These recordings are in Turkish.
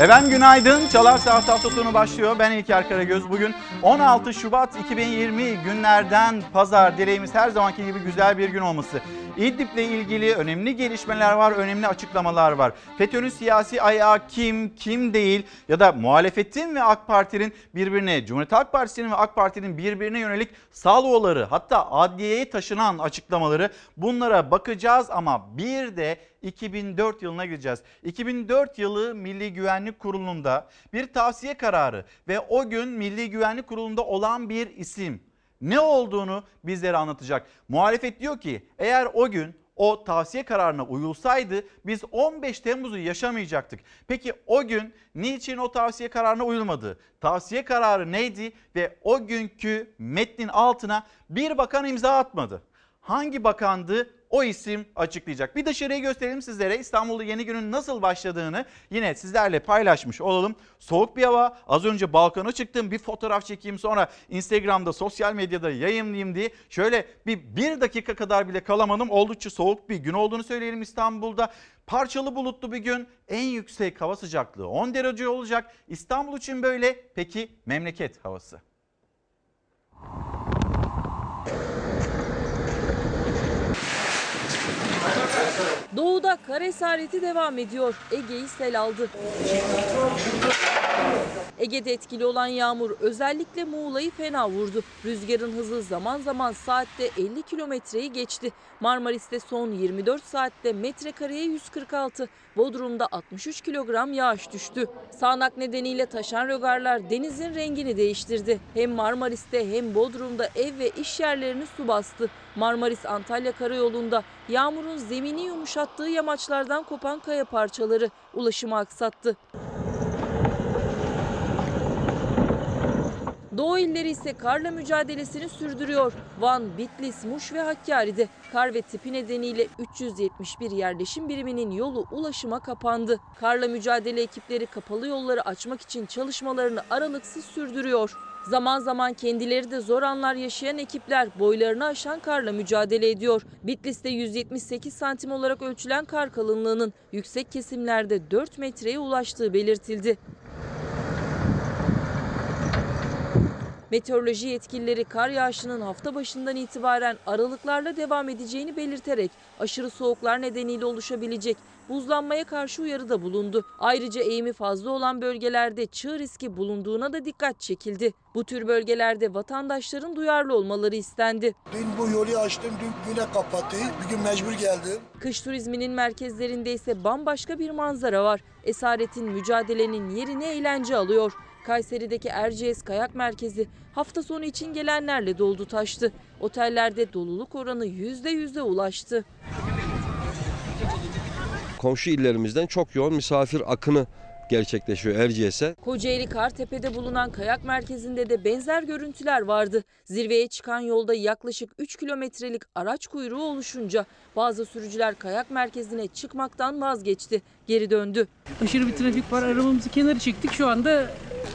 Efendim günaydın. Çalar Saat hafta sonu başlıyor. Ben İlker Karagöz. Bugün 16 Şubat 2020 günlerden pazar. Dileğimiz her zamanki gibi güzel bir gün olması. İdlib'le ilgili önemli gelişmeler var, önemli açıklamalar var. FETÖ'nün siyasi ayağı kim, kim değil ya da muhalefetin ve AK Parti'nin birbirine, Cumhuriyet Halk Partisi'nin ve AK Parti'nin birbirine yönelik salvoları hatta adliyeye taşınan açıklamaları bunlara bakacağız ama bir de 2004 yılına gideceğiz. 2004 yılı Milli Güvenlik Kurulu'nda bir tavsiye kararı ve o gün Milli Güvenlik Kurulu'nda olan bir isim ne olduğunu bizlere anlatacak. Muhalefet diyor ki eğer o gün o tavsiye kararına uyulsaydı biz 15 Temmuz'u yaşamayacaktık. Peki o gün niçin o tavsiye kararına uyulmadı? Tavsiye kararı neydi ve o günkü metnin altına bir bakan imza atmadı. Hangi bakandı o isim açıklayacak. Bir dışarıyı gösterelim sizlere İstanbul'da yeni günün nasıl başladığını yine sizlerle paylaşmış olalım. Soğuk bir hava az önce balkona çıktım bir fotoğraf çekeyim sonra Instagram'da sosyal medyada yayınlayayım diye şöyle bir, bir dakika kadar bile kalamadım. Oldukça soğuk bir gün olduğunu söyleyelim İstanbul'da. Parçalı bulutlu bir gün en yüksek hava sıcaklığı 10 derece olacak. İstanbul için böyle peki memleket havası. Doğuda kar esareti devam ediyor. Ege'yi sel aldı. Ege'de etkili olan yağmur özellikle Muğla'yı fena vurdu. Rüzgarın hızı zaman zaman saatte 50 kilometreyi geçti. Marmaris'te son 24 saatte metrekareye 146, Bodrum'da 63 kilogram yağış düştü. Sağanak nedeniyle taşan rögarlar denizin rengini değiştirdi. Hem Marmaris'te hem Bodrum'da ev ve iş yerlerini su bastı. Marmaris-Antalya karayolunda yağmurun zemini yumuşattığı yamaçlardan kopan kaya parçaları ulaşımı aksattı. Doğu illeri ise karla mücadelesini sürdürüyor. Van, Bitlis, Muş ve Hakkari'de kar ve tipi nedeniyle 371 yerleşim biriminin yolu ulaşıma kapandı. Karla mücadele ekipleri kapalı yolları açmak için çalışmalarını aralıksız sürdürüyor. Zaman zaman kendileri de zor anlar yaşayan ekipler boylarını aşan karla mücadele ediyor. Bitlis'te 178 santim olarak ölçülen kar kalınlığının yüksek kesimlerde 4 metreye ulaştığı belirtildi. Meteoroloji yetkilileri kar yağışının hafta başından itibaren aralıklarla devam edeceğini belirterek aşırı soğuklar nedeniyle oluşabilecek buzlanmaya karşı uyarıda bulundu. Ayrıca eğimi fazla olan bölgelerde çığ riski bulunduğuna da dikkat çekildi. Bu tür bölgelerde vatandaşların duyarlı olmaları istendi. Dün bu yolu açtım, dün güne kapattı. Bugün mecbur geldim. Kış turizminin merkezlerinde ise bambaşka bir manzara var. Esaretin mücadelenin yerini eğlence alıyor. Kayseri'deki Erciyes Kayak Merkezi hafta sonu için gelenlerle doldu taştı. Otellerde doluluk oranı %100'e ulaştı. komşu illerimizden çok yoğun misafir akını gerçekleşiyor Erciyes'e. Kocaeli Kartepe'de bulunan kayak merkezinde de benzer görüntüler vardı. Zirveye çıkan yolda yaklaşık 3 kilometrelik araç kuyruğu oluşunca bazı sürücüler kayak merkezine çıkmaktan vazgeçti. Geri döndü. Aşırı bir trafik var. Arabamızı kenara çektik. Şu anda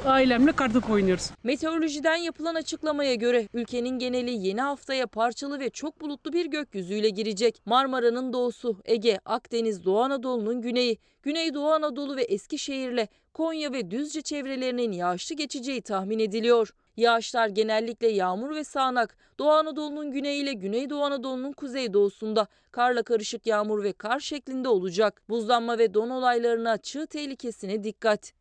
ailemle kartop oynuyoruz. Meteorolojiden yapılan açıklamaya göre ülkenin geneli yeni haftaya parçalı ve çok bulutlu bir gökyüzüyle girecek. Marmara'nın doğusu, Ege, Akdeniz, Doğu Anadolu'nun güneyi, Güneydoğu Anadolu ve Eskişehir'le Konya ve Düzce çevrelerinin yağışlı geçeceği tahmin ediliyor. Yağışlar genellikle yağmur ve sağanak, Doğu Anadolu'nun güneyiyle Güneydoğu Anadolu'nun kuzeydoğusunda karla karışık yağmur ve kar şeklinde olacak. Buzlanma ve don olaylarına çığ tehlikesine dikkat.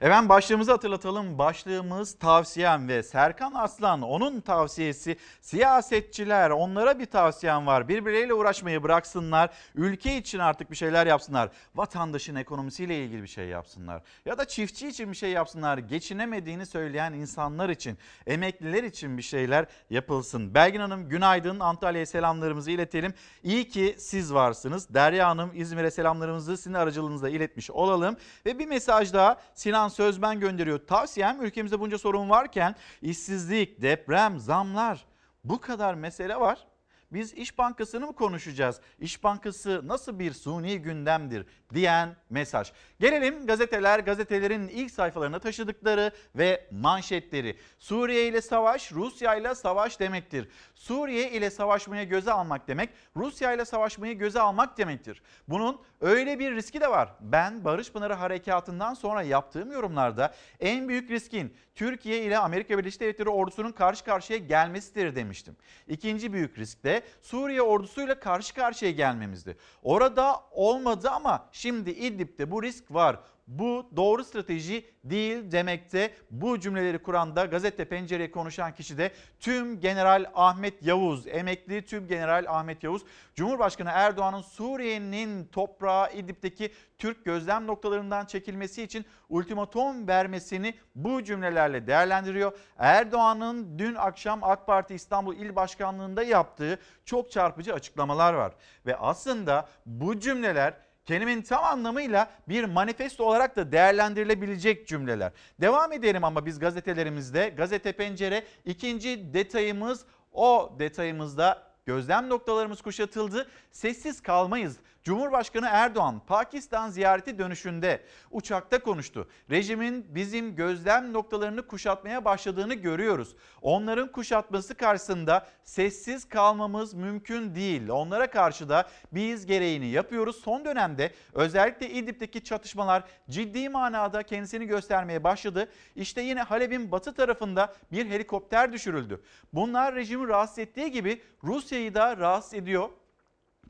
Efendim başlığımızı hatırlatalım. Başlığımız tavsiyem ve Serkan Aslan onun tavsiyesi siyasetçiler onlara bir tavsiyem var. Birbirleriyle uğraşmayı bıraksınlar. Ülke için artık bir şeyler yapsınlar. Vatandaşın ekonomisiyle ilgili bir şey yapsınlar. Ya da çiftçi için bir şey yapsınlar. Geçinemediğini söyleyen insanlar için, emekliler için bir şeyler yapılsın. Belgin Hanım günaydın. Antalya'ya selamlarımızı iletelim. İyi ki siz varsınız. Derya Hanım İzmir'e selamlarımızı sizin aracılığınızla iletmiş olalım. Ve bir mesaj daha Sinan Sözben gönderiyor. Tavsiyem ülkemizde bunca sorun varken işsizlik, deprem, zamlar bu kadar mesele var. Biz İş Bankası'nı mı konuşacağız? İş Bankası nasıl bir suni gündemdir diyen mesaj. Gelelim gazeteler, gazetelerin ilk sayfalarına taşıdıkları ve manşetleri. Suriye ile savaş, Rusya ile savaş demektir. Suriye ile savaşmaya göze almak demek, Rusya ile savaşmayı göze almak demektir. Bunun öyle bir riski de var. Ben Barış Pınarı Harekatı'ndan sonra yaptığım yorumlarda en büyük riskin Türkiye ile Amerika Birleşik Devletleri ordusunun karşı karşıya gelmesidir demiştim. İkinci büyük risk de Suriye ordusuyla karşı karşıya gelmemizdi. Orada olmadı ama şimdi İdlib'de bu risk var. Bu doğru strateji değil demekte. Bu cümleleri kuran da gazete pencereye konuşan kişi de tüm General Ahmet Yavuz, emekli tüm General Ahmet Yavuz. Cumhurbaşkanı Erdoğan'ın Suriye'nin toprağı İdlib'deki Türk gözlem noktalarından çekilmesi için ultimatom vermesini bu cümlelerle değerlendiriyor. Erdoğan'ın dün akşam AK Parti İstanbul İl Başkanlığı'nda yaptığı çok çarpıcı açıklamalar var. Ve aslında bu cümleler kelimenin tam anlamıyla bir manifesto olarak da değerlendirilebilecek cümleler. Devam edelim ama biz gazetelerimizde gazete pencere ikinci detayımız o detayımızda gözlem noktalarımız kuşatıldı. Sessiz kalmayız. Cumhurbaşkanı Erdoğan Pakistan ziyareti dönüşünde uçakta konuştu. Rejimin bizim gözlem noktalarını kuşatmaya başladığını görüyoruz. Onların kuşatması karşısında sessiz kalmamız mümkün değil. Onlara karşı da biz gereğini yapıyoruz. Son dönemde özellikle İdlib'deki çatışmalar ciddi manada kendisini göstermeye başladı. İşte yine Halep'in batı tarafında bir helikopter düşürüldü. Bunlar rejimi rahatsız ettiği gibi Rusya'yı da rahatsız ediyor.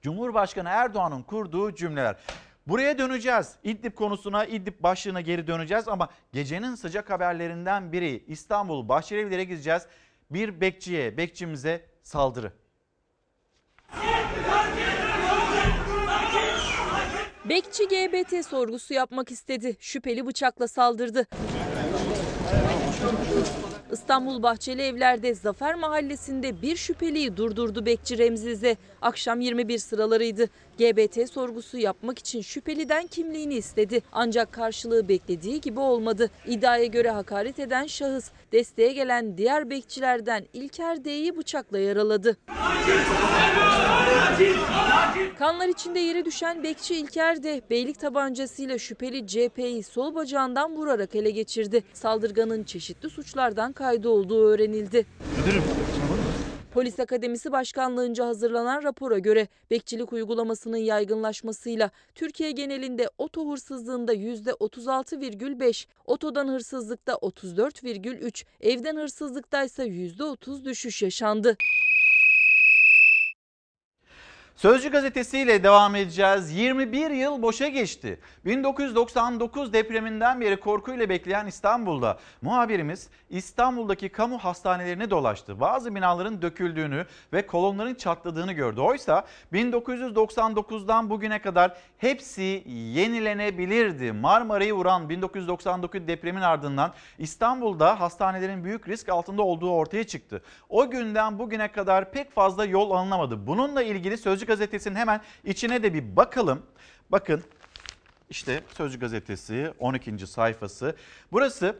Cumhurbaşkanı Erdoğan'ın kurduğu cümleler. Buraya döneceğiz. İdlib konusuna, İdlib başlığına geri döneceğiz ama gecenin sıcak haberlerinden biri İstanbul Bahçelievlere gideceğiz. Bir bekçiye, bekçimize saldırı. Bekçi GBT sorgusu yapmak istedi. Şüpheli bıçakla saldırdı. İstanbul Bahçeli Evler'de Zafer Mahallesi'nde bir şüpheliyi durdurdu bekçi Remzize. Akşam 21 sıralarıydı. GBT sorgusu yapmak için şüpheliden kimliğini istedi. Ancak karşılığı beklediği gibi olmadı. İddiaya göre hakaret eden şahıs desteğe gelen diğer bekçilerden İlker D'yi bıçakla yaraladı. Kanlar içinde yere düşen bekçi İlker de beylik tabancasıyla şüpheli CP'yi sol bacağından vurarak ele geçirdi. Saldırganın çeşitli suçlardan kaydı olduğu öğrenildi. Polis Akademisi Başkanlığınca hazırlanan rapora göre bekçilik uygulamasının yaygınlaşmasıyla Türkiye genelinde oto hırsızlığında %36,5, otodan hırsızlıkta 34,3, evden hırsızlıkta ise %30 düşüş yaşandı. Sözcü gazetesiyle devam edeceğiz. 21 yıl boşa geçti. 1999 depreminden beri korkuyla bekleyen İstanbul'da muhabirimiz İstanbul'daki kamu hastanelerini dolaştı. Bazı binaların döküldüğünü ve kolonların çatladığını gördü. Oysa 1999'dan bugüne kadar hepsi yenilenebilirdi. Marmara'yı vuran 1999 depremin ardından İstanbul'da hastanelerin büyük risk altında olduğu ortaya çıktı. O günden bugüne kadar pek fazla yol alınamadı. Bununla ilgili Sözcü gazetesinin hemen içine de bir bakalım. Bakın işte Sözcü gazetesi 12. sayfası. Burası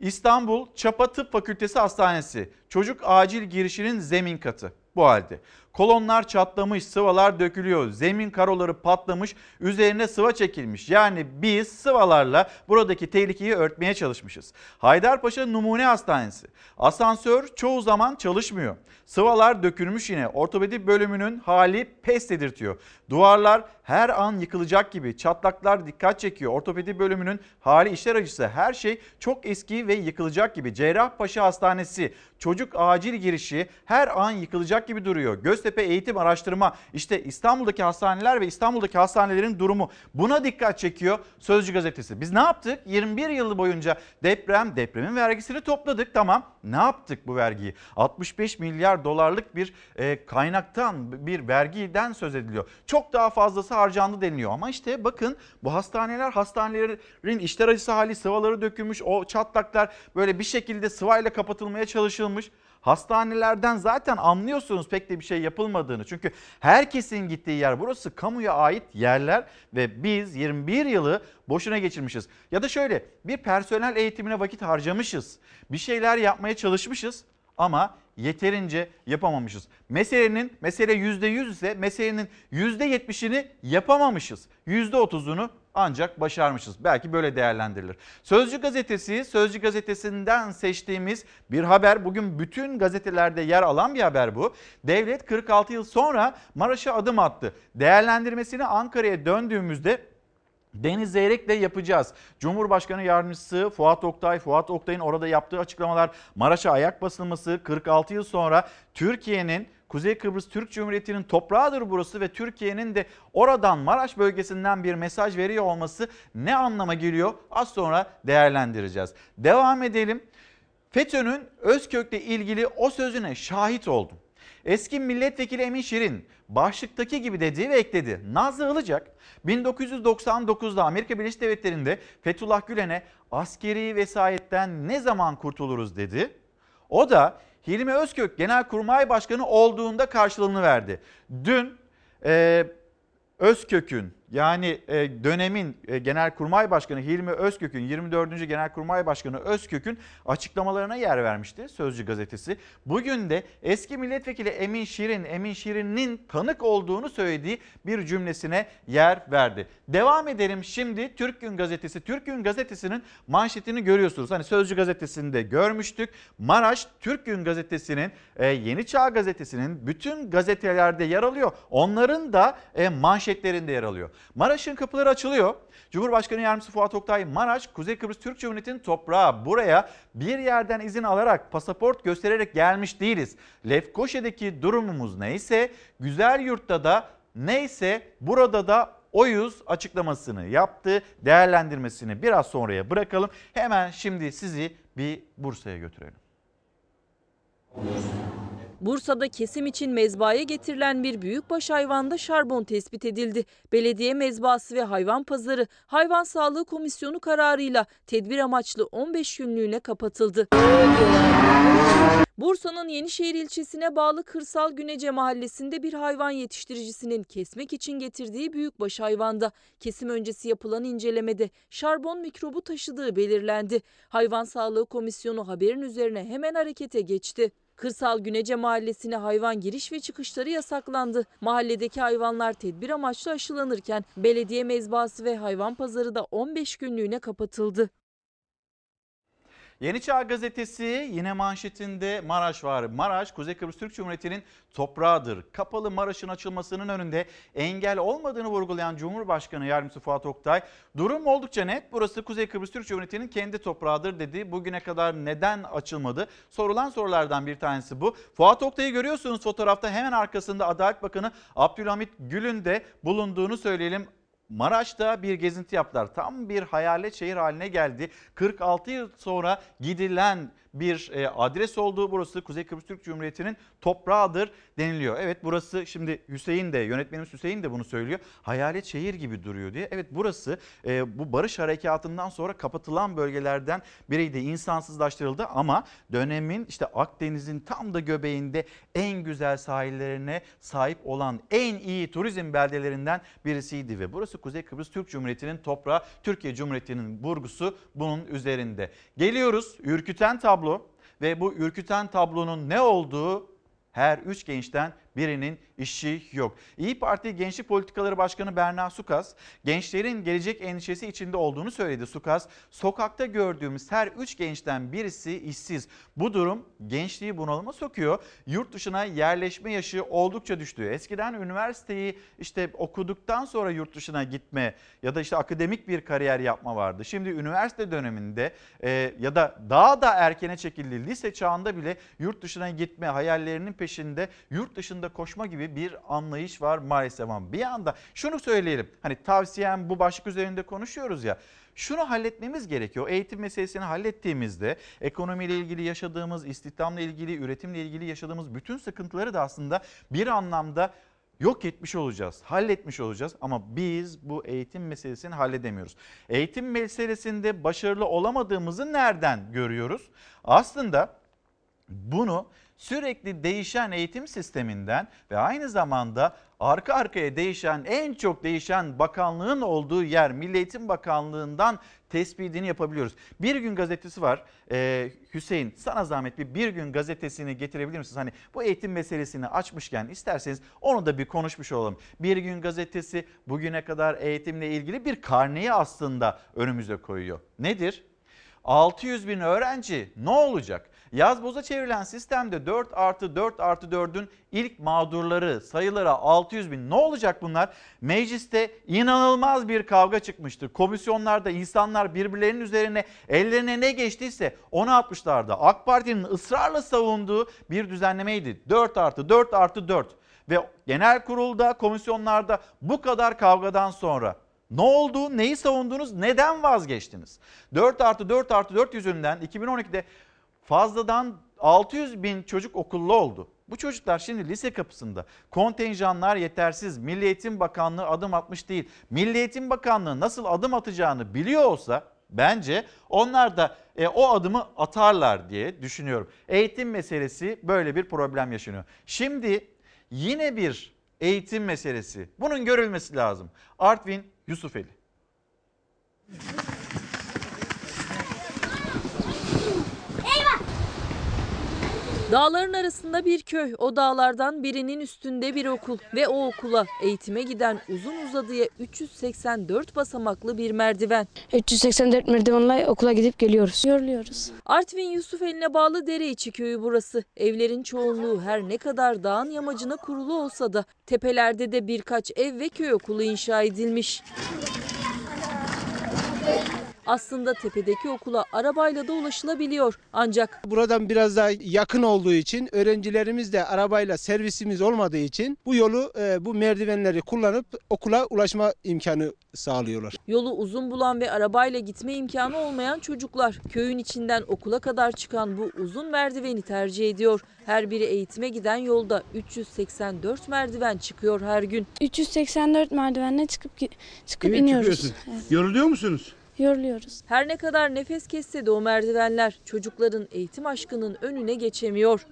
İstanbul Çapa Tıp Fakültesi Hastanesi. Çocuk acil girişinin zemin katı bu halde. Kolonlar çatlamış, sıvalar dökülüyor. Zemin karoları patlamış, üzerine sıva çekilmiş. Yani biz sıvalarla buradaki tehlikeyi örtmeye çalışmışız. Haydarpaşa Numune Hastanesi. Asansör çoğu zaman çalışmıyor. Sıvalar dökülmüş yine. Ortopedi bölümünün hali pes dedirtiyor. Duvarlar her an yıkılacak gibi. Çatlaklar dikkat çekiyor. Ortopedi bölümünün hali işler acısı. Her şey çok eski ve yıkılacak gibi. Cerrahpaşa Hastanesi çocuk acil girişi her an yıkılacak gibi duruyor. Göztepe Eğitim Araştırma işte İstanbul'daki hastaneler ve İstanbul'daki hastanelerin durumu buna dikkat çekiyor Sözcü gazetesi. Biz ne yaptık? 21 yıl boyunca deprem depremin vergisini topladık tamam. Ne yaptık bu vergiyi? 65 milyar dolarlık bir e, kaynaktan bir vergiden söz ediliyor. Çok daha fazlası harcandı deniliyor ama işte bakın bu hastaneler hastanelerin işler acısı hali sıvaları dökülmüş o çatlaklar böyle bir şekilde sıvayla kapatılmaya çalışılmış. Hastanelerden zaten anlıyorsunuz pek de bir şey yapılmadığını. Çünkü herkesin gittiği yer burası kamuya ait yerler ve biz 21 yılı boşuna geçirmişiz. Ya da şöyle bir personel eğitimine vakit harcamışız. Bir şeyler yapmaya çalışmışız ama yeterince yapamamışız. Meselenin mesele %100 ise meselenin %70'ini yapamamışız. %30'unu ancak başarmışız. Belki böyle değerlendirilir. Sözcü gazetesi, Sözcü gazetesinden seçtiğimiz bir haber. Bugün bütün gazetelerde yer alan bir haber bu. Devlet 46 yıl sonra Maraş'a adım attı. Değerlendirmesini Ankara'ya döndüğümüzde Deniz Zeyrek'le yapacağız. Cumhurbaşkanı Yardımcısı Fuat Oktay, Fuat Oktay'ın orada yaptığı açıklamalar Maraş'a ayak basılması 46 yıl sonra Türkiye'nin Kuzey Kıbrıs Türk Cumhuriyeti'nin toprağıdır burası ve Türkiye'nin de oradan Maraş bölgesinden bir mesaj veriyor olması ne anlama geliyor? Az sonra değerlendireceğiz. Devam edelim. FETÖ'nün Özkök'le ilgili o sözüne şahit oldum. Eski milletvekili Emin Şirin başlıktaki gibi dedi ve ekledi. Nazlı Ilıcak 1999'da Amerika Birleşik Devletleri'nde Fethullah Gülen'e askeri vesayetten ne zaman kurtuluruz dedi. O da Hilmi Özkök Genelkurmay Başkanı olduğunda karşılığını verdi. Dün e, Özkök'ün yani e, dönemin e, Genelkurmay Başkanı Hilmi Özkök'ün 24. Genelkurmay Başkanı Özkök'ün açıklamalarına yer vermişti Sözcü gazetesi. Bugün de eski milletvekili Emin Şirin, Emin Şirin'in tanık olduğunu söylediği bir cümlesine yer verdi. Devam edelim şimdi Türk Gün Gazetesi. Türk Gün Gazetesi'nin manşetini görüyorsunuz. Hani Sözcü gazetesinde görmüştük. Maraş Türk Gün Gazetesi'nin, e, Yeni Çağ Gazetesi'nin bütün gazetelerde yer alıyor. Onların da manşetlerinde yer alıyor. Maraş'ın kapıları açılıyor. Cumhurbaşkanı Yardımcısı Fuat Oktay Maraş, Kuzey Kıbrıs Türk Cumhuriyeti'nin toprağı. Buraya bir yerden izin alarak, pasaport göstererek gelmiş değiliz. Lefkoşa'daki durumumuz neyse, güzel yurtta da neyse burada da oyuz açıklamasını yaptı. Değerlendirmesini biraz sonraya bırakalım. Hemen şimdi sizi bir Bursa'ya götürelim. Bursa'da kesim için mezbaya getirilen bir büyükbaş hayvanda şarbon tespit edildi. Belediye mezbası ve hayvan pazarı Hayvan Sağlığı Komisyonu kararıyla tedbir amaçlı 15 günlüğüne kapatıldı. Bursa'nın Yenişehir ilçesine bağlı Kırsal Günece mahallesinde bir hayvan yetiştiricisinin kesmek için getirdiği büyükbaş hayvanda kesim öncesi yapılan incelemede şarbon mikrobu taşıdığı belirlendi. Hayvan Sağlığı Komisyonu haberin üzerine hemen harekete geçti. Kırsal Günece Mahallesi'ne hayvan giriş ve çıkışları yasaklandı. Mahalledeki hayvanlar tedbir amaçlı aşılanırken belediye mezbası ve hayvan pazarı da 15 günlüğüne kapatıldı. Yeni Çağ Gazetesi yine manşetinde Maraş var. Maraş Kuzey Kıbrıs Türk Cumhuriyeti'nin toprağıdır. Kapalı Maraş'ın açılmasının önünde engel olmadığını vurgulayan Cumhurbaşkanı Yardımcısı Fuat Oktay, durum oldukça net. Burası Kuzey Kıbrıs Türk Cumhuriyeti'nin kendi toprağıdır dedi. Bugüne kadar neden açılmadı? Sorulan sorulardan bir tanesi bu. Fuat Oktay'ı görüyorsunuz fotoğrafta hemen arkasında Adalet Bakanı Abdülhamit Gül'ün de bulunduğunu söyleyelim. Maraş'ta bir gezinti yaptılar. Tam bir hayalet şehir haline geldi. 46 yıl sonra gidilen bir e, adres olduğu burası Kuzey Kıbrıs Türk Cumhuriyeti'nin toprağıdır deniliyor. Evet burası şimdi Hüseyin de yönetmenimiz Hüseyin de bunu söylüyor. Hayalet şehir gibi duruyor diye. Evet burası e, bu barış harekatından sonra kapatılan bölgelerden biriydi. İnsansızlaştırıldı ama dönemin işte Akdeniz'in tam da göbeğinde en güzel sahillerine sahip olan en iyi turizm beldelerinden birisiydi ve burası Kuzey Kıbrıs Türk Cumhuriyeti'nin toprağı, Türkiye Cumhuriyeti'nin vurgusu bunun üzerinde. Geliyoruz ürküten tablo ve bu ürküten tablonun ne olduğu her üç gençten birinin işi yok. İyi Parti Gençlik Politikaları Başkanı Berna Sukas, gençlerin gelecek endişesi içinde olduğunu söyledi. Sukas, sokakta gördüğümüz her üç gençten birisi işsiz. Bu durum gençliği bunalıma sokuyor. Yurt dışına yerleşme yaşı oldukça düştü. Eskiden üniversiteyi işte okuduktan sonra yurt dışına gitme ya da işte akademik bir kariyer yapma vardı. Şimdi üniversite döneminde e, ya da daha da erkene çekildi lise çağında bile yurt dışına gitme hayallerinin peşinde yurt dışında koşma gibi bir anlayış var maalesef ama bir anda şunu söyleyelim. Hani tavsiyem bu başlık üzerinde konuşuyoruz ya. Şunu halletmemiz gerekiyor. Eğitim meselesini hallettiğimizde ekonomiyle ilgili yaşadığımız, istihdamla ilgili, üretimle ilgili yaşadığımız bütün sıkıntıları da aslında bir anlamda yok etmiş olacağız, halletmiş olacağız ama biz bu eğitim meselesini halledemiyoruz. Eğitim meselesinde başarılı olamadığımızı nereden görüyoruz? Aslında bunu sürekli değişen eğitim sisteminden ve aynı zamanda arka arkaya değişen en çok değişen bakanlığın olduğu yer Milli Eğitim Bakanlığı'ndan tespitini yapabiliyoruz. Bir gün gazetesi var. Ee, Hüseyin sana zahmet bir bir gün gazetesini getirebilir misiniz? Hani bu eğitim meselesini açmışken isterseniz onu da bir konuşmuş olalım. Bir gün gazetesi bugüne kadar eğitimle ilgili bir karneyi aslında önümüze koyuyor. Nedir? 600 bin öğrenci ne olacak? Yaz boza çevrilen sistemde 4 artı 4 artı 4'ün ilk mağdurları sayıları 600 bin. Ne olacak bunlar? Mecliste inanılmaz bir kavga çıkmıştır. Komisyonlarda insanlar birbirlerinin üzerine ellerine ne geçtiyse onu atmışlardı. AK Parti'nin ısrarla savunduğu bir düzenlemeydi. 4 artı 4 artı 4 ve genel kurulda komisyonlarda bu kadar kavgadan sonra ne oldu? Neyi savundunuz? Neden vazgeçtiniz? 4 artı 4 artı 4 yüzünden 2012'de fazladan 600 bin çocuk okullu oldu. Bu çocuklar şimdi lise kapısında. Kontenjanlar yetersiz. Milli Eğitim Bakanlığı adım atmış değil. Milli Eğitim Bakanlığı nasıl adım atacağını biliyor olsa bence onlar da e, o adımı atarlar diye düşünüyorum. Eğitim meselesi böyle bir problem yaşanıyor. Şimdi yine bir eğitim meselesi. Bunun görülmesi lazım. Artvin Yusufeli. Dağların arasında bir köy, o dağlardan birinin üstünde bir okul ve o okula eğitime giden uzun uzadıya 384 basamaklı bir merdiven. 384 merdivenle okula gidip geliyoruz. Yoruluyoruz. Artvin Yusufeli'ne bağlı Dereiçi köyü burası. Evlerin çoğunluğu her ne kadar dağın yamacına kurulu olsa da tepelerde de birkaç ev ve köy okulu inşa edilmiş. Aslında tepedeki okula arabayla da ulaşılabiliyor. Ancak Buradan biraz daha yakın olduğu için öğrencilerimiz de arabayla servisimiz olmadığı için bu yolu e, bu merdivenleri kullanıp okula ulaşma imkanı sağlıyorlar. Yolu uzun bulan ve arabayla gitme imkanı olmayan çocuklar köyün içinden okula kadar çıkan bu uzun merdiveni tercih ediyor. Her biri eğitime giden yolda 384 merdiven çıkıyor her gün. 384 merdivenle çıkıp çıkıp Evet, iniyoruz. çıkıyorsun. Evet, Yoruluyor musunuz? Yoruluyoruz. Her ne kadar nefes kesse de o merdivenler çocukların eğitim aşkının önüne geçemiyor.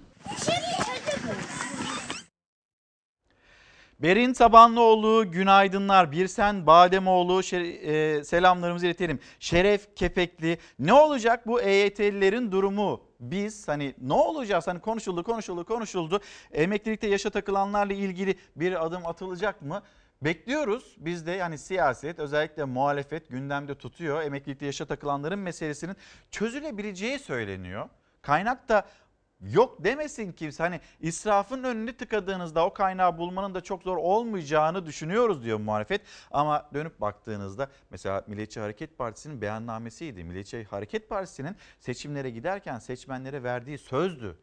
Berin Tabanlıoğlu günaydınlar. Birsen Bademoğlu şer- e, selamlarımızı iletelim. Şeref Kepekli ne olacak bu EYT'lilerin durumu? Biz hani ne olacağız hani konuşuldu konuşuldu konuşuldu. Emeklilikte yaşa takılanlarla ilgili bir adım atılacak mı? Bekliyoruz biz de yani siyaset özellikle muhalefet gündemde tutuyor. Emeklilikte yaşa takılanların meselesinin çözülebileceği söyleniyor. Kaynak da yok demesin kimse. Hani israfın önünü tıkadığınızda o kaynağı bulmanın da çok zor olmayacağını düşünüyoruz diyor muhalefet. Ama dönüp baktığınızda mesela Milliyetçi Hareket Partisi'nin beyannamesiydi. Milliyetçi Hareket Partisi'nin seçimlere giderken seçmenlere verdiği sözdü.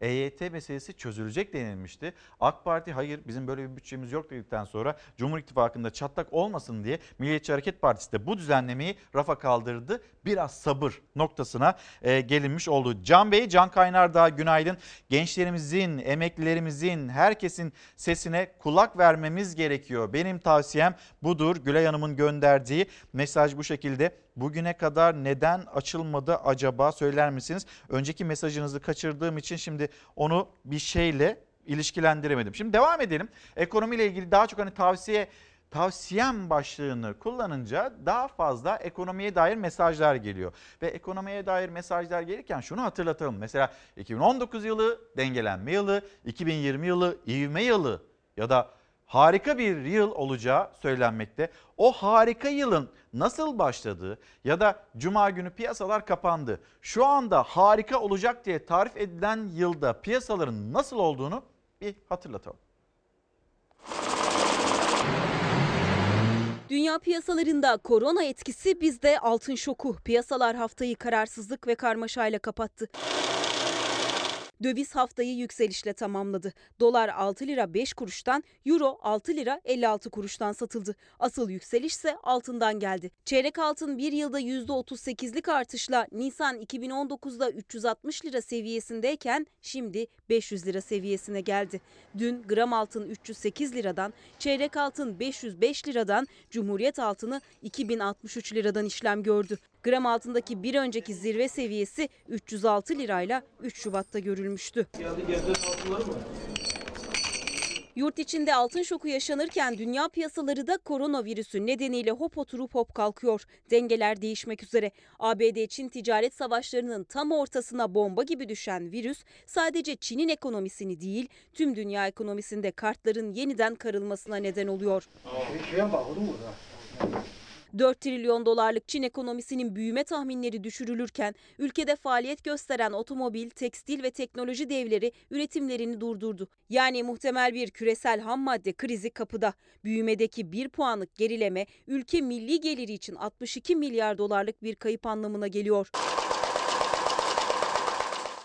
EYT meselesi çözülecek denilmişti. AK Parti hayır bizim böyle bir bütçemiz yok dedikten sonra Cumhur İttifakı'nda çatlak olmasın diye Milliyetçi Hareket Partisi de bu düzenlemeyi rafa kaldırdı. Biraz sabır noktasına e, gelinmiş oldu. Can Bey, Can Kaynar daha günaydın. Gençlerimizin, emeklilerimizin, herkesin sesine kulak vermemiz gerekiyor. Benim tavsiyem budur. Gülay Hanım'ın gönderdiği mesaj bu şekilde. Bugüne kadar neden açılmadı acaba söyler misiniz? Önceki mesajınızı kaçırdığım için şimdi onu bir şeyle ilişkilendiremedim. Şimdi devam edelim. Ekonomiyle ilgili daha çok hani tavsiye tavsiyem başlığını kullanınca daha fazla ekonomiye dair mesajlar geliyor. Ve ekonomiye dair mesajlar gelirken şunu hatırlatalım. Mesela 2019 yılı dengelenme yılı, 2020 yılı ivme yılı ya da harika bir yıl olacağı söylenmekte. O harika yılın nasıl başladığı ya da cuma günü piyasalar kapandı. Şu anda harika olacak diye tarif edilen yılda piyasaların nasıl olduğunu bir hatırlatalım. Dünya piyasalarında korona etkisi bizde altın şoku. Piyasalar haftayı kararsızlık ve karmaşayla kapattı. Döviz haftayı yükselişle tamamladı. Dolar 6 lira 5 kuruştan, euro 6 lira 56 kuruştan satıldı. Asıl yükseliş ise altından geldi. Çeyrek altın bir yılda %38'lik artışla Nisan 2019'da 360 lira seviyesindeyken şimdi 500 lira seviyesine geldi. Dün gram altın 308 liradan, çeyrek altın 505 liradan, Cumhuriyet altını 2063 liradan işlem gördü. Gram altındaki bir önceki zirve seviyesi 306 lirayla 3 Şubat'ta görülmüştü. Yurt içinde altın şoku yaşanırken dünya piyasaları da koronavirüsü nedeniyle hop oturup hop kalkıyor. Dengeler değişmek üzere. ABD-Çin ticaret savaşlarının tam ortasına bomba gibi düşen virüs sadece Çin'in ekonomisini değil tüm dünya ekonomisinde kartların yeniden karılmasına neden oluyor. 4 trilyon dolarlık Çin ekonomisinin büyüme tahminleri düşürülürken ülkede faaliyet gösteren otomobil, tekstil ve teknoloji devleri üretimlerini durdurdu. Yani muhtemel bir küresel ham madde krizi kapıda. Büyümedeki 1 puanlık gerileme ülke milli geliri için 62 milyar dolarlık bir kayıp anlamına geliyor.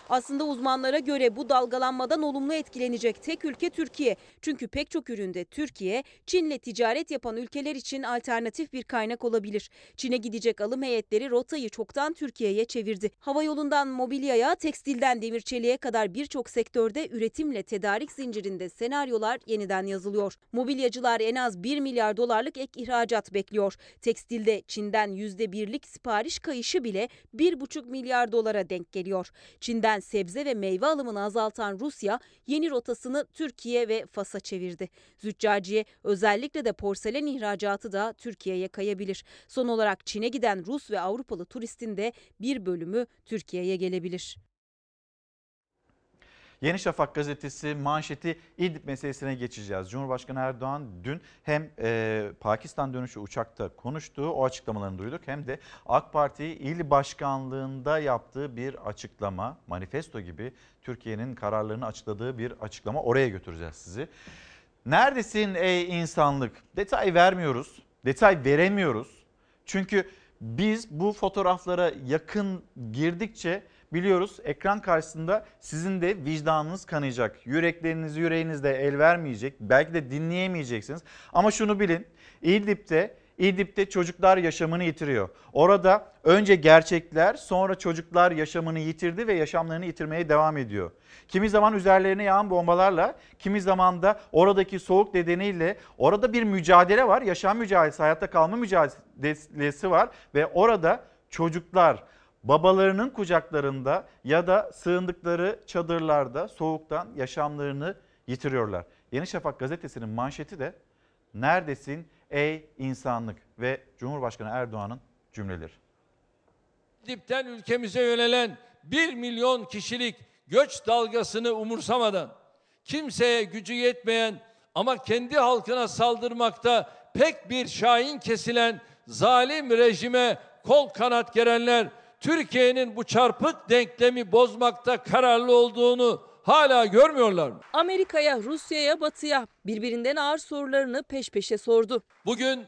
Aslında uzmanlara göre bu dalgalanmadan olumlu etkilenecek tek ülke Türkiye. Çünkü pek çok üründe Türkiye, Çin'le ticaret yapan ülkeler için alternatif bir kaynak olabilir. Çin'e gidecek alım heyetleri rotayı çoktan Türkiye'ye çevirdi. Hava yolundan mobilyaya, tekstilden demir çeliğe kadar birçok sektörde üretimle tedarik zincirinde senaryolar yeniden yazılıyor. Mobilyacılar en az 1 milyar dolarlık ek ihracat bekliyor. Tekstilde Çin'den %1'lik sipariş kayışı bile 1,5 milyar dolara denk geliyor. Çin'den sebze ve meyve alımını azaltan Rusya yeni rotasını Türkiye ve Fas'a çevirdi. Züccaciye özellikle de porselen ihracatı da Türkiye'ye kayabilir. Son olarak Çin'e giden Rus ve Avrupalı turistin de bir bölümü Türkiye'ye gelebilir. Yeni Şafak gazetesi manşeti İdlib meselesine geçeceğiz. Cumhurbaşkanı Erdoğan dün hem e, Pakistan dönüşü uçakta konuştuğu o açıklamalarını duyduk hem de AK Parti il başkanlığında yaptığı bir açıklama, manifesto gibi Türkiye'nin kararlarını açıkladığı bir açıklama oraya götüreceğiz sizi. Neredesin ey insanlık? Detay vermiyoruz, detay veremiyoruz. Çünkü biz bu fotoğraflara yakın girdikçe biliyoruz ekran karşısında sizin de vicdanınız kanayacak. Yürekleriniz yüreğinizde el vermeyecek. Belki de dinleyemeyeceksiniz. Ama şunu bilin İdlib'de İdlib'de çocuklar yaşamını yitiriyor. Orada önce gerçekler sonra çocuklar yaşamını yitirdi ve yaşamlarını yitirmeye devam ediyor. Kimi zaman üzerlerine yağan bombalarla, kimi zaman da oradaki soğuk nedeniyle orada bir mücadele var. Yaşam mücadelesi, hayatta kalma mücadelesi var ve orada çocuklar babalarının kucaklarında ya da sığındıkları çadırlarda soğuktan yaşamlarını yitiriyorlar. Yeni Şafak gazetesinin manşeti de neredesin ey insanlık ve Cumhurbaşkanı Erdoğan'ın cümleleri. İdlib'den ülkemize yönelen 1 milyon kişilik göç dalgasını umursamadan kimseye gücü yetmeyen ama kendi halkına saldırmakta pek bir şahin kesilen zalim rejime kol kanat gerenler Türkiye'nin bu çarpık denklemi bozmakta kararlı olduğunu hala görmüyorlar mı? Amerika'ya, Rusya'ya, Batı'ya birbirinden ağır sorularını peş peşe sordu. Bugün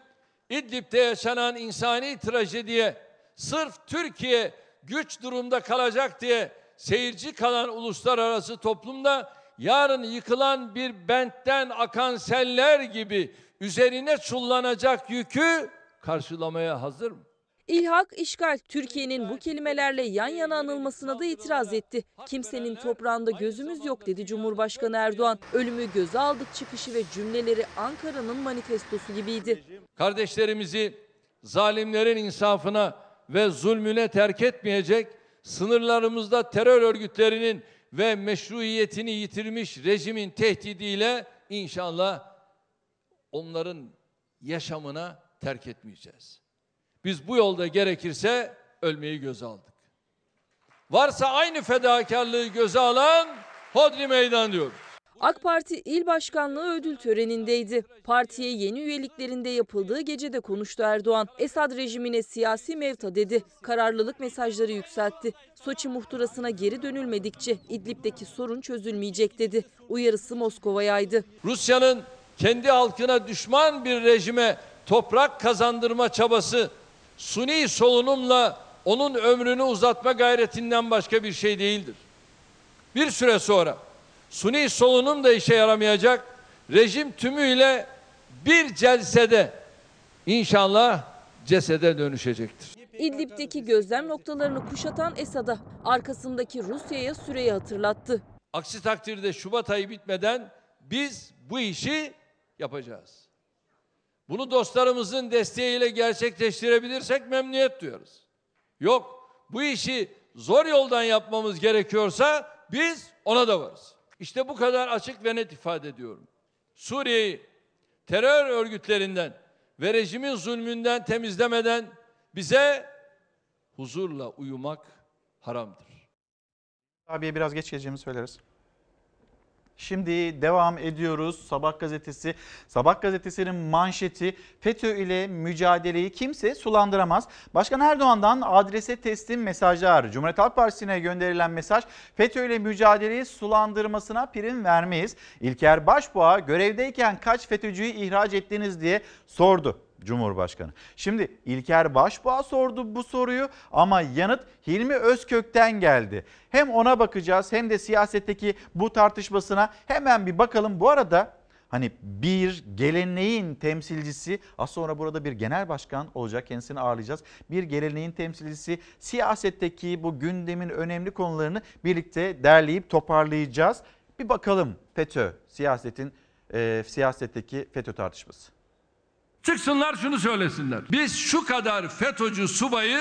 İdlib'de yaşanan insani trajediye sırf Türkiye güç durumda kalacak diye seyirci kalan uluslararası toplumda yarın yıkılan bir bentten akan seller gibi üzerine çullanacak yükü karşılamaya hazır mı? İlhak, işgal Türkiye'nin bu kelimelerle yan yana anılmasına da itiraz etti. Kimsenin toprağında gözümüz yok dedi Cumhurbaşkanı Erdoğan. Ölümü göze aldık çıkışı ve cümleleri Ankara'nın manifestosu gibiydi. Kardeşlerimizi zalimlerin insafına ve zulmüne terk etmeyecek, sınırlarımızda terör örgütlerinin ve meşruiyetini yitirmiş rejimin tehdidiyle inşallah onların yaşamına terk etmeyeceğiz. Biz bu yolda gerekirse ölmeyi göze aldık. Varsa aynı fedakarlığı göze alan Hodri Meydan diyoruz. AK Parti il başkanlığı ödül törenindeydi. Partiye yeni üyeliklerinde yapıldığı gecede konuştu Erdoğan. Esad rejimine siyasi mevta dedi. Kararlılık mesajları yükseltti. Soçi muhtırasına geri dönülmedikçe İdlib'deki sorun çözülmeyecek dedi. Uyarısı Moskova'yaydı. Rusya'nın kendi halkına düşman bir rejime toprak kazandırma çabası suni solunumla onun ömrünü uzatma gayretinden başka bir şey değildir. Bir süre sonra suni solunum da işe yaramayacak. Rejim tümüyle bir celsede inşallah cesede dönüşecektir. İdlib'deki gözlem noktalarını kuşatan Esad'a arkasındaki Rusya'ya süreyi hatırlattı. Aksi takdirde Şubat ayı bitmeden biz bu işi yapacağız. Bunu dostlarımızın desteğiyle gerçekleştirebilirsek memnuniyet duyarız. Yok bu işi zor yoldan yapmamız gerekiyorsa biz ona da varız. İşte bu kadar açık ve net ifade ediyorum. Suriye'yi terör örgütlerinden ve rejimin zulmünden temizlemeden bize huzurla uyumak haramdır. Abiye biraz geç geleceğimi söyleriz. Şimdi devam ediyoruz. Sabah gazetesi. Sabah gazetesinin manşeti FETÖ ile mücadeleyi kimse sulandıramaz. Başkan Erdoğan'dan adrese teslim mesajlar. Cumhuriyet Halk Partisi'ne gönderilen mesaj FETÖ ile mücadeleyi sulandırmasına prim vermeyiz. İlker Başbuğ'a görevdeyken kaç FETÖ'cüyü ihraç ettiniz diye sordu. Cumhurbaşkanı. Şimdi İlker Başbuğ'a sordu bu soruyu ama yanıt Hilmi Özkök'ten geldi. Hem ona bakacağız hem de siyasetteki bu tartışmasına hemen bir bakalım. Bu arada hani bir geleneğin temsilcisi az sonra burada bir genel başkan olacak kendisini ağırlayacağız. Bir geleneğin temsilcisi siyasetteki bu gündemin önemli konularını birlikte derleyip toparlayacağız. Bir bakalım FETÖ siyasetin e, siyasetteki FETÖ tartışması. Çıksınlar şunu söylesinler. Biz şu kadar FETÖ'cü subayı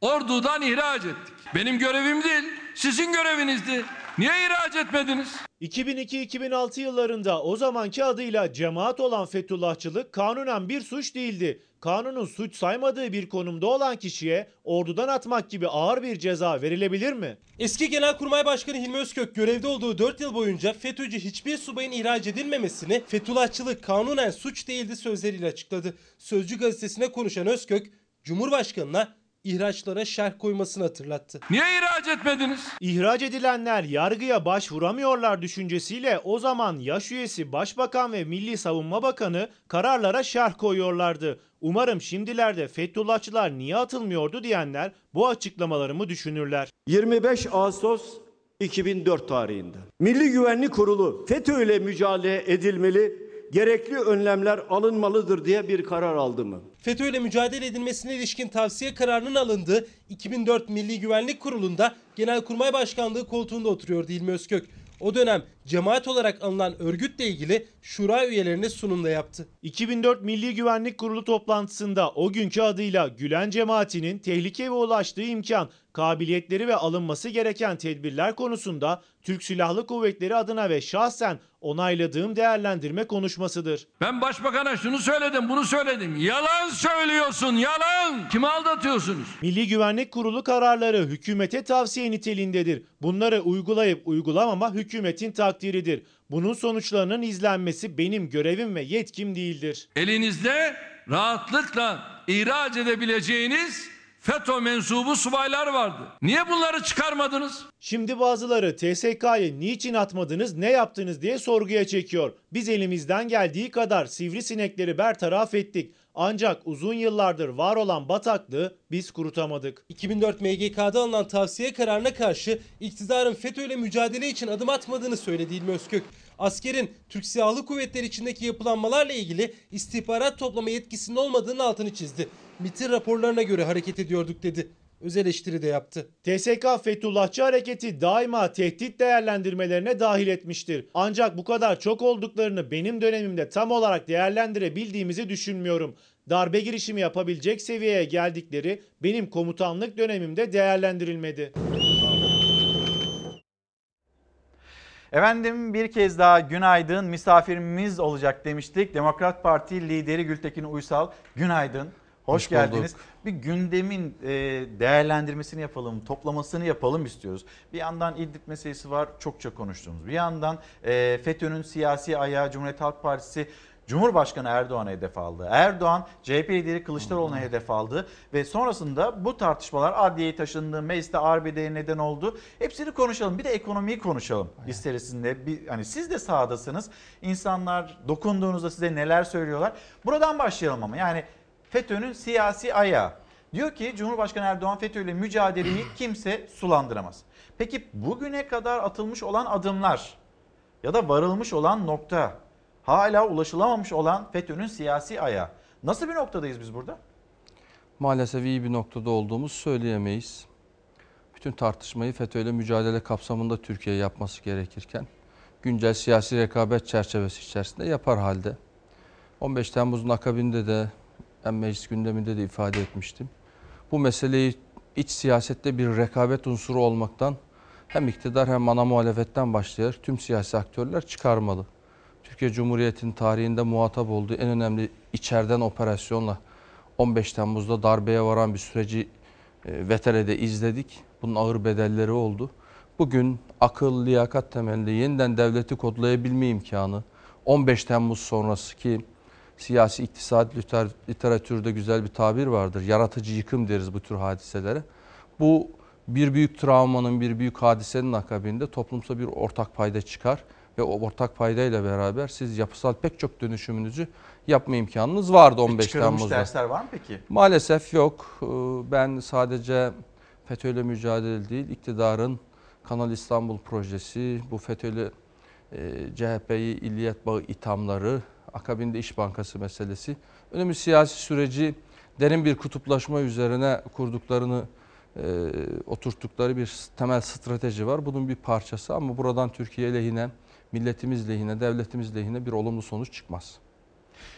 ordudan ihraç ettik. Benim görevim değil, sizin görevinizdi. Niye ihraç etmediniz? 2002-2006 yıllarında o zamanki adıyla cemaat olan Fethullahçılık kanunen bir suç değildi. Kanunun suç saymadığı bir konumda olan kişiye ordudan atmak gibi ağır bir ceza verilebilir mi? Eski Genelkurmay Başkanı Hilmi Özkök görevde olduğu 4 yıl boyunca FETÖ'cü hiçbir subayın ihraç edilmemesini Fethullahçılık kanunen suç değildi sözleriyle açıkladı. Sözcü gazetesine konuşan Özkök, Cumhurbaşkanı'na ihraçlara şerh koymasını hatırlattı. Niye ihraç etmediniz? İhraç edilenler yargıya başvuramıyorlar düşüncesiyle o zaman yaş üyesi Başbakan ve Milli Savunma Bakanı kararlara şerh koyuyorlardı. Umarım şimdilerde Fethullahçılar niye atılmıyordu diyenler bu açıklamalarımı düşünürler. 25 Ağustos 2004 tarihinde Milli Güvenlik Kurulu FETÖ ile mücadele edilmeli, gerekli önlemler alınmalıdır diye bir karar aldı mı? FETÖ ile mücadele edilmesine ilişkin tavsiye kararının alındığı 2004 Milli Güvenlik Kurulu'nda Genelkurmay Başkanlığı koltuğunda oturuyordu İlmi Özkök. O dönem cemaat olarak anılan örgütle ilgili şura üyelerine sunumda yaptı. 2004 Milli Güvenlik Kurulu toplantısında o günkü adıyla Gülen cemaatinin tehlikeye ulaştığı imkan, kabiliyetleri ve alınması gereken tedbirler konusunda Türk Silahlı Kuvvetleri adına ve şahsen onayladığım değerlendirme konuşmasıdır. Ben başbakana şunu söyledim, bunu söyledim. Yalan söylüyorsun, yalan. Kimi aldatıyorsunuz? Milli Güvenlik Kurulu kararları hükümete tavsiye niteliğindedir. Bunları uygulayıp uygulamama hükümetin takdiridir. Bunun sonuçlarının izlenmesi benim görevim ve yetkim değildir. Elinizde rahatlıkla ihraç edebileceğiniz FETÖ mensubu subaylar vardı. Niye bunları çıkarmadınız? Şimdi bazıları TSK'yı niçin atmadınız, ne yaptınız diye sorguya çekiyor. Biz elimizden geldiği kadar sivrisinekleri bertaraf ettik. Ancak uzun yıllardır var olan bataklığı biz kurutamadık. 2004 MGK'da alınan tavsiye kararına karşı iktidarın FETÖ ile mücadele için adım atmadığını söyledi İlmi Özkök. Askerin Türk Silahlı Kuvvetleri içindeki yapılanmalarla ilgili istihbarat toplama yetkisinin olmadığının altını çizdi. MIT'in raporlarına göre hareket ediyorduk dedi. Öz eleştiri de yaptı. TSK Fethullahçı hareketi daima tehdit değerlendirmelerine dahil etmiştir. Ancak bu kadar çok olduklarını benim dönemimde tam olarak değerlendirebildiğimizi düşünmüyorum. Darbe girişimi yapabilecek seviyeye geldikleri benim komutanlık dönemimde değerlendirilmedi. Efendim bir kez daha günaydın misafirimiz olacak demiştik. Demokrat Parti lideri Gültekin Uysal günaydın. Hoş, Hoş geldiniz. bulduk. Bir gündemin e, değerlendirmesini yapalım, toplamasını yapalım istiyoruz. Bir yandan İdlib meselesi var, çokça konuştuğumuz. Bir yandan e, FETÖ'nün siyasi ayağı Cumhuriyet Halk Partisi Cumhurbaşkanı Erdoğan'a hedef aldı. Erdoğan CHP lideri Kılıçdaroğlu'na hedef aldı ve sonrasında bu tartışmalar adliyeye taşındı, mecliste arbedeye neden oldu. Hepsini konuşalım. Bir de ekonomiyi konuşalım isterisinde. Bir, hani siz de sahadasınız. İnsanlar dokunduğunuzda size neler söylüyorlar. Buradan başlayalım ama yani FETÖ'nün siyasi ayağı. Diyor ki Cumhurbaşkanı Erdoğan FETÖ ile mücadeleyi kimse sulandıramaz. Peki bugüne kadar atılmış olan adımlar ya da varılmış olan nokta hala ulaşılamamış olan FETÖ'nün siyasi ayağı. Nasıl bir noktadayız biz burada? Maalesef iyi bir noktada olduğumuzu söyleyemeyiz. Bütün tartışmayı FETÖ ile mücadele kapsamında Türkiye yapması gerekirken güncel siyasi rekabet çerçevesi içerisinde yapar halde. 15 Temmuz'un akabinde de ben meclis gündeminde de ifade etmiştim. Bu meseleyi iç siyasette bir rekabet unsuru olmaktan hem iktidar hem ana muhalefetten başlayarak tüm siyasi aktörler çıkarmalı. Türkiye Cumhuriyeti'nin tarihinde muhatap olduğu en önemli içeriden operasyonla 15 Temmuz'da darbeye varan bir süreci e, Vetere'de izledik. Bunun ağır bedelleri oldu. Bugün akıl, liyakat temelli yeniden devleti kodlayabilme imkanı 15 Temmuz sonrası ki siyasi iktisat liter- literatürde güzel bir tabir vardır. Yaratıcı yıkım deriz bu tür hadiselere. Bu bir büyük travmanın, bir büyük hadisenin akabinde toplumsal bir ortak payda çıkar ve o ortak paydayla beraber siz yapısal pek çok dönüşümünüzü yapma imkanınız vardı 15 Çıkarılmış Temmuz'da. dersler var mı peki? Maalesef yok. Ee, Ben sadece FETÖ'yle mücadele değil, iktidarın Kanal İstanbul projesi, bu FETÖ'yle e, CHP'yi illiyet bağı ithamları, akabinde İş Bankası meselesi, önemli siyasi süreci derin bir kutuplaşma üzerine kurduklarını, e, oturttukları bir temel strateji var. Bunun bir parçası ama buradan Türkiye lehine, milletimiz lehine, devletimiz lehine bir olumlu sonuç çıkmaz.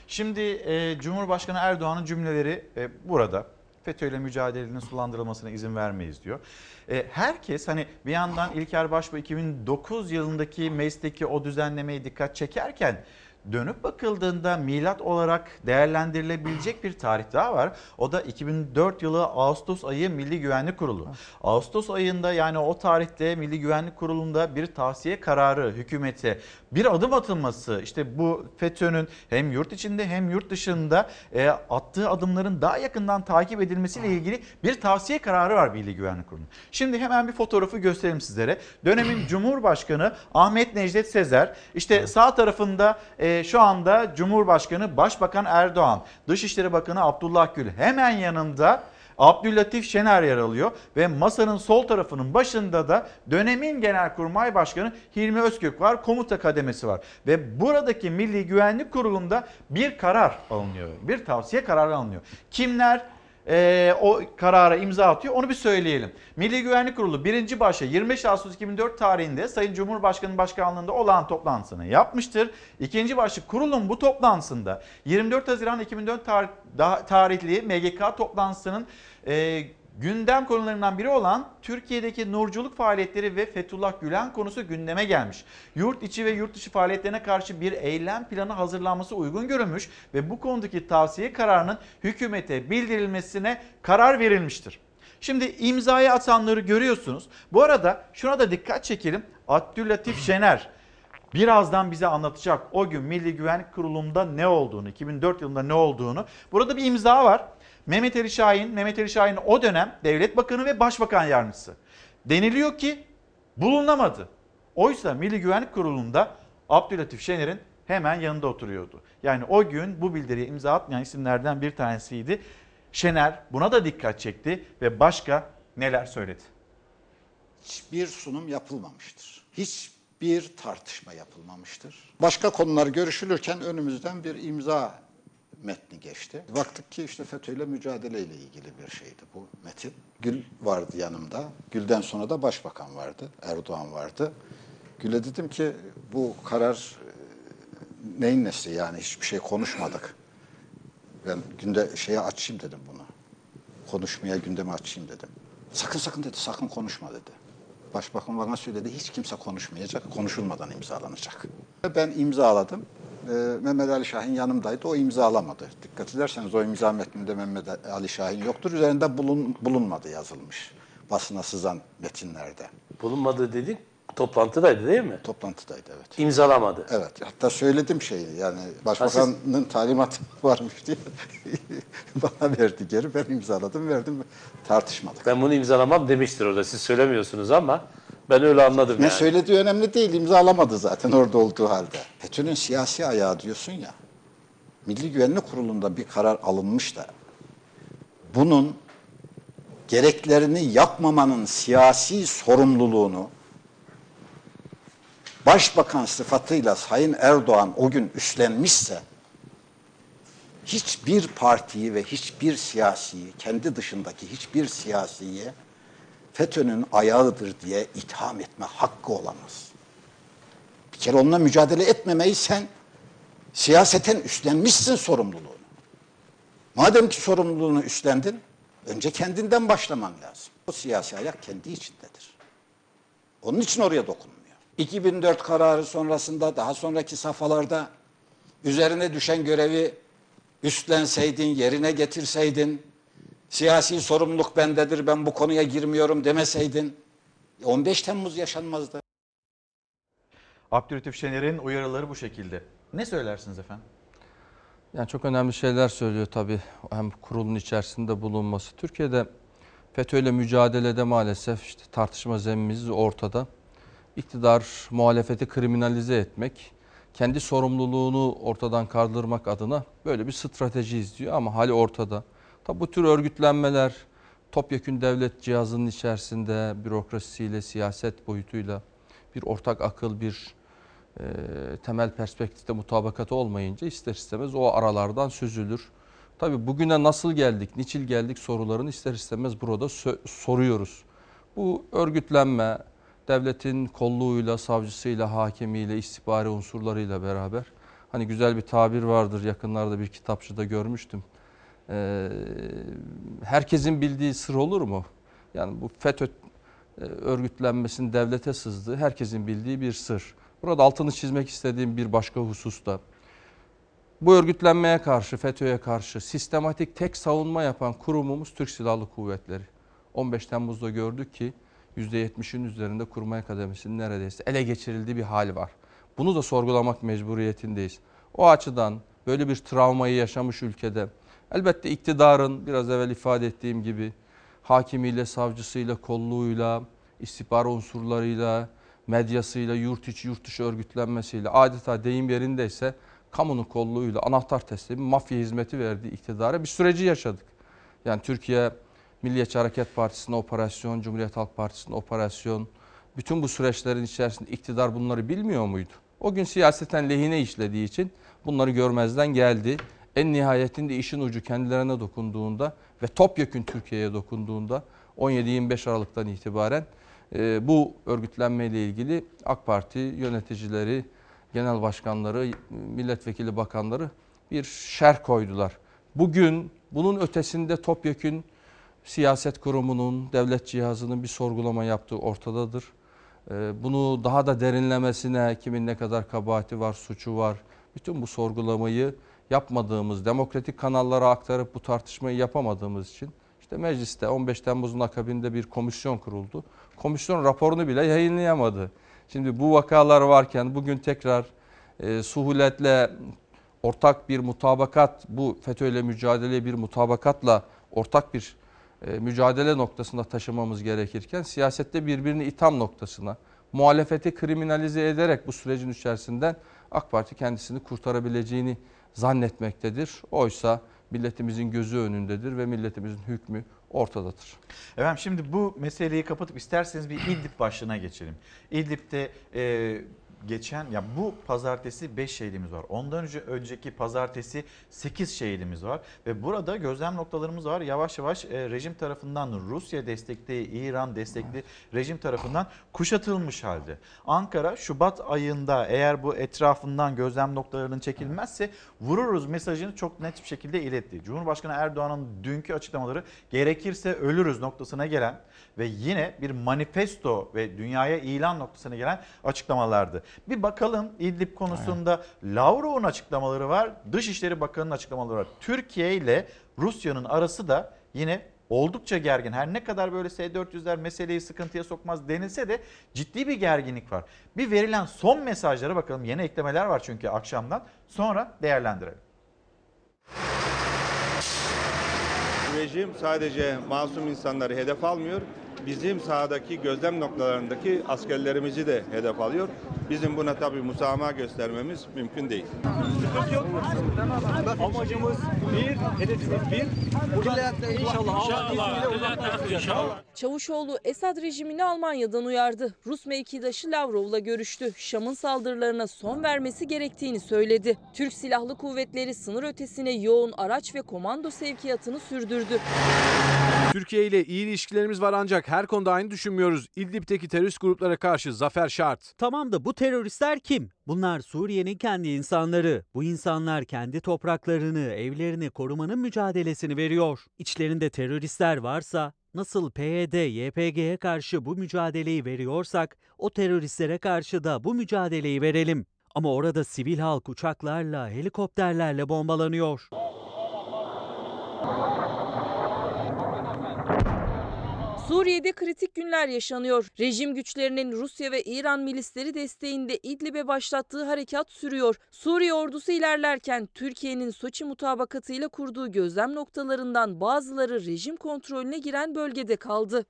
Şimdi e, Cumhurbaşkanı Erdoğan'ın cümleleri e, burada. FETÖ'yle mücadelenin sulandırılmasına izin vermeyiz diyor. E, herkes hani bir yandan İlker Başbuğ 2009 yılındaki meclisteki o düzenlemeye dikkat çekerken dönüp bakıldığında milat olarak değerlendirilebilecek bir tarih daha var. O da 2004 yılı Ağustos ayı Milli Güvenlik Kurulu. Ağustos ayında yani o tarihte Milli Güvenlik Kurulu'nda bir tavsiye kararı hükümete bir adım atılması işte bu FETÖ'nün hem yurt içinde hem yurt dışında e, attığı adımların daha yakından takip edilmesiyle ilgili bir tavsiye kararı var Milli Güvenlik Kurulu'nun. Şimdi hemen bir fotoğrafı göstereyim sizlere. Dönemin Cumhurbaşkanı Ahmet Necdet Sezer işte sağ tarafında e, şu anda Cumhurbaşkanı Başbakan Erdoğan, Dışişleri Bakanı Abdullah Gül hemen yanında Abdüllatif Şener yer alıyor ve masanın sol tarafının başında da dönemin Genelkurmay Başkanı Hilmi Özkök var. Komuta kademesi var. Ve buradaki Milli Güvenlik Kurulu'nda bir karar alınıyor. Bir tavsiye kararı alınıyor. Kimler e, o karara imza atıyor onu bir söyleyelim. Milli Güvenlik Kurulu birinci başa 25 Ağustos 2004 tarihinde Sayın Cumhurbaşkanı başkanlığında olan toplantısını yapmıştır. İkinci başlık kurulun bu toplantısında 24 Haziran 2004 tar- da- tarihli MGK toplantısının e, gündem konularından biri olan Türkiye'deki nurculuk faaliyetleri ve Fethullah Gülen konusu gündeme gelmiş. Yurt içi ve yurt dışı faaliyetlerine karşı bir eylem planı hazırlanması uygun görülmüş ve bu konudaki tavsiye kararının hükümete bildirilmesine karar verilmiştir. Şimdi imzayı atanları görüyorsunuz. Bu arada şuna da dikkat çekelim. Abdüllatif Şener birazdan bize anlatacak o gün Milli Güvenlik Kurulu'nda ne olduğunu, 2004 yılında ne olduğunu. Burada bir imza var. Mehmet Ali Şahin, Mehmet Ali Şahin o dönem Devlet Bakanı ve Başbakan Yardımcısı. Deniliyor ki bulunamadı. Oysa Milli Güvenlik Kurulu'nda Abdülatif Şener'in hemen yanında oturuyordu. Yani o gün bu bildiriye imza atmayan isimlerden bir tanesiydi. Şener buna da dikkat çekti ve başka neler söyledi? hiçbir sunum yapılmamıştır. Hiçbir tartışma yapılmamıştır. Başka konular görüşülürken önümüzden bir imza metni geçti. Baktık ki işte FETÖ'yle mücadeleyle ilgili bir şeydi bu metin. Gül vardı yanımda. Gül'den sonra da başbakan vardı. Erdoğan vardı. Gül'e dedim ki bu karar e, neyin nesi yani hiçbir şey konuşmadık. Ben günde şeye açayım dedim bunu. Konuşmaya gündeme açayım dedim. Sakın sakın dedi, sakın konuşma dedi. Başbakan bana söyledi, hiç kimse konuşmayacak, konuşulmadan imzalanacak. Ben imzaladım. Ee, Mehmet Ali Şahin yanımdaydı, o imzalamadı. Dikkat ederseniz o imza metninde Mehmet Ali Şahin yoktur. Üzerinde bulun, bulunmadı yazılmış basına sızan metinlerde. Bulunmadı dedik. Toplantıdaydı değil mi? Toplantıdaydı evet. İmzalamadı. Evet. Hatta söyledim şeyi yani başbakanın talimatı varmış diye bana verdi geri. Ben imzaladım verdim tartışmadık. Ben bunu imzalamam demiştir orada. Siz söylemiyorsunuz ama ben öyle anladım Ne yani. söylediği önemli değil imzalamadı zaten orada olduğu halde. FETÖ'nün siyasi ayağı diyorsun ya. Milli Güvenlik Kurulu'nda bir karar alınmış da bunun gereklerini yapmamanın siyasi sorumluluğunu başbakan sıfatıyla Sayın Erdoğan o gün üstlenmişse hiçbir partiyi ve hiçbir siyasiyi, kendi dışındaki hiçbir siyasiyi FETÖ'nün ayağıdır diye itham etme hakkı olamaz. Bir kere onunla mücadele etmemeyi sen siyaseten üstlenmişsin sorumluluğunu. Madem ki sorumluluğunu üstlendin, Önce kendinden başlaman lazım. O siyasi ayak kendi içindedir. Onun için oraya dokunmuyor. 2004 kararı sonrasında daha sonraki safhalarda üzerine düşen görevi üstlenseydin, yerine getirseydin, siyasi sorumluluk bendedir, ben bu konuya girmiyorum demeseydin 15 Temmuz yaşanmazdı. Abdülhatif Şener'in uyarıları bu şekilde. Ne söylersiniz efendim? Yani çok önemli şeyler söylüyor tabii hem kurulun içerisinde bulunması. Türkiye'de FETÖ'yle mücadelede maalesef işte tartışma zeminimiz ortada. İktidar muhalefeti kriminalize etmek, kendi sorumluluğunu ortadan kaldırmak adına böyle bir strateji izliyor ama hali ortada. Tabi bu tür örgütlenmeler topyekün devlet cihazının içerisinde bürokrasisiyle, siyaset boyutuyla bir ortak akıl, bir e, temel perspektifte mutabakat olmayınca ister istemez o aralardan süzülür. Tabi bugüne nasıl geldik, niçin geldik sorularını ister istemez burada soruyoruz. Bu örgütlenme, devletin kolluğuyla, savcısıyla, hakimiyle, istihbari unsurlarıyla beraber hani güzel bir tabir vardır yakınlarda bir kitapçıda görmüştüm. Ee, herkesin bildiği sır olur mu? Yani bu FETÖ e, örgütlenmesinin devlete sızdığı herkesin bildiği bir sır. Burada altını çizmek istediğim bir başka husus da bu örgütlenmeye karşı, FETÖ'ye karşı sistematik tek savunma yapan kurumumuz Türk Silahlı Kuvvetleri. 15 Temmuz'da gördük ki %70'in üzerinde kurmay kademesinin neredeyse ele geçirildiği bir hal var. Bunu da sorgulamak mecburiyetindeyiz. O açıdan böyle bir travmayı yaşamış ülkede elbette iktidarın biraz evvel ifade ettiğim gibi hakimiyle, savcısıyla, kolluğuyla, istihbar unsurlarıyla, medyasıyla, yurt içi yurt dışı örgütlenmesiyle adeta deyim yerindeyse kamunun kolluğuyla anahtar teslimi mafya hizmeti verdiği iktidara bir süreci yaşadık. Yani Türkiye Milliyetçi Hareket Partisi'ne operasyon, Cumhuriyet Halk Partisi'ne operasyon, bütün bu süreçlerin içerisinde iktidar bunları bilmiyor muydu? O gün siyaseten lehine işlediği için bunları görmezden geldi. En nihayetinde işin ucu kendilerine dokunduğunda ve topyekün Türkiye'ye dokunduğunda 17-25 Aralık'tan itibaren e, bu örgütlenmeyle ilgili AK Parti yöneticileri, genel başkanları, milletvekili bakanları bir şer koydular. Bugün bunun ötesinde topyekün siyaset kurumunun, devlet cihazının bir sorgulama yaptığı ortadadır. Ee, bunu daha da derinlemesine kimin ne kadar kabahati var, suçu var. Bütün bu sorgulamayı yapmadığımız, demokratik kanallara aktarıp bu tartışmayı yapamadığımız için işte mecliste 15 Temmuz'un akabinde bir komisyon kuruldu. Komisyon raporunu bile yayınlayamadı. Şimdi bu vakalar varken bugün tekrar e, suhuletle ortak bir mutabakat, bu FETÖ mücadele bir mutabakatla ortak bir e, mücadele noktasında taşımamız gerekirken siyasette birbirini itham noktasına, muhalefeti kriminalize ederek bu sürecin içerisinden AK Parti kendisini kurtarabileceğini zannetmektedir. Oysa milletimizin gözü önündedir ve milletimizin hükmü ortadadır. Efendim şimdi bu meseleyi kapatıp isterseniz bir İdlib başlığına geçelim. İdlib'de e, geçen ya bu pazartesi 5 şehidimiz var. Ondan önce önceki pazartesi 8 şehidimiz var ve burada gözlem noktalarımız var. Yavaş yavaş e, rejim tarafından Rusya destekli, İran destekli rejim tarafından kuşatılmış halde. Ankara Şubat ayında eğer bu etrafından gözlem noktalarının çekilmezse vururuz mesajını çok net bir şekilde iletti. Cumhurbaşkanı Erdoğan'ın dünkü açıklamaları gerekirse ölürüz noktasına gelen ve yine bir manifesto ve dünyaya ilan noktasına gelen açıklamalardı. Bir bakalım İdlib konusunda evet. Lavrov'un açıklamaları var. Dışişleri Bakanı'nın açıklamaları var. Türkiye ile Rusya'nın arası da yine oldukça gergin. Her ne kadar böyle S-400'ler meseleyi sıkıntıya sokmaz denilse de ciddi bir gerginlik var. Bir verilen son mesajlara bakalım. Yeni eklemeler var çünkü akşamdan. Sonra değerlendirelim. Rejim sadece masum insanları hedef almıyor, bizim sahadaki gözlem noktalarındaki askerlerimizi de hedef alıyor. Bizim buna tabii musamaha göstermemiz mümkün değil. Amacımız bir, hedefimiz bir. Burada inşallah, inşallah. Çavuşoğlu Esad rejimini Almanya'dan uyardı. Rus mevkidaşı Lavrov'la görüştü. Şam'ın saldırılarına son vermesi gerektiğini söyledi. Türk Silahlı Kuvvetleri sınır ötesine yoğun araç ve komando sevkiyatını sürdürdü. Türkiye ile iyi ilişkilerimiz var ancak her konuda aynı düşünmüyoruz. İdlib'teki terörist gruplara karşı zafer şart. Tamam da bu teröristler kim? Bunlar Suriye'nin kendi insanları. Bu insanlar kendi topraklarını, evlerini korumanın mücadelesini veriyor. İçlerinde teröristler varsa nasıl PYD, YPG'ye karşı bu mücadeleyi veriyorsak o teröristlere karşı da bu mücadeleyi verelim. Ama orada sivil halk uçaklarla, helikopterlerle bombalanıyor. Suriye'de kritik günler yaşanıyor. Rejim güçlerinin Rusya ve İran milisleri desteğinde İdlib'e başlattığı harekat sürüyor. Suriye ordusu ilerlerken Türkiye'nin Soçi mutabakatıyla kurduğu gözlem noktalarından bazıları rejim kontrolüne giren bölgede kaldı.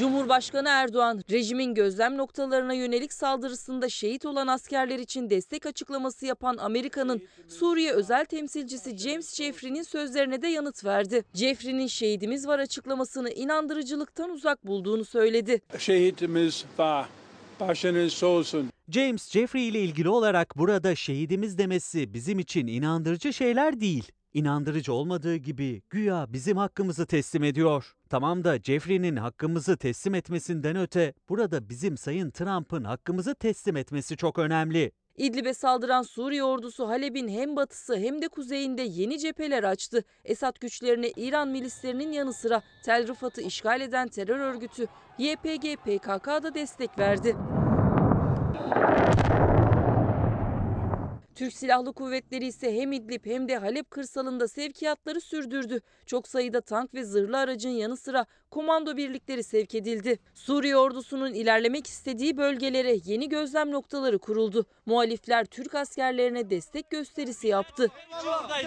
Cumhurbaşkanı Erdoğan, rejimin gözlem noktalarına yönelik saldırısında şehit olan askerler için destek açıklaması yapan Amerika'nın Suriye özel temsilcisi James Jeffrey'nin sözlerine de yanıt verdi. Jeffrey'nin şehidimiz var açıklamasını inandırıcılıktan uzak bulduğunu söyledi. Şehitimiz var. Başınız olsun. James Jeffrey ile ilgili olarak burada şehidimiz demesi bizim için inandırıcı şeyler değil. İnandırıcı olmadığı gibi güya bizim hakkımızı teslim ediyor. Tamam da Jeffrey'nin hakkımızı teslim etmesinden öte burada bizim Sayın Trump'ın hakkımızı teslim etmesi çok önemli. İdlib'e saldıran Suriye ordusu Halep'in hem batısı hem de kuzeyinde yeni cepheler açtı. Esad güçlerine İran milislerinin yanı sıra Tel Rifat'ı işgal eden terör örgütü YPG PKK da destek verdi. Türk Silahlı Kuvvetleri ise hem İdlib hem de Halep kırsalında sevkiyatları sürdürdü. Çok sayıda tank ve zırhlı aracın yanı sıra komando birlikleri sevk edildi. Suriye ordusunun ilerlemek istediği bölgelere yeni gözlem noktaları kuruldu. Muhalifler Türk askerlerine destek gösterisi yaptı.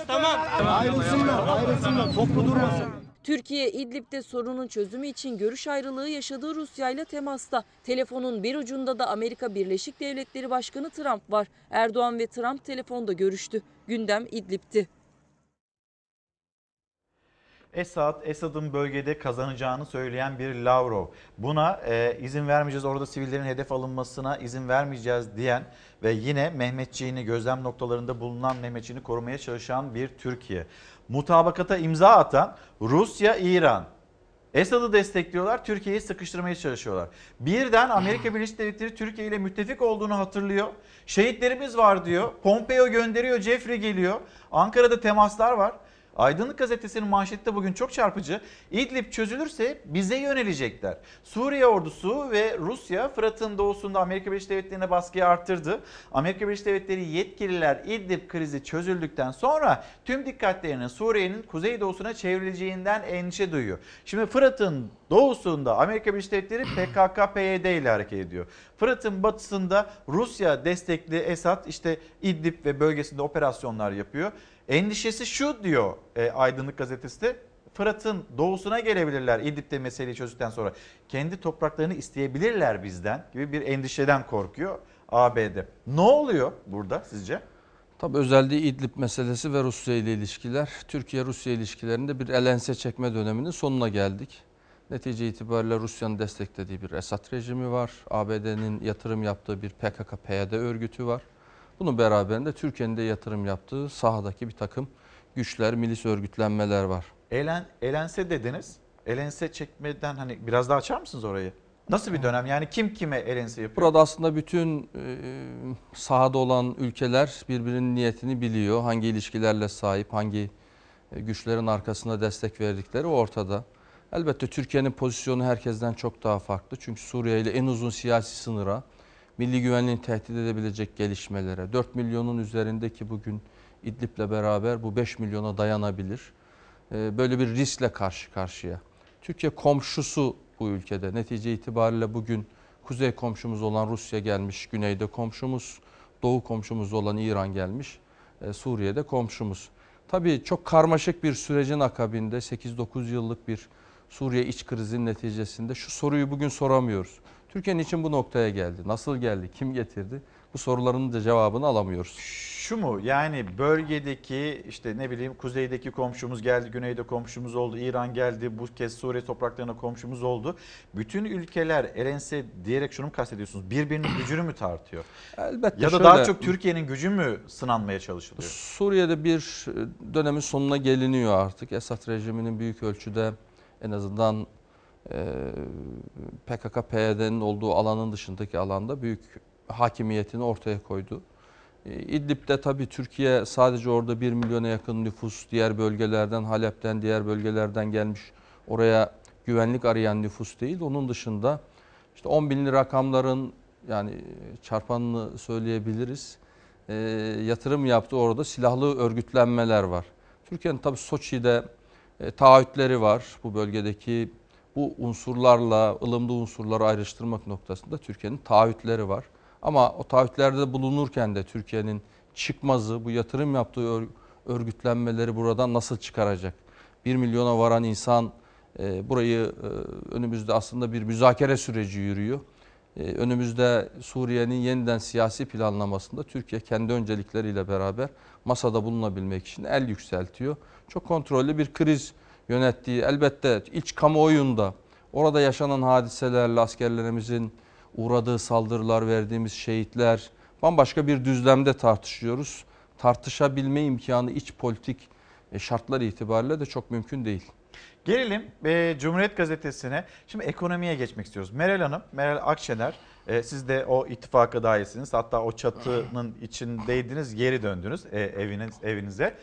Tamam. Ayrılsınlar, ayrılsınlar. Toplu durmasın. Türkiye İdlib'de sorunun çözümü için görüş ayrılığı yaşadığı Rusya ile temasta. Telefonun bir ucunda da Amerika Birleşik Devletleri Başkanı Trump var. Erdoğan ve Trump telefonda görüştü. Gündem İdlib'ti. Esad, Esad'ın bölgede kazanacağını söyleyen bir Lavrov. Buna e, izin vermeyeceğiz, orada sivillerin hedef alınmasına izin vermeyeceğiz diyen ve yine Mehmetçiğini gözlem noktalarında bulunan Mehmetçiğini korumaya çalışan bir Türkiye. Mutabakata imza atan Rusya, İran. Esad'ı destekliyorlar, Türkiye'yi sıkıştırmaya çalışıyorlar. Birden Amerika Birleşik Devletleri Türkiye ile müttefik olduğunu hatırlıyor. Şehitlerimiz var diyor. Pompeo gönderiyor, Jeffrey geliyor. Ankara'da temaslar var. Aydınlık Gazetesi'nin manşette bugün çok çarpıcı. İdlib çözülürse bize yönelecekler. Suriye ordusu ve Rusya Fırat'ın doğusunda Amerika Birleşik Devletleri'ne baskıyı arttırdı. Amerika Birleşik Devletleri yetkililer İdlib krizi çözüldükten sonra tüm dikkatlerinin Suriye'nin kuzeydoğusuna çevrileceğinden endişe duyuyor. Şimdi Fırat'ın doğusunda Amerika Birleşik Devletleri PKK-PYD ile hareket ediyor. Fırat'ın batısında Rusya destekli Esad işte İdlib ve bölgesinde operasyonlar yapıyor. Endişesi şu diyor e, Aydınlık Gazetesi Fırat'ın doğusuna gelebilirler İdlib'de meseleyi çözdükten sonra. Kendi topraklarını isteyebilirler bizden gibi bir endişeden korkuyor ABD. Ne oluyor burada sizce? Tabii özelliği İdlib meselesi ve Rusya ile ilişkiler. Türkiye-Rusya ilişkilerinde bir elense çekme döneminin sonuna geldik. Netice itibariyle Rusya'nın desteklediği bir Esad rejimi var. ABD'nin yatırım yaptığı bir PKK-PYD örgütü var. Bunun beraberinde Türkiye'nin de yatırım yaptığı sahadaki bir takım güçler, milis örgütlenmeler var. Elen, elense dediniz. Elense çekmeden hani biraz daha açar mısınız orayı? Nasıl bir dönem? Yani kim kime elense yapıyor? Burada aslında bütün e, sahada olan ülkeler birbirinin niyetini biliyor. Hangi ilişkilerle sahip, hangi e, güçlerin arkasında destek verdikleri ortada. Elbette Türkiye'nin pozisyonu herkesten çok daha farklı. Çünkü Suriye ile en uzun siyasi sınıra, milli güvenliğini tehdit edebilecek gelişmelere, 4 milyonun üzerindeki bugün İdlib'le beraber bu 5 milyona dayanabilir. E, böyle bir riskle karşı karşıya. Türkiye komşusu bu ülkede. Netice itibariyle bugün kuzey komşumuz olan Rusya gelmiş, güneyde komşumuz, doğu komşumuz olan İran gelmiş, e, Suriye'de komşumuz. Tabii çok karmaşık bir sürecin akabinde 8-9 yıllık bir Suriye iç krizinin neticesinde şu soruyu bugün soramıyoruz. Türkiye'nin için bu noktaya geldi. Nasıl geldi? Kim getirdi? Bu soruların da cevabını alamıyoruz. Şu mu yani bölgedeki işte ne bileyim kuzeydeki komşumuz geldi, güneyde komşumuz oldu, İran geldi, bu kez Suriye topraklarına komşumuz oldu. Bütün ülkeler elense diyerek şunu mu kastediyorsunuz? Birbirinin gücünü mü tartıyor? Elbette Ya da şöyle, daha çok Türkiye'nin gücü mü sınanmaya çalışılıyor? Suriye'de bir dönemin sonuna geliniyor artık. Esad rejiminin büyük ölçüde en azından e, PKK-PYD'nin olduğu alanın dışındaki alanda büyük hakimiyetini ortaya koydu. E, İdlib'de tabii Türkiye sadece orada 1 milyona yakın nüfus diğer bölgelerden, Halep'ten, diğer bölgelerden gelmiş oraya güvenlik arayan nüfus değil. Onun dışında işte 10 binli rakamların yani çarpanını söyleyebiliriz. E, yatırım yaptı orada silahlı örgütlenmeler var. Türkiye'nin tabii Soçi'de e, taahhütleri var bu bölgedeki bu unsurlarla ılımlı unsurları ayrıştırmak noktasında Türkiye'nin taahhütleri var. Ama o taahhütlerde bulunurken de Türkiye'nin çıkmazı, bu yatırım yaptığı örgütlenmeleri buradan nasıl çıkaracak? 1 milyona varan insan e, burayı e, önümüzde aslında bir müzakere süreci yürüyor. E, önümüzde Suriye'nin yeniden siyasi planlamasında Türkiye kendi öncelikleriyle beraber masada bulunabilmek için el yükseltiyor. Çok kontrollü bir kriz yönettiği elbette iç kamuoyunda orada yaşanan hadiselerle askerlerimizin uğradığı saldırılar, verdiğimiz şehitler bambaşka bir düzlemde tartışıyoruz. Tartışabilme imkanı iç politik şartlar itibariyle de çok mümkün değil. Gelelim e, Cumhuriyet Gazetesi'ne. Şimdi ekonomiye geçmek istiyoruz. Meral Hanım, Meral Akşener e, siz de o ittifaka dahilsiniz. Hatta o çatının içindeydiniz, geri döndünüz e, eviniz evinize.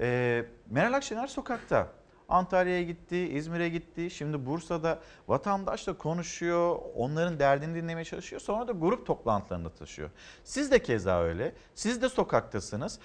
E, Meral Akşener sokakta. Antalya'ya gitti, İzmir'e gitti. Şimdi Bursa'da vatandaşla konuşuyor, onların derdini dinlemeye çalışıyor. Sonra da grup toplantılarında taşıyor. Siz de keza öyle. Siz de sokaktasınız.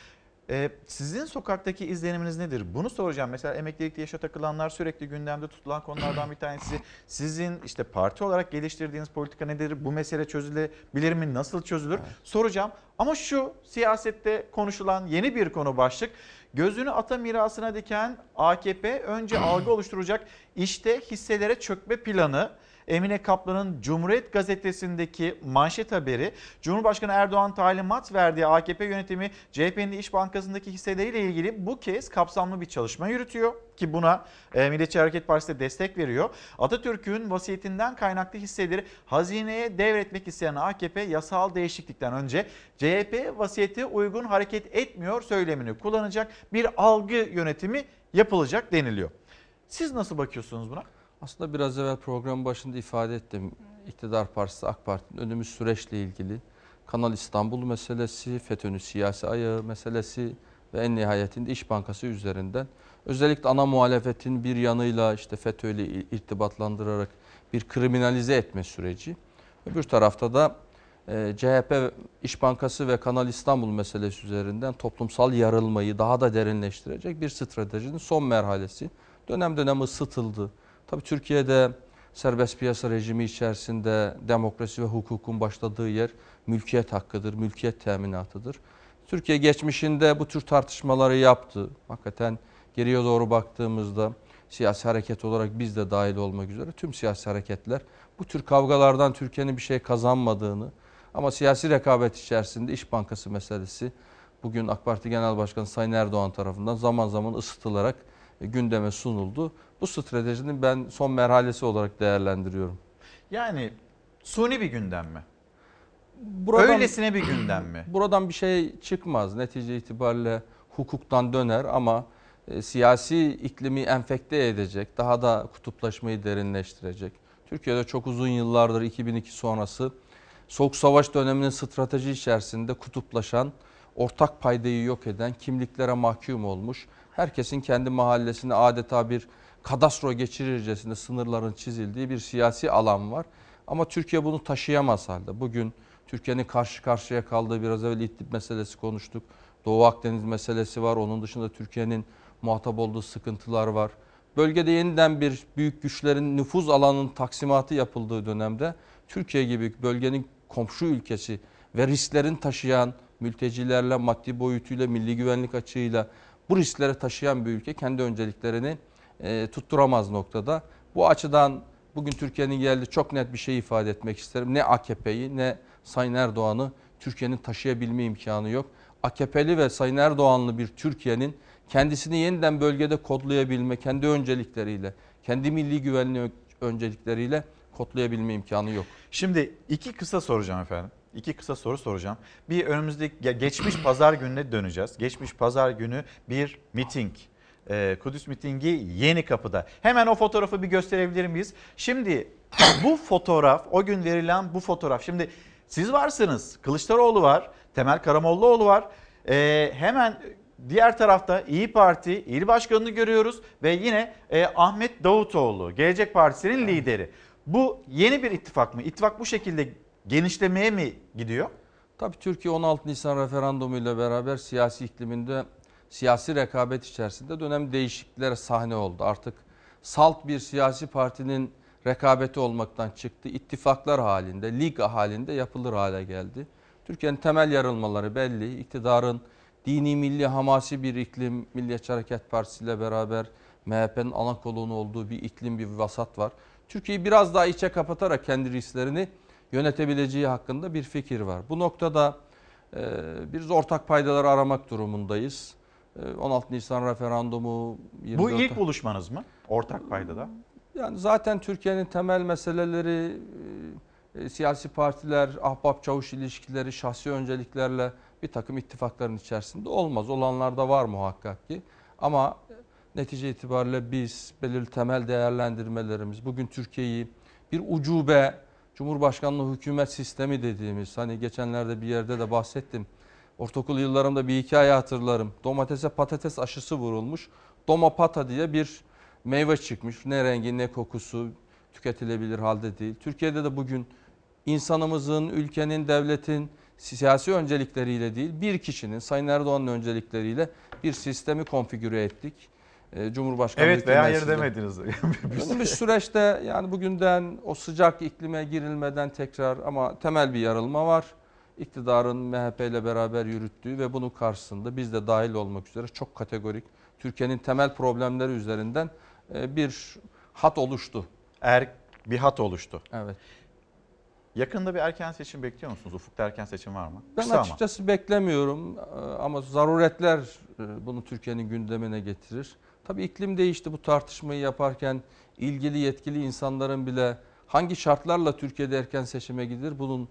Ee, sizin sokaktaki izleniminiz nedir? Bunu soracağım. Mesela emeklilikte yaşa takılanlar sürekli gündemde tutulan konulardan bir tanesi. Sizin işte parti olarak geliştirdiğiniz politika nedir? Bu mesele çözülebilir mi? Nasıl çözülür? Evet. Soracağım. Ama şu siyasette konuşulan yeni bir konu başlık. Gözünü ata mirasına diken AKP önce algı oluşturacak işte hisselere çökme planı. Emine Kaplan'ın Cumhuriyet Gazetesi'ndeki manşet haberi Cumhurbaşkanı Erdoğan talimat verdiği AKP yönetimi CHP'nin İş Bankası'ndaki hisseleriyle ilgili bu kez kapsamlı bir çalışma yürütüyor ki buna e, Milliyetçi Hareket Partisi de destek veriyor. Atatürk'ün vasiyetinden kaynaklı hisseleri hazineye devretmek isteyen AKP yasal değişiklikten önce CHP vasiyeti uygun hareket etmiyor söylemini kullanacak bir algı yönetimi yapılacak deniliyor. Siz nasıl bakıyorsunuz buna? Aslında biraz evvel program başında ifade ettim. İktidar Partisi AK Parti'nin önümüz süreçle ilgili Kanal İstanbul meselesi, FETÖ'nün siyasi ayağı meselesi ve en nihayetinde İş Bankası üzerinden özellikle ana muhalefetin bir yanıyla işte FETÖ ile irtibatlandırarak bir kriminalize etme süreci. Öbür tarafta da e, CHP İş Bankası ve Kanal İstanbul meselesi üzerinden toplumsal yarılmayı daha da derinleştirecek bir stratejinin son merhalesi. Dönem dönem ısıtıldı Tabii Türkiye'de serbest piyasa rejimi içerisinde demokrasi ve hukukun başladığı yer mülkiyet hakkıdır, mülkiyet teminatıdır. Türkiye geçmişinde bu tür tartışmaları yaptı. Hakikaten geriye doğru baktığımızda siyasi hareket olarak biz de dahil olmak üzere tüm siyasi hareketler bu tür kavgalardan Türkiye'nin bir şey kazanmadığını ama siyasi rekabet içerisinde İş Bankası meselesi bugün AK Parti Genel Başkanı Sayın Erdoğan tarafından zaman zaman ısıtılarak gündeme sunuldu. Bu stratejinin ben son merhalesi olarak değerlendiriyorum. Yani suni bir gündem mi? Buradan, Öylesine bir gündem mi? Buradan bir şey çıkmaz. Netice itibariyle hukuktan döner ama e, siyasi iklimi enfekte edecek, daha da kutuplaşmayı derinleştirecek. Türkiye'de çok uzun yıllardır 2002 sonrası Soğuk Savaş döneminin strateji içerisinde kutuplaşan, ortak paydayı yok eden, kimliklere mahkum olmuş, herkesin kendi mahallesine adeta bir kadastro geçirircesinde sınırların çizildiği bir siyasi alan var. Ama Türkiye bunu taşıyamaz halde. Bugün Türkiye'nin karşı karşıya kaldığı biraz evvel İdlib meselesi konuştuk. Doğu Akdeniz meselesi var. Onun dışında Türkiye'nin muhatap olduğu sıkıntılar var. Bölgede yeniden bir büyük güçlerin nüfuz alanının taksimatı yapıldığı dönemde Türkiye gibi bölgenin komşu ülkesi ve risklerin taşıyan mültecilerle, maddi boyutuyla, milli güvenlik açığıyla bu riskleri taşıyan bir ülke kendi önceliklerini e, tutturamaz noktada. Bu açıdan bugün Türkiye'nin geldiği çok net bir şey ifade etmek isterim. Ne AKP'yi ne Sayın Erdoğan'ı Türkiye'nin taşıyabilme imkanı yok. AKP'li ve Sayın Erdoğanlı bir Türkiye'nin kendisini yeniden bölgede kodlayabilme, kendi öncelikleriyle, kendi milli güvenliği öncelikleriyle kodlayabilme imkanı yok. Şimdi iki kısa soracağım efendim. İki kısa soru soracağım. Bir önümüzdeki geçmiş pazar gününe döneceğiz. Geçmiş pazar günü bir miting e, Kudüs mitingi Yeni Kapı'da. Hemen o fotoğrafı bir gösterebilir miyiz? Şimdi bu fotoğraf, o gün verilen bu fotoğraf. Şimdi siz varsınız, Kılıçdaroğlu var, Temel Karamollaoğlu var. E, hemen diğer tarafta İyi Parti il başkanını görüyoruz ve yine e, Ahmet Davutoğlu, Gelecek Partisi'nin lideri. Bu yeni bir ittifak mı? İttifak bu şekilde genişlemeye mi gidiyor? Tabii Türkiye 16 Nisan referandumuyla beraber siyasi ikliminde siyasi rekabet içerisinde dönem değişikliklere sahne oldu. Artık salt bir siyasi partinin rekabeti olmaktan çıktı. İttifaklar halinde, lig halinde yapılır hale geldi. Türkiye'nin temel yarılmaları belli. İktidarın dini, milli, hamasi bir iklim, Milliyetçi Hareket Partisi ile beraber MHP'nin ana kolunu olduğu bir iklim, bir vasat var. Türkiye'yi biraz daha içe kapatarak kendi risklerini yönetebileceği hakkında bir fikir var. Bu noktada e, biz ortak paydaları aramak durumundayız. E, 16 Nisan referandumu 24 Bu ilk buluşmanız mı? Ortak paydada. yani zaten Türkiye'nin temel meseleleri e, e, siyasi partiler, ahbap çavuş ilişkileri, şahsi önceliklerle bir takım ittifakların içerisinde olmaz. Olanlar da var muhakkak ki. Ama netice itibariyle biz belirli temel değerlendirmelerimiz bugün Türkiye'yi bir ucube Cumhurbaşkanlığı hükümet sistemi dediğimiz hani geçenlerde bir yerde de bahsettim. Ortaokul yıllarımda bir hikaye hatırlarım. Domatese patates aşısı vurulmuş. Domapata diye bir meyve çıkmış. Ne rengi ne kokusu tüketilebilir halde değil. Türkiye'de de bugün insanımızın, ülkenin, devletin siyasi öncelikleriyle değil bir kişinin Sayın Erdoğan'ın öncelikleriyle bir sistemi konfigüre ettik. Ee, Cumhurbaşkanlığı Evet veya hayır demediniz. Önümüz süreçte yani bugünden o sıcak iklime girilmeden tekrar ama temel bir yarılma var. İktidarın MHP ile beraber yürüttüğü ve bunun karşısında biz de dahil olmak üzere çok kategorik Türkiye'nin temel problemleri üzerinden e, bir hat oluştu. Er, bir hat oluştu. Evet. Yakında bir erken seçim bekliyor musunuz? Ufukta erken seçim var mı? Ben Kısa ama. açıkçası beklemiyorum e, ama zaruretler e, bunu Türkiye'nin gündemine getirir. Tabii iklim değişti bu tartışmayı yaparken ilgili yetkili insanların bile hangi şartlarla Türkiye'de erken seçime gidilir bunun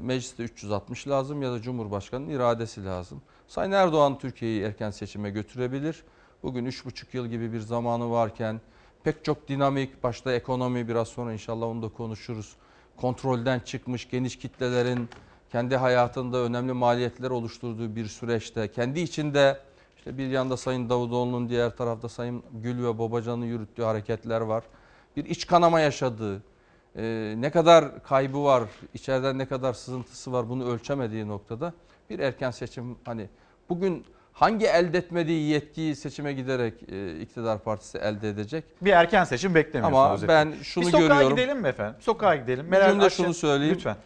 mecliste 360 lazım ya da Cumhurbaşkanı'nın iradesi lazım. Sayın Erdoğan Türkiye'yi erken seçime götürebilir. Bugün 3,5 yıl gibi bir zamanı varken pek çok dinamik başta ekonomi biraz sonra inşallah onu da konuşuruz. Kontrolden çıkmış geniş kitlelerin kendi hayatında önemli maliyetler oluşturduğu bir süreçte kendi içinde işte bir yanda Sayın Davutoğlu'nun diğer tarafta Sayın Gül ve Babacan'ın yürüttüğü hareketler var. Bir iç kanama yaşadığı, e, ne kadar kaybı var, içeriden ne kadar sızıntısı var bunu ölçemediği noktada bir erken seçim hani bugün hangi elde etmediği yetkiyi seçime giderek e, iktidar partisi elde edecek? Bir erken seçim beklemiyorsunuz. Ama efendim. ben şunu bir sokağa görüyorum. gidelim mi efendim? Sokağa gidelim. Meral Akşener- şunu söyleyeyim. Lütfen.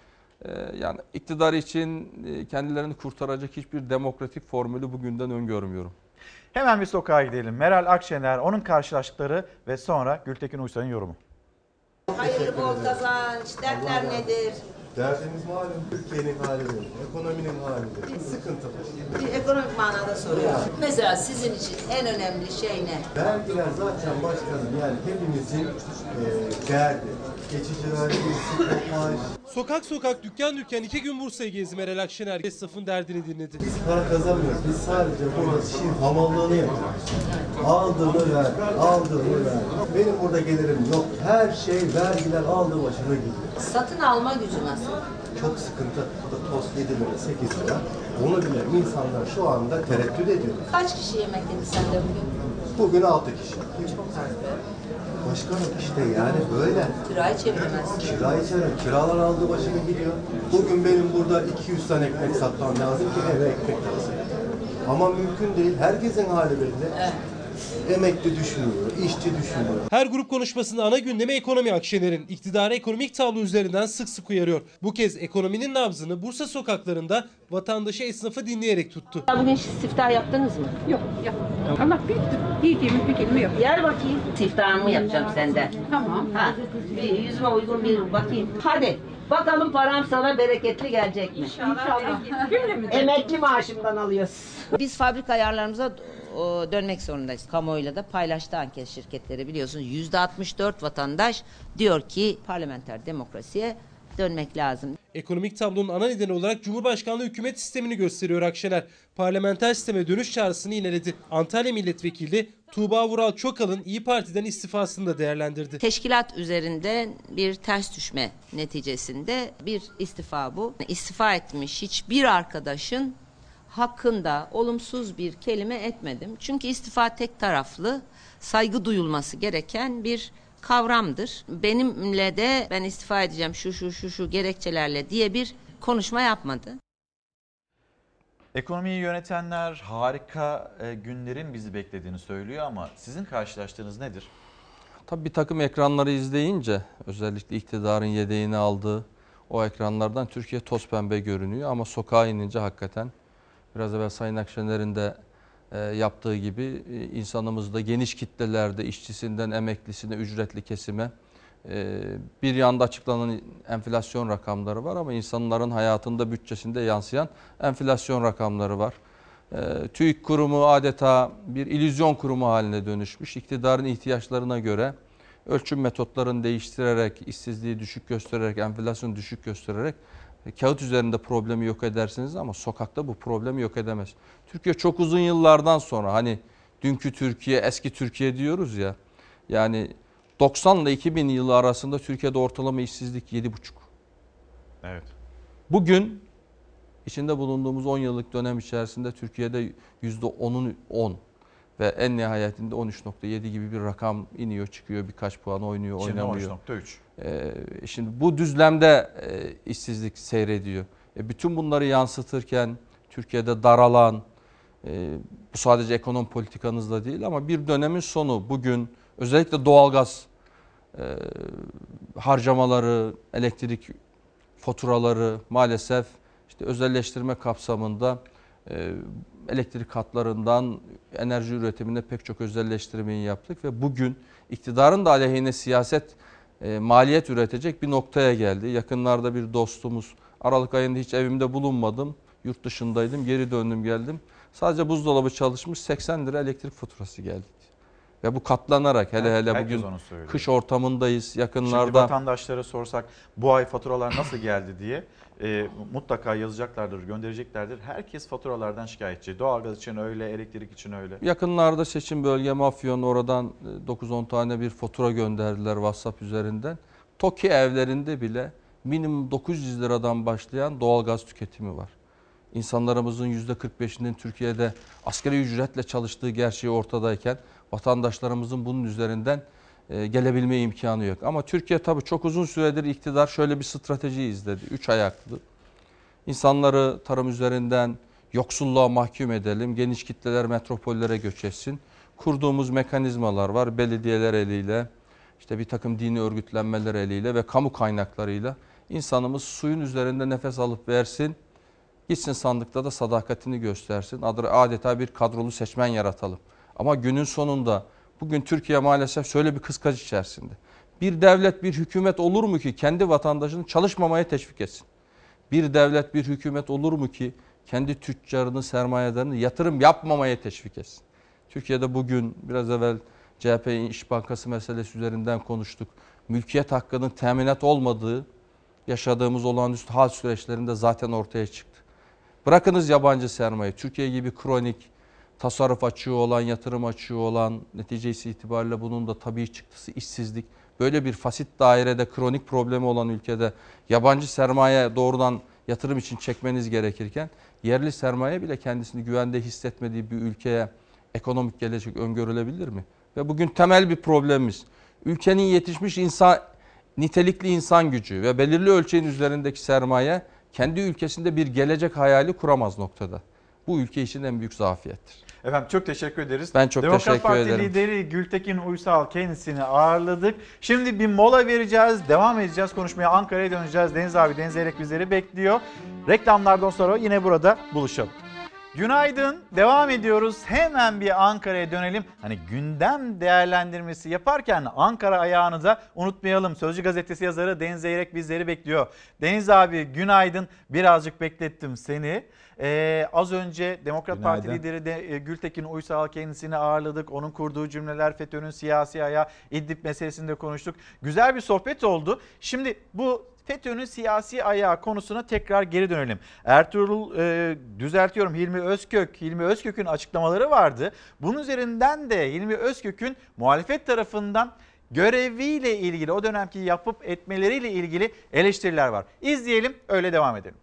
Ee, yani iktidar için e, kendilerini kurtaracak hiçbir demokratik formülü bugünden öngörmüyorum. Hemen bir sokağa gidelim. Meral Akşener, onun karşılaştıkları ve sonra Gültekin Uysal'ın yorumu. Hayırlı bol kazanç, dertler nedir? Derdimiz malum Türkiye'nin halidir, ekonominin halidir. Sıkıntı var. Bir ekonomik manada soruyorum. Mesela sizin için en önemli şey ne? Vergiler zaten başkanım yani hepimizin e, derdi. Geçici vergi, sıkıntı maaş. Sokak sokak dükkan dükkan iki gün Bursa'ya gezdi Meral Akşener. Esnafın derdini dinledi. Biz para kazanmıyoruz. Biz sadece bu işin hamallığını yapıyoruz. Aldığını ver, aldığını ver. Benim burada gelirim yok. Her şey vergiler aldı başına gidiyor. Satın alma gücü nasıl? Çok sıkıntı. Burada tost 7 lira, 8 lira. Onu bile insanlar şu anda tereddüt ediyor. Kaç kişi yemek yedi sende bugün? Bugün 6 kişi. Çok az be. Başkanım işte yani böyle. Kirayı çeviremezsin. Kira içerim. Kiralar aldı başını gidiyor. Bugün benim burada 200 tane ekmek satmam lazım ki eve ekmek lazım. Ama mümkün değil. Herkesin hali belli. Emekli düşünüyor, işçi düşünüyor. Her grup konuşmasında ana gündemi ekonomi Akşener'in. iktidarı ekonomik tablo üzerinden sık sık uyarıyor. Bu kez ekonominin nabzını Bursa sokaklarında vatandaşı esnafı dinleyerek tuttu. Bugün siftah yaptınız mı? Yok, yapmadım. Yiyeceğimiz bir kelime yok. Gel bakayım. Siftahımı yapacağım senden. Tamam. Ha, bir yüzüme uygun bir bakayım. Hadi. Bakalım param sana bereketli gelecek mi? İnşallah. Emekli maaşımdan alıyoruz. Biz fabrika ayarlarımıza dönmek zorundayız. Kamuoyuyla da paylaştı anket şirketleri biliyorsunuz. Yüzde 64 vatandaş diyor ki parlamenter demokrasiye dönmek lazım. Ekonomik tablonun ana nedeni olarak Cumhurbaşkanlığı hükümet sistemini gösteriyor Akşener. Parlamenter sisteme dönüş çağrısını yineledi. Antalya Milletvekili Tuğba Vural Çokal'ın İyi Parti'den istifasını da değerlendirdi. Teşkilat üzerinde bir ters düşme neticesinde bir istifa bu. İstifa etmiş hiçbir arkadaşın hakkında olumsuz bir kelime etmedim. Çünkü istifa tek taraflı, saygı duyulması gereken bir kavramdır. Benimle de ben istifa edeceğim şu şu şu şu gerekçelerle diye bir konuşma yapmadı. Ekonomiyi yönetenler harika e, günlerin bizi beklediğini söylüyor ama sizin karşılaştığınız nedir? Tabii bir takım ekranları izleyince özellikle iktidarın yedeğini aldığı o ekranlardan Türkiye toz pembe görünüyor ama sokağa inince hakikaten biraz evvel Sayın Akşener'in de e, yaptığı gibi e, insanımızda geniş kitlelerde işçisinden emeklisine ücretli kesime e, bir yanda açıklanan enflasyon rakamları var ama insanların hayatında bütçesinde yansıyan enflasyon rakamları var. TÜİK kurumu adeta bir illüzyon kurumu haline dönüşmüş. İktidarın ihtiyaçlarına göre ölçüm metotlarını değiştirerek, işsizliği düşük göstererek, enflasyonu düşük göstererek kağıt üzerinde problemi yok edersiniz ama sokakta bu problemi yok edemez. Türkiye çok uzun yıllardan sonra hani dünkü Türkiye, eski Türkiye diyoruz ya. Yani 90 ile 2000 yılı arasında Türkiye'de ortalama işsizlik 7,5. Evet. Bugün içinde bulunduğumuz 10 yıllık dönem içerisinde Türkiye'de %10'un 10 ve en nihayetinde 13.7 gibi bir rakam iniyor çıkıyor birkaç puan oynuyor Şimdi oynamıyor. 13.3. Ee, şimdi bu düzlemde e, işsizlik seyrediyor. E, bütün bunları yansıtırken Türkiye'de daralan e, bu sadece ekonomi politikanızla değil ama bir dönemin sonu bugün özellikle doğalgaz e, harcamaları, elektrik faturaları maalesef işte özelleştirme kapsamında e, elektrik hatlarından enerji üretiminde pek çok özelleştirmeyi yaptık ve bugün iktidarın da aleyhine siyaset e, maliyet üretecek bir noktaya geldi. Yakınlarda bir dostumuz Aralık ayında hiç evimde bulunmadım. Yurt dışındaydım. Geri döndüm geldim. Sadece buzdolabı çalışmış 80 lira elektrik faturası geldi. Ve bu katlanarak hele hele Herkes bugün kış ortamındayız. Şimdi Yakınlarda vatandaşlara sorsak bu ay faturalar nasıl geldi diye e, mutlaka yazacaklardır, göndereceklerdir. Herkes faturalardan şikayetçi. Doğalgaz için öyle, elektrik için öyle. Yakınlarda seçim bölge Afyon oradan e, 9-10 tane bir fatura gönderdiler WhatsApp üzerinden. TOKİ evlerinde bile minimum 900 liradan başlayan doğalgaz tüketimi var. İnsanlarımızın %45'inin Türkiye'de asgari ücretle çalıştığı gerçeği ortadayken vatandaşlarımızın bunun üzerinden e, gelebilme imkanı yok. Ama Türkiye tabii çok uzun süredir iktidar şöyle bir strateji izledi. Üç ayaklı. İnsanları tarım üzerinden yoksulluğa mahkum edelim. Geniş kitleler metropollere göç etsin. Kurduğumuz mekanizmalar var. Belediyeler eliyle, işte bir takım dini örgütlenmeler eliyle ve kamu kaynaklarıyla insanımız suyun üzerinde nefes alıp versin. Gitsin sandıkta da sadakatini göstersin. Adeta bir kadrolu seçmen yaratalım. Ama günün sonunda bugün Türkiye maalesef şöyle bir kıskaç içerisinde. Bir devlet, bir hükümet olur mu ki kendi vatandaşını çalışmamaya teşvik etsin? Bir devlet, bir hükümet olur mu ki kendi tüccarını, sermayelerini yatırım yapmamaya teşvik etsin? Türkiye'de bugün biraz evvel CHP İş Bankası meselesi üzerinden konuştuk. Mülkiyet hakkının teminat olmadığı yaşadığımız olağanüstü hal süreçlerinde zaten ortaya çıktı. Bırakınız yabancı sermaye, Türkiye gibi kronik tasarruf açığı olan, yatırım açığı olan, neticesi itibariyle bunun da tabii çıktısı işsizlik. Böyle bir fasit dairede kronik problemi olan ülkede yabancı sermaye doğrudan yatırım için çekmeniz gerekirken yerli sermaye bile kendisini güvende hissetmediği bir ülkeye ekonomik gelecek öngörülebilir mi? Ve bugün temel bir problemimiz ülkenin yetişmiş insan nitelikli insan gücü ve belirli ölçeğin üzerindeki sermaye kendi ülkesinde bir gelecek hayali kuramaz noktada. Bu ülke için en büyük zafiyettir. Efendim çok teşekkür ederiz. Ben çok Demokrat teşekkür Parti ederim. lideri Gültekin Uysal kendisini ağırladık. Şimdi bir mola vereceğiz. Devam edeceğiz konuşmaya. Ankara'ya döneceğiz. Deniz abi Deniz Eyrek bizleri bekliyor. Reklamlardan sonra yine burada buluşalım. Günaydın. Devam ediyoruz. Hemen bir Ankara'ya dönelim. Hani gündem değerlendirmesi yaparken Ankara ayağını da unutmayalım. Sözcü gazetesi yazarı Deniz Zeyrek bizleri bekliyor. Deniz abi günaydın. Birazcık beklettim seni. Ee, az önce Demokrat Parti Günaydın. lideri de e, Gültekin Uysal kendisini ağırladık. Onun kurduğu cümleler FETÖ'nün siyasi ayağı İdlib meselesinde konuştuk. Güzel bir sohbet oldu. Şimdi bu FETÖ'nün siyasi ayağı konusuna tekrar geri dönelim. Ertuğrul e, düzeltiyorum Hilmi Özkök, Hilmi Özkök'ün açıklamaları vardı. Bunun üzerinden de Hilmi Özkök'ün muhalefet tarafından göreviyle ilgili o dönemki yapıp etmeleriyle ilgili eleştiriler var. İzleyelim öyle devam edelim.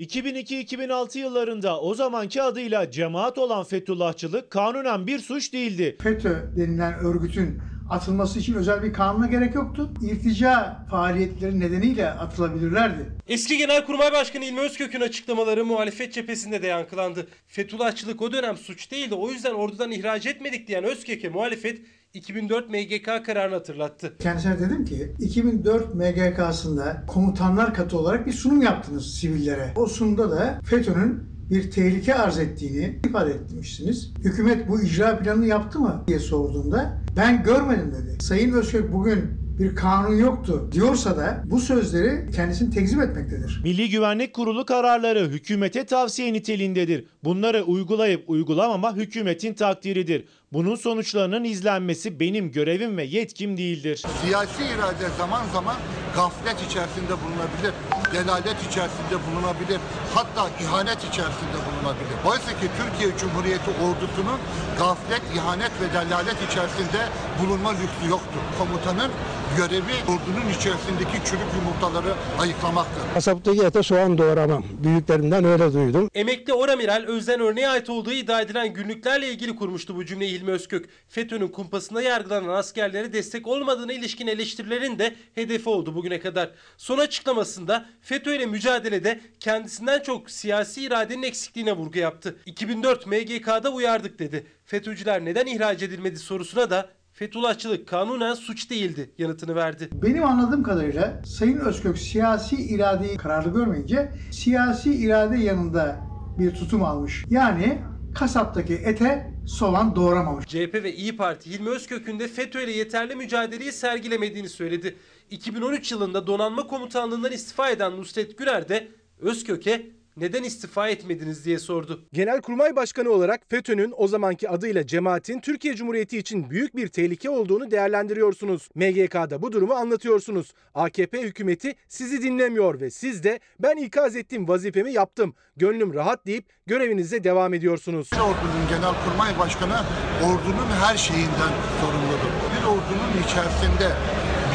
2002-2006 yıllarında o zamanki adıyla cemaat olan Fethullahçılık kanunen bir suç değildi. FETÖ denilen örgütün atılması için özel bir kanuna gerek yoktu. İrtica faaliyetleri nedeniyle atılabilirlerdi. Eski Genelkurmay Başkanı İlmi Özkök'ün açıklamaları muhalefet cephesinde de yankılandı. Fethullahçılık o dönem suç değildi o yüzden ordudan ihraç etmedik diyen Özkök'e muhalefet 2004 MGK kararını hatırlattı. Kendisine dedim ki 2004 MGK'sında komutanlar katı olarak bir sunum yaptınız sivillere. O sunumda da FETÖ'nün bir tehlike arz ettiğini ifade etmişsiniz. Hükümet bu icra planını yaptı mı diye sorduğumda ben görmedim dedi. Sayın Özkök bugün bir kanun yoktu diyorsa da bu sözleri kendisini tekzip etmektedir. Milli Güvenlik Kurulu kararları hükümete tavsiye niteliğindedir. Bunları uygulayıp uygulamama hükümetin takdiridir. Bunun sonuçlarının izlenmesi benim görevim ve yetkim değildir. Siyasi irade zaman zaman gaflet içerisinde bulunabilir, delalet içerisinde bulunabilir, hatta ihanet içerisinde bulunabilir. Oysa ki Türkiye Cumhuriyeti ordusunun gaflet, ihanet ve delalet içerisinde bulunma lüksü yoktur. Komutanın görevi ordunun içerisindeki çürük yumurtaları ayıklamaktır. Kasaptaki ete soğan doğramam. Büyüklerimden öyle duydum. Emekli Oramiral Özden örneğe ait olduğu iddia edilen günlüklerle ilgili kurmuştu bu cümleyi Hilmi Özkök. FETÖ'nün kumpasında yargılanan askerlere destek olmadığına ilişkin eleştirilerin de hedefi oldu bugüne kadar. Son açıklamasında FETÖ ile mücadelede kendisinden çok siyasi iradenin eksikliğine vurgu yaptı. 2004 MGK'da uyardık dedi. FETÖ'cüler neden ihraç edilmedi sorusuna da Fethullahçılık kanunen suç değildi yanıtını verdi. Benim anladığım kadarıyla Sayın Özkök siyasi iradeyi kararlı görmeyince siyasi irade yanında bir tutum almış. Yani kasaptaki ete soğan doğramamış. CHP ve İyi Parti Hilmi Özkök'ün de FETÖ ile yeterli mücadeleyi sergilemediğini söyledi. 2013 yılında donanma komutanlığından istifa eden Nusret Güler de Özkök'e neden istifa etmediniz diye sordu. Genelkurmay Başkanı olarak FETÖ'nün o zamanki adıyla cemaatin Türkiye Cumhuriyeti için büyük bir tehlike olduğunu değerlendiriyorsunuz. MGK'da bu durumu anlatıyorsunuz. AKP hükümeti sizi dinlemiyor ve siz de ben ikaz ettiğim vazifemi yaptım. Gönlüm rahat deyip görevinize devam ediyorsunuz. Bir ordunun genelkurmay başkanı ordunun her şeyinden sorumludur. Bir ordunun içerisinde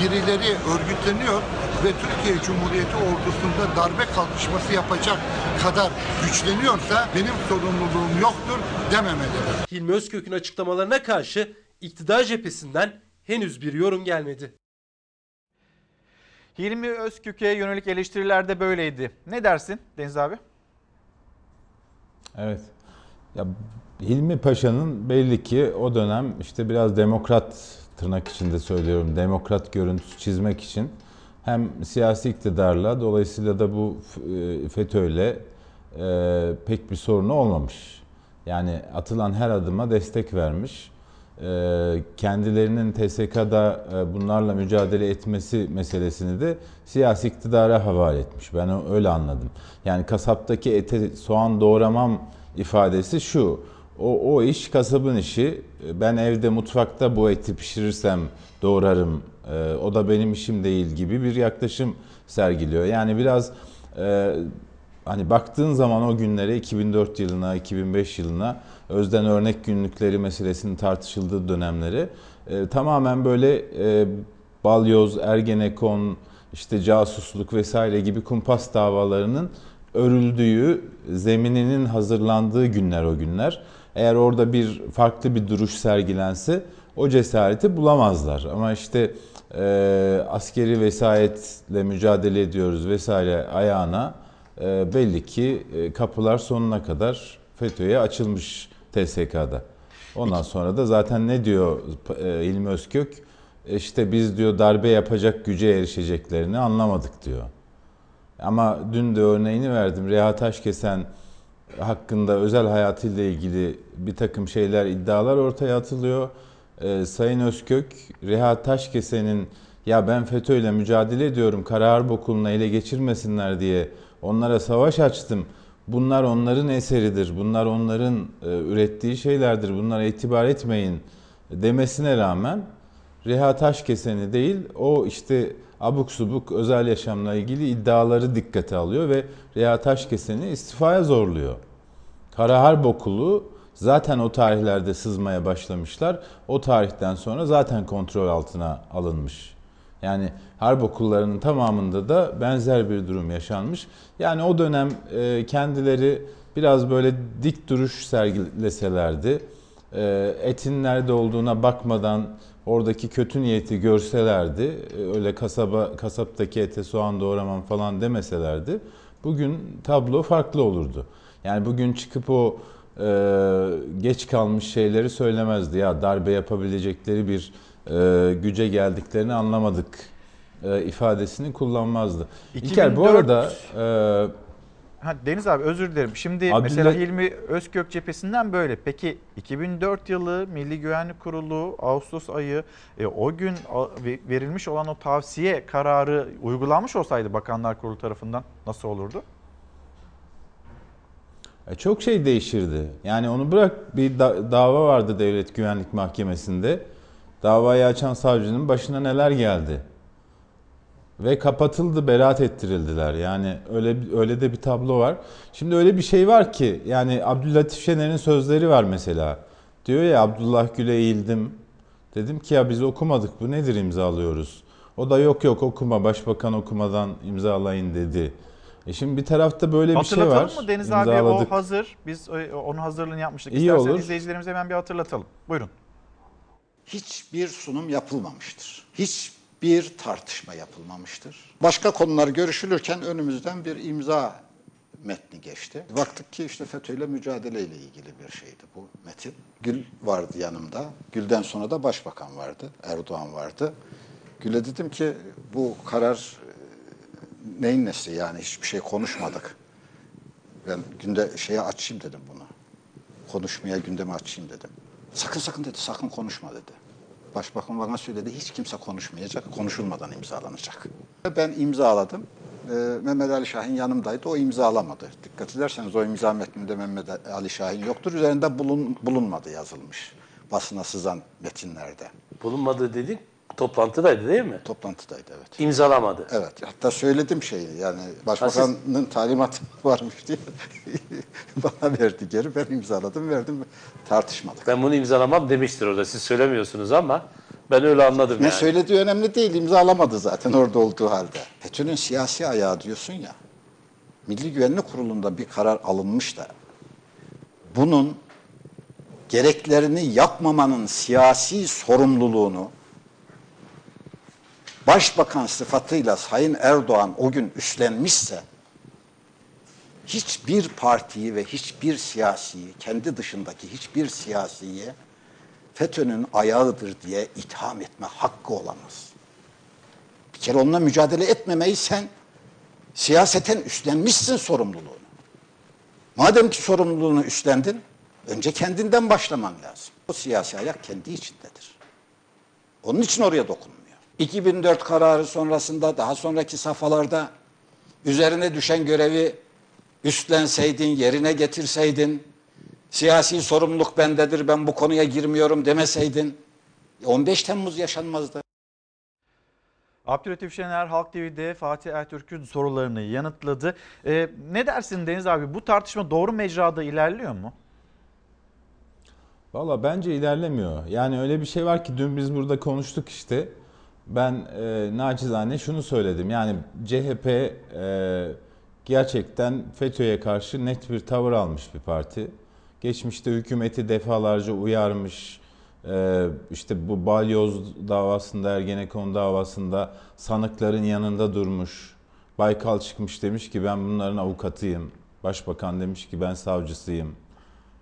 birileri örgütleniyor ve Türkiye Cumhuriyeti ordusunda darbe kalkışması yapacak kadar güçleniyorsa benim sorumluluğum yoktur dememelidir. Hilmi Özkök'ün açıklamalarına karşı iktidar cephesinden henüz bir yorum gelmedi. Hilmi Özkök'e yönelik eleştiriler de böyleydi. Ne dersin Deniz abi? Evet. Ya Hilmi Paşa'nın belli ki o dönem işte biraz demokrat tırnak içinde söylüyorum demokrat görüntüsü çizmek için hem siyasi iktidarla dolayısıyla da bu e, FETÖ'yle e, pek bir sorunu olmamış. Yani atılan her adıma destek vermiş. E, kendilerinin TSK'da e, bunlarla mücadele etmesi meselesini de siyasi iktidara havale etmiş. Ben öyle anladım. Yani kasaptaki ete soğan doğramam ifadesi şu. O, o iş kasabın işi. Ben evde mutfakta bu eti pişirirsem doğrarım. E, o da benim işim değil gibi bir yaklaşım sergiliyor. Yani biraz e, hani baktığın zaman o günlere 2004 yılına, 2005 yılına Özden örnek günlükleri meselesinin tartışıldığı dönemleri e, tamamen böyle e, balyoz, ergenekon, işte casusluk vesaire gibi kumpas davalarının örüldüğü, zemininin hazırlandığı günler o günler. Eğer orada bir farklı bir duruş sergilense o cesareti bulamazlar. Ama işte e, askeri vesayetle mücadele ediyoruz vesaire ayağına e, belli ki e, kapılar sonuna kadar FETÖ'ye açılmış TSK'da. Ondan sonra da zaten ne diyor e, İlmi Özkök? İşte biz diyor darbe yapacak güce erişeceklerini anlamadık diyor. Ama dün de örneğini verdim. Reha Taşkesen hakkında özel hayatıyla ilgili bir takım şeyler, iddialar ortaya atılıyor. Ee, Sayın Özkök, Reha Taşkesen'in ya ben FETÖ ile mücadele ediyorum, Kara Harp Okulu'na ele geçirmesinler diye onlara savaş açtım. Bunlar onların eseridir, bunlar onların e, ürettiği şeylerdir, bunlara itibar etmeyin demesine rağmen Reha Taşkesen'i değil o işte abuk subuk özel yaşamla ilgili iddiaları dikkate alıyor ve Reha Taşkesen'i istifaya zorluyor. Kara Harp Okulu zaten o tarihlerde sızmaya başlamışlar. O tarihten sonra zaten kontrol altına alınmış. Yani harp okullarının tamamında da benzer bir durum yaşanmış. Yani o dönem e, kendileri biraz böyle dik duruş sergileselerdi, e, etin nerede olduğuna bakmadan oradaki kötü niyeti görselerdi, e, öyle kasaba kasaptaki ete soğan doğramam falan demeselerdi, bugün tablo farklı olurdu. Yani bugün çıkıp o geç kalmış şeyleri söylemezdi. Ya darbe yapabilecekleri bir e, güce geldiklerini anlamadık e, ifadesini kullanmazdı. İlker bu 2004 arada e, Ha, Deniz abi özür dilerim. Şimdi Abdullah- mesela Hilmi Özkök cephesinden böyle. Peki 2004 yılı Milli Güvenlik Kurulu Ağustos ayı e, o gün verilmiş olan o tavsiye kararı uygulanmış olsaydı Bakanlar Kurulu tarafından nasıl olurdu? E, Çok şey değişirdi. Yani onu bırak bir da- dava vardı Devlet Güvenlik Mahkemesi'nde. Davayı açan savcının başına neler geldi. Ve kapatıldı, beraat ettirildiler. Yani öyle öyle de bir tablo var. Şimdi öyle bir şey var ki yani Abdülatif Şener'in sözleri var mesela. Diyor ya Abdullah Gül'e eğildim. Dedim ki ya biz okumadık bu nedir imzalıyoruz. O da yok yok okuma başbakan okumadan imzalayın dedi. E şimdi bir tarafta böyle bir şey var. Hatırlatalım mı Deniz abi o hazır. Biz e, onun hazırlığını yapmıştık. İyi İstersen olur. izleyicilerimize hemen bir hatırlatalım. Buyurun. hiçbir sunum yapılmamıştır. Hiçbir tartışma yapılmamıştır. Başka konular görüşülürken önümüzden bir imza metni geçti. Baktık ki işte FETÖ'yle mücadeleyle ilgili bir şeydi bu metin. Gül vardı yanımda. Gül'den sonra da başbakan vardı. Erdoğan vardı. Gül'e dedim ki bu karar neyin nesi yani hiçbir şey konuşmadık. Ben günde şeye açayım dedim bunu. Konuşmaya gündeme açayım dedim. Sakın sakın dedi, sakın konuşma dedi. Başbakan bana söyledi, hiç kimse konuşmayacak, konuşulmadan imzalanacak. Ben imzaladım. Ee, Mehmet Ali Şahin yanımdaydı, o imzalamadı. Dikkat ederseniz o imza metninde Mehmet Ali Şahin yoktur. Üzerinde bulun, bulunmadı yazılmış basına sızan metinlerde. Bulunmadı dedin toplantıdaydı değil mi? Toplantıdaydı evet. İmzalamadı. Evet. Hatta söyledim şeyi yani başbakanın talimatı varmış diye bana verdi geri. Ben imzaladım verdim tartışmadık. Ben bunu imzalamam demiştir orada. Siz söylemiyorsunuz ama ben öyle anladım Ne yani. söylediği önemli değil. imzalamadı zaten orada olduğu halde. FETÖ'nün siyasi ayağı diyorsun ya. Milli Güvenlik Kurulu'nda bir karar alınmış da bunun gereklerini yapmamanın siyasi sorumluluğunu Başbakan sıfatıyla Sayın Erdoğan o gün üstlenmişse hiçbir partiyi ve hiçbir siyasiyi, kendi dışındaki hiçbir siyasiyi FETÖ'nün ayağıdır diye itham etme hakkı olamaz. Bir kere onunla mücadele etmemeyi sen siyaseten üstlenmişsin sorumluluğunu. Madem ki sorumluluğunu üstlendin, önce kendinden başlaman lazım. O siyasi ayak kendi içindedir. Onun için oraya dokunmuyor. 2004 kararı sonrasında daha sonraki safhalarda üzerine düşen görevi üstlenseydin, yerine getirseydin, siyasi sorumluluk bendedir, ben bu konuya girmiyorum demeseydin 15 Temmuz yaşanmazdı. Abdülhatif Şener Halk TV'de Fatih Ertürk'ün sorularını yanıtladı. Ee, ne dersin Deniz abi bu tartışma doğru mecrada ilerliyor mu? Valla bence ilerlemiyor. Yani öyle bir şey var ki dün biz burada konuştuk işte. Ben e, naçizane şunu söyledim. Yani CHP e, gerçekten FETÖ'ye karşı net bir tavır almış bir parti. Geçmişte hükümeti defalarca uyarmış. E, işte bu balyoz davasında, Ergenekon davasında sanıkların yanında durmuş. Baykal çıkmış demiş ki ben bunların avukatıyım. Başbakan demiş ki ben savcısıyım.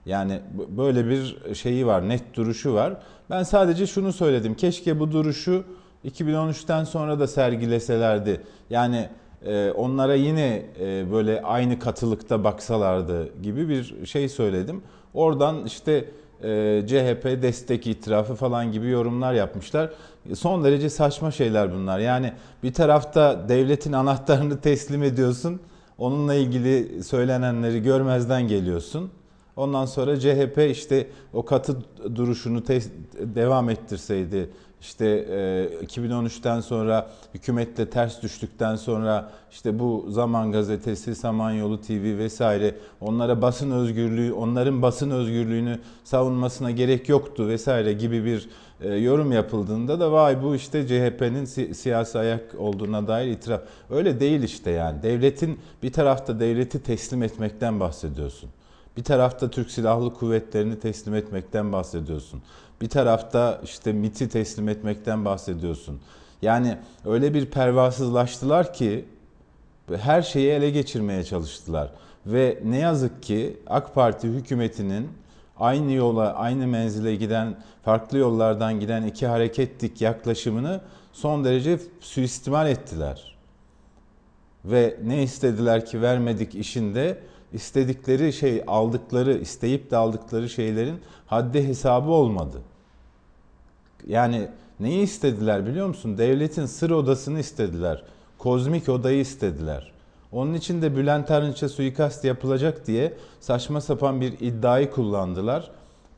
Yani böyle bir şeyi var, net duruşu var. Ben sadece şunu söyledim. Keşke bu duruşu 2013'ten sonra da sergileselerdi. Yani e, onlara yine e, böyle aynı katılıkta baksalardı gibi bir şey söyledim. Oradan işte e, CHP destek itirafı falan gibi yorumlar yapmışlar. Son derece saçma şeyler bunlar. Yani bir tarafta devletin anahtarını teslim ediyorsun. Onunla ilgili söylenenleri görmezden geliyorsun. Ondan sonra CHP işte o katı duruşunu devam ettirseydi işte e, 2013'ten sonra hükümetle ters düştükten sonra işte bu Zaman Gazetesi, Samanyolu TV vesaire onlara basın özgürlüğü, onların basın özgürlüğünü savunmasına gerek yoktu vesaire gibi bir e, yorum yapıldığında da vay bu işte CHP'nin si- siyasi ayak olduğuna dair itiraf. Öyle değil işte yani. Devletin bir tarafta devleti teslim etmekten bahsediyorsun. Bir tarafta Türk Silahlı Kuvvetleri'ni teslim etmekten bahsediyorsun. Bir tarafta işte MIT'i teslim etmekten bahsediyorsun. Yani öyle bir pervasızlaştılar ki her şeyi ele geçirmeye çalıştılar. Ve ne yazık ki AK Parti hükümetinin aynı yola, aynı menzile giden, farklı yollardan giden iki hareketlik yaklaşımını son derece suistimal ettiler. Ve ne istediler ki vermedik işinde istedikleri şey aldıkları, isteyip de aldıkları şeylerin haddi hesabı olmadı. Yani neyi istediler biliyor musun? Devletin sır odasını istediler. Kozmik odayı istediler. Onun için de Bülent Arınç'a suikast yapılacak diye saçma sapan bir iddiayı kullandılar.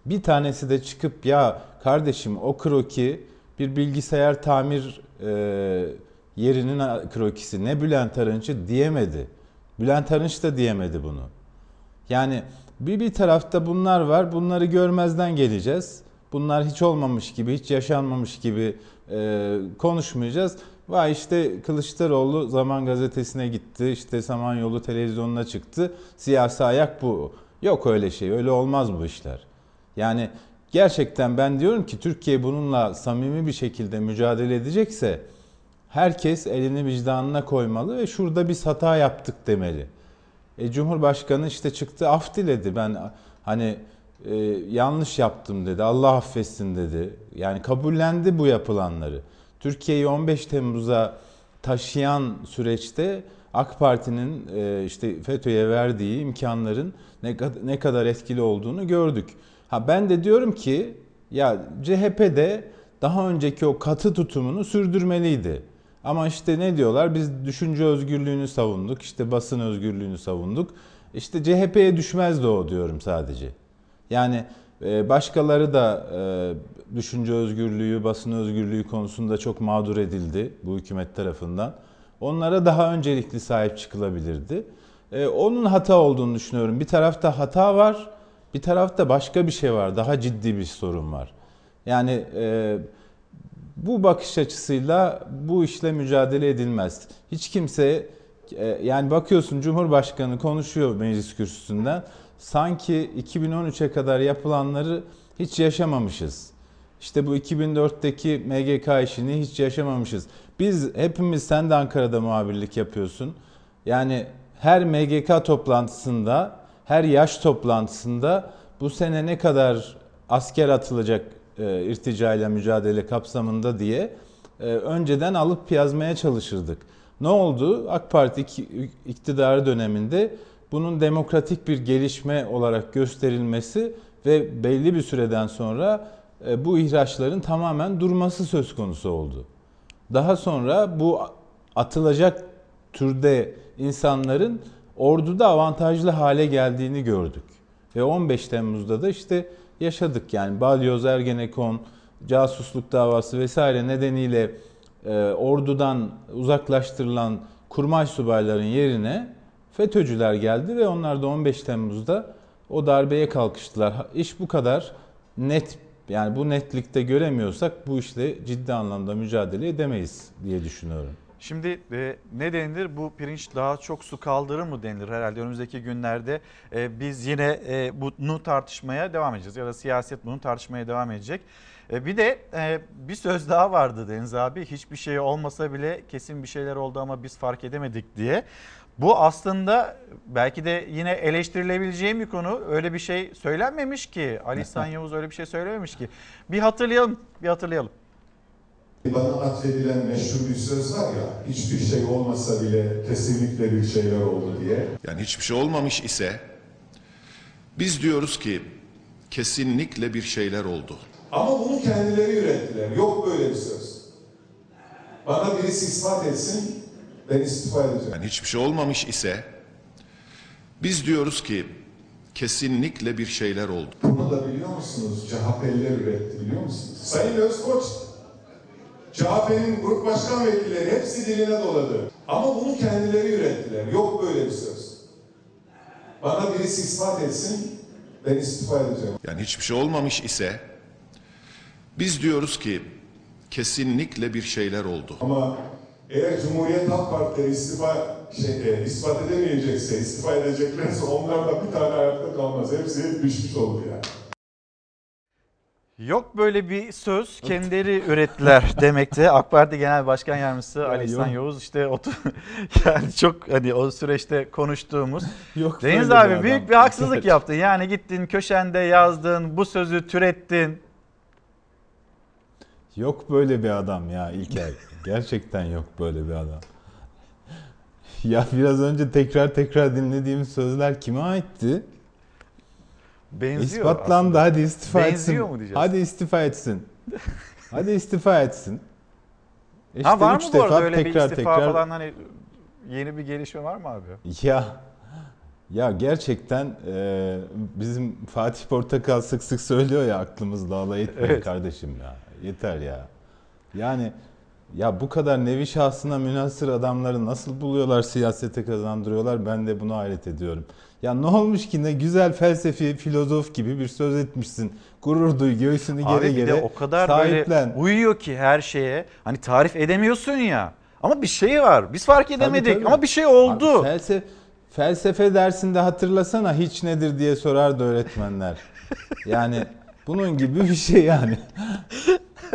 Bir tanesi de çıkıp ya kardeşim o kroki bir bilgisayar tamir e, yerinin krokisi ne Bülent Arınç'ı diyemedi. Bülent Arınç da diyemedi bunu. Yani bir bir tarafta bunlar var. Bunları görmezden geleceğiz. Bunlar hiç olmamış gibi, hiç yaşanmamış gibi e, konuşmayacağız. Vay işte Kılıçdaroğlu Zaman Gazetesi'ne gitti. işte Samanyolu televizyonuna çıktı. Siyasi ayak bu. Yok öyle şey. Öyle olmaz bu işler. Yani gerçekten ben diyorum ki Türkiye bununla samimi bir şekilde mücadele edecekse herkes elini vicdanına koymalı ve şurada biz hata yaptık demeli. E, Cumhurbaşkanı işte çıktı af diledi. Ben hani e, yanlış yaptım dedi. Allah affetsin dedi. Yani kabullendi bu yapılanları. Türkiye'yi 15 Temmuz'a taşıyan süreçte AK Parti'nin e, işte FETÖ'ye verdiği imkanların ne, ne kadar etkili olduğunu gördük. Ha ben de diyorum ki ya CHP de daha önceki o katı tutumunu sürdürmeliydi. Ama işte ne diyorlar? Biz düşünce özgürlüğünü savunduk, işte basın özgürlüğünü savunduk. İşte CHP'ye düşmezdi o diyorum sadece. Yani e, başkaları da e, düşünce özgürlüğü, basın özgürlüğü konusunda çok mağdur edildi bu hükümet tarafından. Onlara daha öncelikli sahip çıkılabilirdi. E, Onun hata olduğunu düşünüyorum. Bir tarafta hata var, bir tarafta başka bir şey var. Daha ciddi bir sorun var. Yani bu bakış açısıyla bu işle mücadele edilmez. Hiç kimse e, yani bakıyorsun Cumhurbaşkanı konuşuyor meclis kürsüsünden. Sanki 2013'e kadar yapılanları hiç yaşamamışız. İşte bu 2004'teki MGK işini hiç yaşamamışız. Biz hepimiz sen de Ankara'da muhabirlik yapıyorsun. Yani her MGK toplantısında, her yaş toplantısında bu sene ne kadar asker atılacak e, irticayla mücadele kapsamında diye e, önceden alıp yazmaya çalışırdık. Ne oldu? AK Parti iktidarı döneminde bunun demokratik bir gelişme olarak gösterilmesi ve belli bir süreden sonra e, bu ihraçların tamamen durması söz konusu oldu. Daha sonra bu atılacak türde insanların orduda avantajlı hale geldiğini gördük. Ve 15 Temmuz'da da işte yaşadık yani Balyoz, Ergenekon, casusluk davası vesaire nedeniyle e, ordudan uzaklaştırılan kurmay subayların yerine FETÖ'cüler geldi ve onlar da 15 Temmuz'da o darbeye kalkıştılar. İş bu kadar net yani bu netlikte göremiyorsak bu işle ciddi anlamda mücadele edemeyiz diye düşünüyorum. Şimdi e, ne denilir bu pirinç daha çok su kaldırır mı denilir herhalde önümüzdeki günlerde e, biz yine e, bunu tartışmaya devam edeceğiz ya da siyaset bunu tartışmaya devam edecek. E, bir de e, bir söz daha vardı Deniz abi hiçbir şey olmasa bile kesin bir şeyler oldu ama biz fark edemedik diye. Bu aslında belki de yine eleştirilebileceğim bir konu öyle bir şey söylenmemiş ki Ali İhsan Yavuz öyle bir şey söylememiş ki. Bir hatırlayalım bir hatırlayalım. Bana atfedilen meşhur bir söz var ya, hiçbir şey olmasa bile kesinlikle bir şeyler oldu diye. Yani hiçbir şey olmamış ise biz diyoruz ki kesinlikle bir şeyler oldu. Ama bunu kendileri ürettiler. Yok böyle bir söz. Bana birisi ispat etsin, ben istifa edeceğim. Yani hiçbir şey olmamış ise biz diyoruz ki kesinlikle bir şeyler oldu. Bunu da biliyor musunuz? CHP'liler üretti biliyor musunuz? Sayın Özkoç, CHP'nin grup başkan vekilleri hepsi diline doladı. Ama bunu kendileri ürettiler. Yok böyle bir söz. Bana birisi ispat etsin, ben istifa edeceğim. Yani hiçbir şey olmamış ise biz diyoruz ki kesinlikle bir şeyler oldu. Ama eğer Cumhuriyet Halk Partileri istifa şey, e, ispat edemeyecekse, istifa edeceklerse onlardan bir tane ayakta kalmaz. Hepsi düşmüş olur yani. Yok böyle bir söz kendileri ürettiler demekti. AK Parti Genel Başkan Yardımcısı Ali İhsan. Yavuz işte otur yani çok hani o süreçte konuştuğumuz. Yok Deniz bir abi adam. büyük bir haksızlık yaptın. Yani gittin köşende yazdın, bu sözü türettin. Yok böyle bir adam ya İlker. Gerçekten yok böyle bir adam. Ya biraz önce tekrar tekrar dinlediğim sözler kime aitti? Benziyor İspatlandı hadi istifa Benziyor etsin. mu diyeceğiz? Hadi istifa etsin. hadi istifa etsin. İşte ha var mı bu arada öyle bir tekrar istifa tekrar falan hani yeni bir gelişme var mı abi? Ya ya gerçekten e, bizim Fatih Portakal sık sık söylüyor ya aklımızla alay etmeyin Evet. kardeşim ya. Yeter ya. Yani ya bu kadar nevi şahsına münhasır adamları nasıl buluyorlar siyasete kazandırıyorlar ben de buna hayret ediyorum. Ya ne olmuş ki ne güzel felsefi filozof gibi bir söz etmişsin. Gurur duy göğsünü gere Abi gere de o kadar sahiplen. böyle uyuyor ki her şeye. Hani tarif edemiyorsun ya. Ama bir şey var. Biz fark edemedik tabii. ama bir şey oldu. Abi felse- felsefe dersinde hatırlasana hiç nedir diye sorardı öğretmenler. Yani bunun gibi bir şey yani.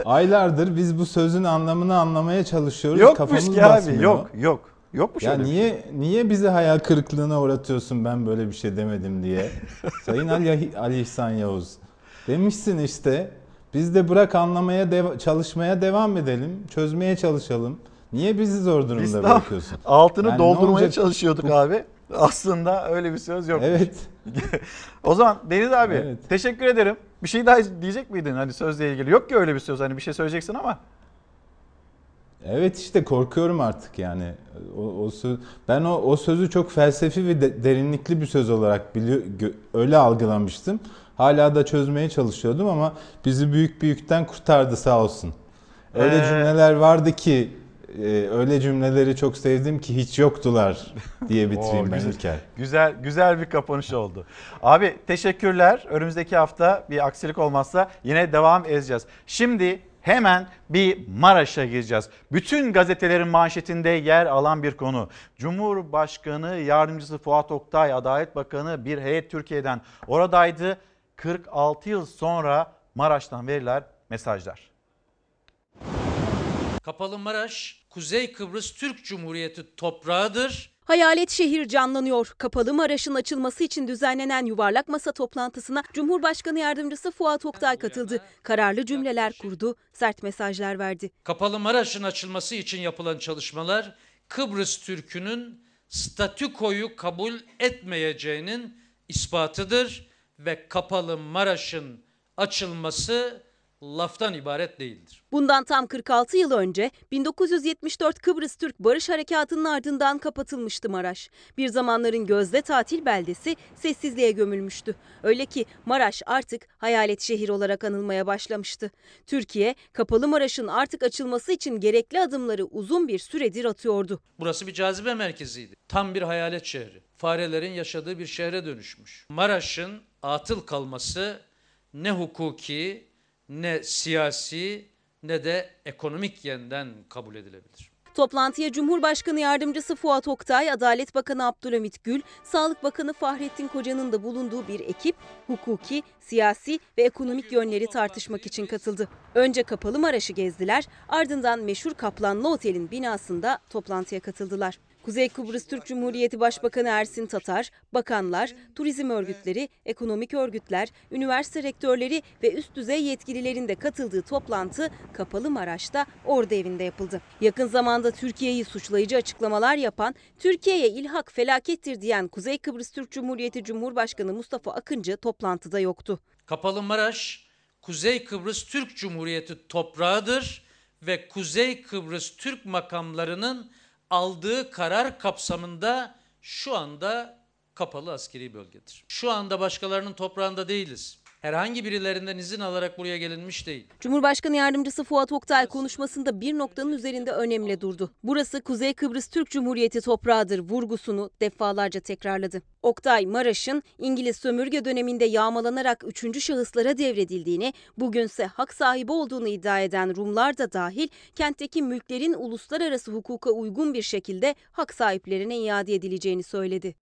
Aylardır biz bu sözün anlamını anlamaya çalışıyoruz. Yokmuş Kafamız ki abi. basmıyor. Yok yok. Yokmuş Ya öyle bir şey. niye niye bizi hayal kırıklığına uğratıyorsun ben böyle bir şey demedim diye. Sayın Ali, Ali İhsan Yavuz. Demişsin işte. Biz de bırak anlamaya deva- çalışmaya devam edelim. Çözmeye çalışalım. Niye bizi zor durumda Biz bırakıyorsun? altını Yani doldurmaya çalışıyorduk Bu- abi. Aslında öyle bir söz yok. Evet. o zaman Deniz abi Evet. teşekkür ederim. Bir şey daha diyecek miydin hani sözle ilgili? Yok ki öyle bir söz hani bir şey söyleyeceksin ama. Evet işte korkuyorum artık yani. O, o söz, ben o, o sözü çok felsefi ve de- derinlikli bir söz olarak biliyor, öyle algılamıştım. Hala da çözmeye çalışıyordum ama bizi büyük büyükten kurtardı sağ olsun. Öyle Ee, cümleler vardı ki e, öyle cümleleri çok sevdim ki hiç yoktular diye bitireyim Oo, ben güzel, İlker. Güzel güzel bir kapanış oldu. Abi teşekkürler. Önümüzdeki hafta bir aksilik olmazsa yine devam edeceğiz. Şimdi hemen bir Maraş'a gireceğiz. Bütün gazetelerin manşetinde yer alan bir konu. Cumhurbaşkanı Yardımcısı Fuat Oktay, Adalet Bakanı bir heyet Türkiye'den oradaydı. 46 yıl sonra Maraş'tan verilen mesajlar. Kapalı Maraş, Kuzey Kıbrıs Türk Cumhuriyeti toprağıdır. Hayalet şehir canlanıyor. Kapalı Maraş'ın açılması için düzenlenen yuvarlak masa toplantısına Cumhurbaşkanı Yardımcısı Fuat Oktay katıldı. Kararlı cümleler kurdu, sert mesajlar verdi. Kapalı Maraş'ın açılması için yapılan çalışmalar Kıbrıs Türk'ünün statükoyu kabul etmeyeceğinin ispatıdır ve Kapalı Maraş'ın açılması laftan ibaret değildir. Bundan tam 46 yıl önce 1974 Kıbrıs Türk Barış Harekatı'nın ardından kapatılmıştı Maraş. Bir zamanların gözde tatil beldesi sessizliğe gömülmüştü. Öyle ki Maraş artık hayalet şehir olarak anılmaya başlamıştı. Türkiye, Kapalı Maraş'ın artık açılması için gerekli adımları uzun bir süredir atıyordu. Burası bir cazibe merkeziydi. Tam bir hayalet şehri. Farelerin yaşadığı bir şehre dönüşmüş. Maraş'ın atıl kalması ne hukuki, ne siyasi, ne de ekonomik yönden kabul edilebilir. Toplantıya Cumhurbaşkanı Yardımcısı Fuat Oktay, Adalet Bakanı Abdülhamit Gül, Sağlık Bakanı Fahrettin Koca'nın da bulunduğu bir ekip hukuki, siyasi ve ekonomik yönleri tartışmak için katıldı. Önce Kapalı Maraş'ı gezdiler, ardından meşhur Kaplanlı Otel'in binasında toplantıya katıldılar. Kuzey Kıbrıs Türk Cumhuriyeti Başbakanı Ersin Tatar, bakanlar, turizm örgütleri, ekonomik örgütler, üniversite rektörleri ve üst düzey yetkililerin de katıldığı toplantı Kapalı Maraş'ta Ordu evinde yapıldı. Yakın zamanda Türkiye'yi suçlayıcı açıklamalar yapan, Türkiye'ye ilhak felakettir diyen Kuzey Kıbrıs Türk Cumhuriyeti Cumhurbaşkanı Mustafa Akıncı toplantıda yoktu. Kapalı Maraş, Kuzey Kıbrıs Türk Cumhuriyeti toprağıdır ve Kuzey Kıbrıs Türk makamlarının aldığı karar kapsamında şu anda kapalı askeri bölgedir. Şu anda başkalarının toprağında değiliz. Herhangi birilerinden izin alarak buraya gelinmiş değil. Cumhurbaşkanı Yardımcısı Fuat Oktay konuşmasında bir noktanın üzerinde önemli durdu. Burası Kuzey Kıbrıs Türk Cumhuriyeti toprağıdır vurgusunu defalarca tekrarladı. Oktay, Maraş'ın İngiliz sömürge döneminde yağmalanarak üçüncü şahıslara devredildiğini, bugünse hak sahibi olduğunu iddia eden Rumlar da dahil kentteki mülklerin uluslararası hukuka uygun bir şekilde hak sahiplerine iade edileceğini söyledi.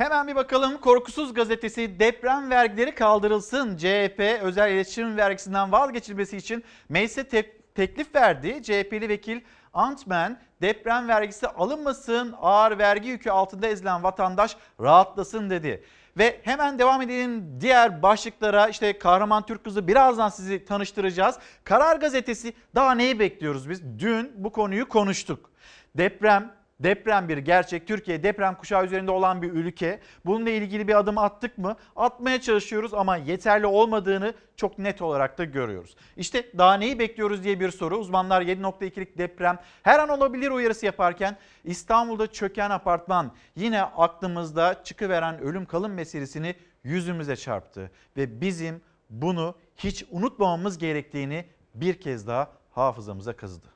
Hemen bir bakalım Korkusuz gazetesi deprem vergileri kaldırılsın. CHP özel iletişim vergisinden vazgeçilmesi için meclise te- teklif verdi. CHP'li vekil Antmen deprem vergisi alınmasın ağır vergi yükü altında ezilen vatandaş rahatlasın dedi. Ve hemen devam edelim diğer başlıklara işte Kahraman Türk Kızı birazdan sizi tanıştıracağız. Karar Gazetesi daha neyi bekliyoruz biz? Dün bu konuyu konuştuk. Deprem Deprem bir gerçek. Türkiye deprem kuşağı üzerinde olan bir ülke. Bununla ilgili bir adım attık mı? Atmaya çalışıyoruz ama yeterli olmadığını çok net olarak da görüyoruz. İşte daha neyi bekliyoruz diye bir soru. Uzmanlar 7.2'lik deprem her an olabilir uyarısı yaparken İstanbul'da çöken apartman yine aklımızda çıkıveren ölüm kalım meselesini yüzümüze çarptı. Ve bizim bunu hiç unutmamamız gerektiğini bir kez daha hafızamıza kazıdı.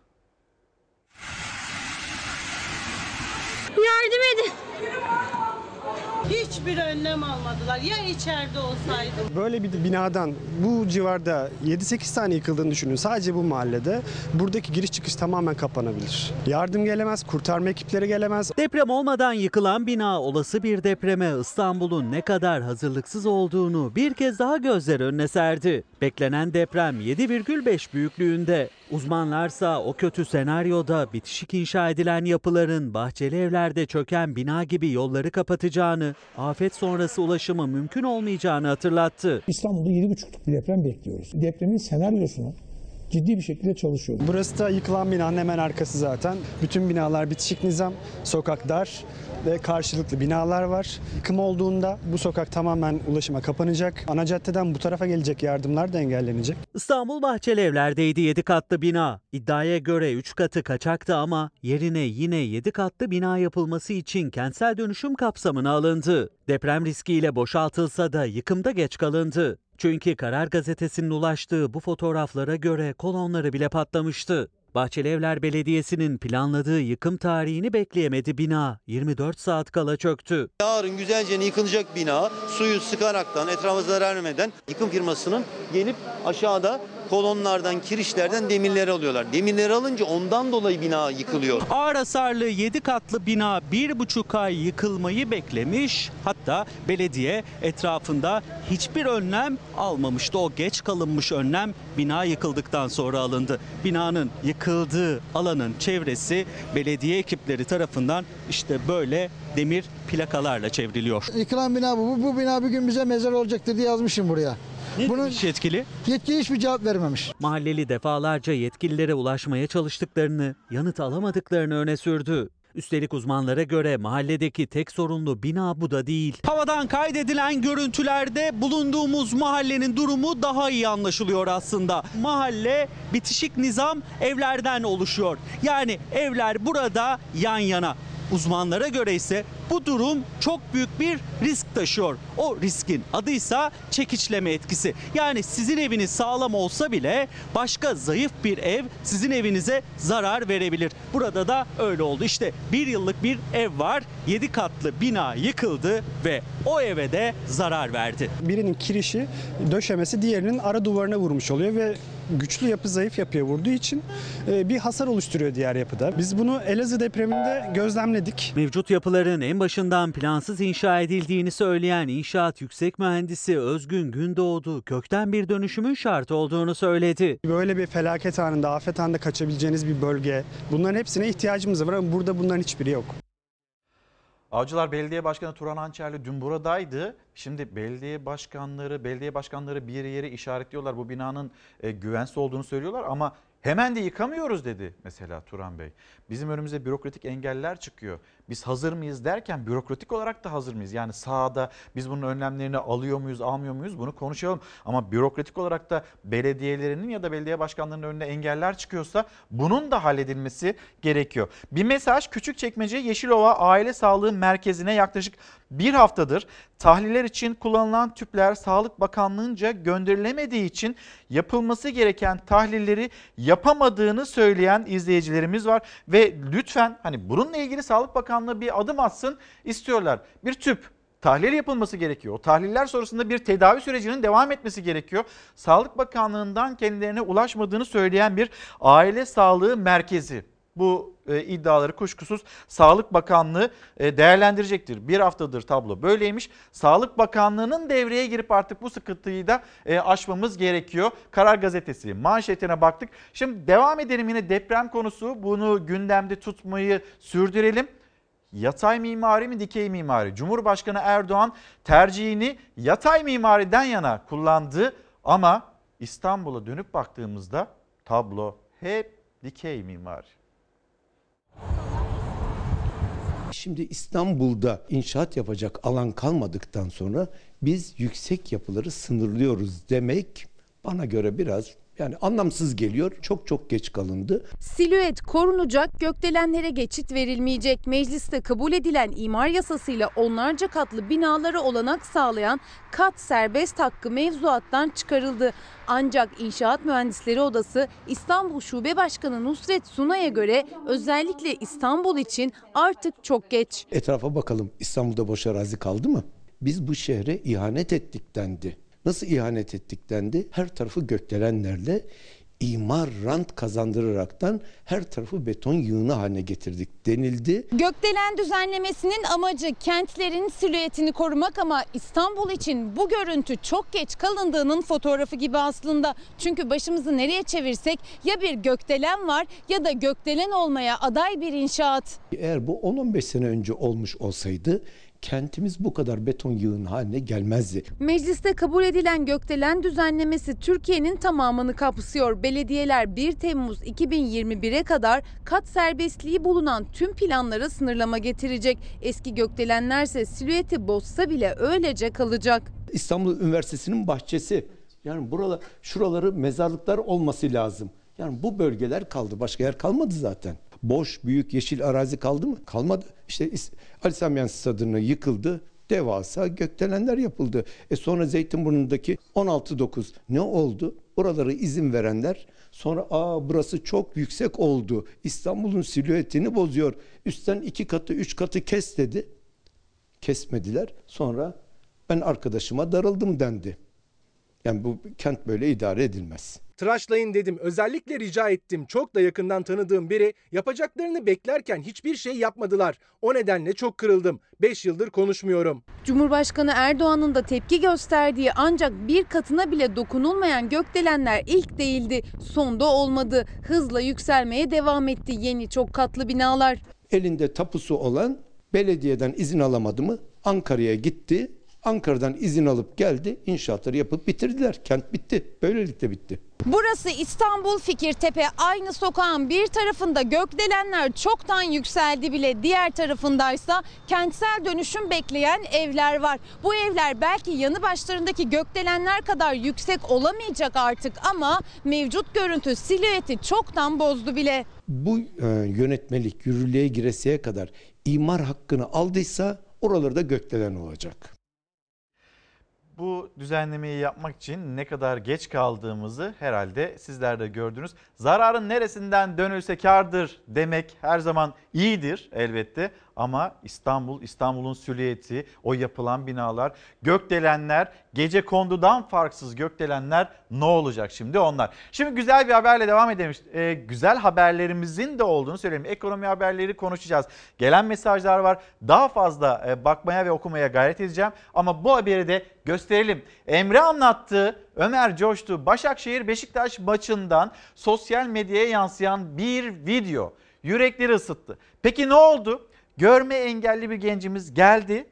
Yardım edin. Hiçbir önlem almadılar. Ya içeride olsaydım. Böyle bir binadan bu civarda 7-8 tane yıkıldığını düşünün. Sadece bu mahallede buradaki giriş çıkış tamamen kapanabilir. Yardım gelemez, kurtarma ekipleri gelemez. Deprem olmadan yıkılan bina olası bir depreme İstanbul'un ne kadar hazırlıksız olduğunu bir kez daha gözler önüne serdi. Beklenen deprem 7,5 büyüklüğünde. Uzmanlarsa o kötü senaryoda bitişik inşa edilen yapıların bahçeli evlerde çöken bina gibi yolları kapatacağını, afet sonrası ulaşımı mümkün olmayacağını hatırlattı. İstanbul'da 7,5'luk bir deprem bekliyoruz. Depremin senaryosunu ciddi bir şekilde çalışıyoruz. Burası da yıkılan binanın hemen arkası zaten. Bütün binalar bitişik nizam, sokak dar ve karşılıklı binalar var. Yıkım olduğunda bu sokak tamamen ulaşıma kapanacak. Ana caddeden bu tarafa gelecek yardımlar da engellenecek. İstanbul Bahçeli Evler'deydi 7 katlı bina. İddiaya göre 3 katı kaçaktı ama yerine yine 7 katlı bina yapılması için kentsel dönüşüm kapsamına alındı. Deprem riskiyle boşaltılsa da yıkımda geç kalındı. Çünkü Karar Gazetesi'nin ulaştığı bu fotoğraflara göre kolonları bile patlamıştı. Bahçelievler Belediyesi'nin planladığı yıkım tarihini bekleyemedi bina. 24 saat kala çöktü. Yarın güzelce yıkılacak bina suyu sıkaraktan etrafa zarar vermeden yıkım firmasının gelip aşağıda kolonlardan, kirişlerden demirleri alıyorlar. Demirleri alınca ondan dolayı bina yıkılıyor. Ağır hasarlı 7 katlı bina 1,5 ay yıkılmayı beklemiş. Hatta belediye etrafında hiçbir önlem almamıştı. O geç kalınmış önlem bina yıkıldıktan sonra alındı. Binanın yıkıldığı alanın çevresi belediye ekipleri tarafından işte böyle demir plakalarla çevriliyor. Yıkılan bina bu. bu. Bu bina bir gün bize mezar olacaktır diye yazmışım buraya. Bunun yetkili? Yetkili hiçbir cevap vermemiş. Mahalleli defalarca yetkililere ulaşmaya çalıştıklarını, yanıt alamadıklarını öne sürdü. Üstelik uzmanlara göre mahalledeki tek sorunlu bina bu da değil. Havadan kaydedilen görüntülerde bulunduğumuz mahallenin durumu daha iyi anlaşılıyor aslında. Mahalle bitişik nizam evlerden oluşuyor. Yani evler burada yan yana. Uzmanlara göre ise bu durum çok büyük bir risk taşıyor. O riskin adıysa çekiçleme etkisi. Yani sizin eviniz sağlam olsa bile başka zayıf bir ev sizin evinize zarar verebilir. Burada da öyle oldu. İşte bir yıllık bir ev var. 7 katlı bina yıkıldı ve o eve de zarar verdi. Birinin kirişi, döşemesi diğerinin ara duvarına vurmuş oluyor ve güçlü yapı zayıf yapıya vurduğu için e, bir hasar oluşturuyor diğer yapıda. Biz bunu Elazığ depreminde gözlemledik. Mevcut yapıların en başından plansız inşa edildiğini söyleyen inşaat yüksek mühendisi Özgün Gündoğdu kökten bir dönüşümün şart olduğunu söyledi. Böyle bir felaket anında, afet anında kaçabileceğiniz bir bölge. Bunların hepsine ihtiyacımız var ama burada bunların hiçbiri yok. Avcılar Belediye Başkanı Turan Ançerli dün buradaydı. Şimdi belediye başkanları, belediye başkanları bir yere işaretliyorlar. Bu binanın e, güvensiz olduğunu söylüyorlar ama Hemen de yıkamıyoruz dedi mesela Turan Bey. Bizim önümüze bürokratik engeller çıkıyor. Biz hazır mıyız derken bürokratik olarak da hazır mıyız? Yani sahada biz bunun önlemlerini alıyor muyuz, almıyor muyuz bunu konuşalım. Ama bürokratik olarak da belediyelerinin ya da belediye başkanlarının önüne engeller çıkıyorsa bunun da halledilmesi gerekiyor. Bir mesaj Küçükçekmece Yeşilova Aile Sağlığı Merkezi'ne yaklaşık bir haftadır tahliller için kullanılan tüpler Sağlık Bakanlığı'nca gönderilemediği için yapılması gereken tahlilleri yapamadığını söyleyen izleyicilerimiz var lütfen hani bununla ilgili Sağlık Bakanlığı bir adım atsın istiyorlar. Bir tüp tahlil yapılması gerekiyor. O tahliller sonrasında bir tedavi sürecinin devam etmesi gerekiyor. Sağlık Bakanlığı'ndan kendilerine ulaşmadığını söyleyen bir aile sağlığı merkezi bu e, iddiaları kuşkusuz Sağlık Bakanlığı e, değerlendirecektir. Bir haftadır tablo böyleymiş. Sağlık Bakanlığı'nın devreye girip artık bu sıkıntıyı da e, aşmamız gerekiyor. Karar Gazetesi manşetine baktık. Şimdi devam edelim yine deprem konusu. Bunu gündemde tutmayı sürdürelim. Yatay mimari mi dikey mimari? Cumhurbaşkanı Erdoğan tercihini yatay mimariden yana kullandı ama İstanbul'a dönüp baktığımızda tablo hep dikey mimari. Şimdi İstanbul'da inşaat yapacak alan kalmadıktan sonra biz yüksek yapıları sınırlıyoruz demek bana göre biraz yani anlamsız geliyor. Çok çok geç kalındı. Silüet korunacak, gökdelenlere geçit verilmeyecek. Mecliste kabul edilen imar yasasıyla onlarca katlı binalara olanak sağlayan kat serbest hakkı mevzuattan çıkarıldı. Ancak İnşaat Mühendisleri Odası İstanbul Şube Başkanı Nusret Sunay'a göre özellikle İstanbul için artık çok geç. Etrafa bakalım İstanbul'da boş arazi kaldı mı? Biz bu şehre ihanet ettik dendi. Nasıl ihanet ettik dendi? Her tarafı gökdelenlerle imar rant kazandıraraktan her tarafı beton yığını haline getirdik denildi. Gökdelen düzenlemesinin amacı kentlerin silüetini korumak ama İstanbul için bu görüntü çok geç kalındığının fotoğrafı gibi aslında. Çünkü başımızı nereye çevirsek ya bir gökdelen var ya da gökdelen olmaya aday bir inşaat. Eğer bu 10-15 sene önce olmuş olsaydı kentimiz bu kadar beton yığın haline gelmezdi. Mecliste kabul edilen gökdelen düzenlemesi Türkiye'nin tamamını kapsıyor. Belediyeler 1 Temmuz 2021'e kadar kat serbestliği bulunan tüm planlara sınırlama getirecek. Eski gökdelenlerse silüeti bozsa bile öylece kalacak. İstanbul Üniversitesi'nin bahçesi. Yani buralar, şuraları mezarlıklar olması lazım. Yani bu bölgeler kaldı. Başka yer kalmadı zaten. Boş, büyük, yeşil arazi kaldı mı? Kalmadı. İşte Ali Sami Yen Stadı'nı yıkıldı. Devasa gökdelenler yapıldı. E sonra Zeytinburnu'ndaki 16-9 ne oldu? Oraları izin verenler sonra aa burası çok yüksek oldu. İstanbul'un silüetini bozuyor. Üstten iki katı, üç katı kes dedi. Kesmediler. Sonra ben arkadaşıma darıldım dendi. Yani bu kent böyle idare edilmez. Tıraşlayın dedim. Özellikle rica ettim. Çok da yakından tanıdığım biri yapacaklarını beklerken hiçbir şey yapmadılar. O nedenle çok kırıldım. 5 yıldır konuşmuyorum. Cumhurbaşkanı Erdoğan'ın da tepki gösterdiği ancak bir katına bile dokunulmayan gökdelenler ilk değildi. Sonda olmadı. Hızla yükselmeye devam etti yeni çok katlı binalar. Elinde tapusu olan belediyeden izin alamadı mı? Ankara'ya gitti. Ankara'dan izin alıp geldi. İnşaatları yapıp bitirdiler. Kent bitti. Böylelikle bitti. Burası İstanbul Fikirtepe. Aynı sokağın bir tarafında gökdelenler çoktan yükseldi bile. Diğer tarafındaysa kentsel dönüşüm bekleyen evler var. Bu evler belki yanı başlarındaki gökdelenler kadar yüksek olamayacak artık ama mevcut görüntü silüeti çoktan bozdu bile. Bu e, yönetmelik yürürlüğe gireseye kadar imar hakkını aldıysa oralarda gökdelen olacak bu düzenlemeyi yapmak için ne kadar geç kaldığımızı herhalde sizler de gördünüz. Zararın neresinden dönülse kardır demek her zaman iyidir elbette ama İstanbul, İstanbul'un süliyeti, o yapılan binalar, gökdelenler, gece kondudan farksız gökdelenler ne olacak şimdi onlar? Şimdi güzel bir haberle devam edelim. Ee, güzel haberlerimizin de olduğunu söyleyeyim. Ekonomi haberleri konuşacağız. Gelen mesajlar var. Daha fazla e, bakmaya ve okumaya gayret edeceğim. Ama bu haberi de gösterelim. Emre anlattı. Ömer coştu. Başakşehir Beşiktaş maçından sosyal medyaya yansıyan bir video yürekleri ısıttı. Peki ne oldu? Görme engelli bir gencimiz geldi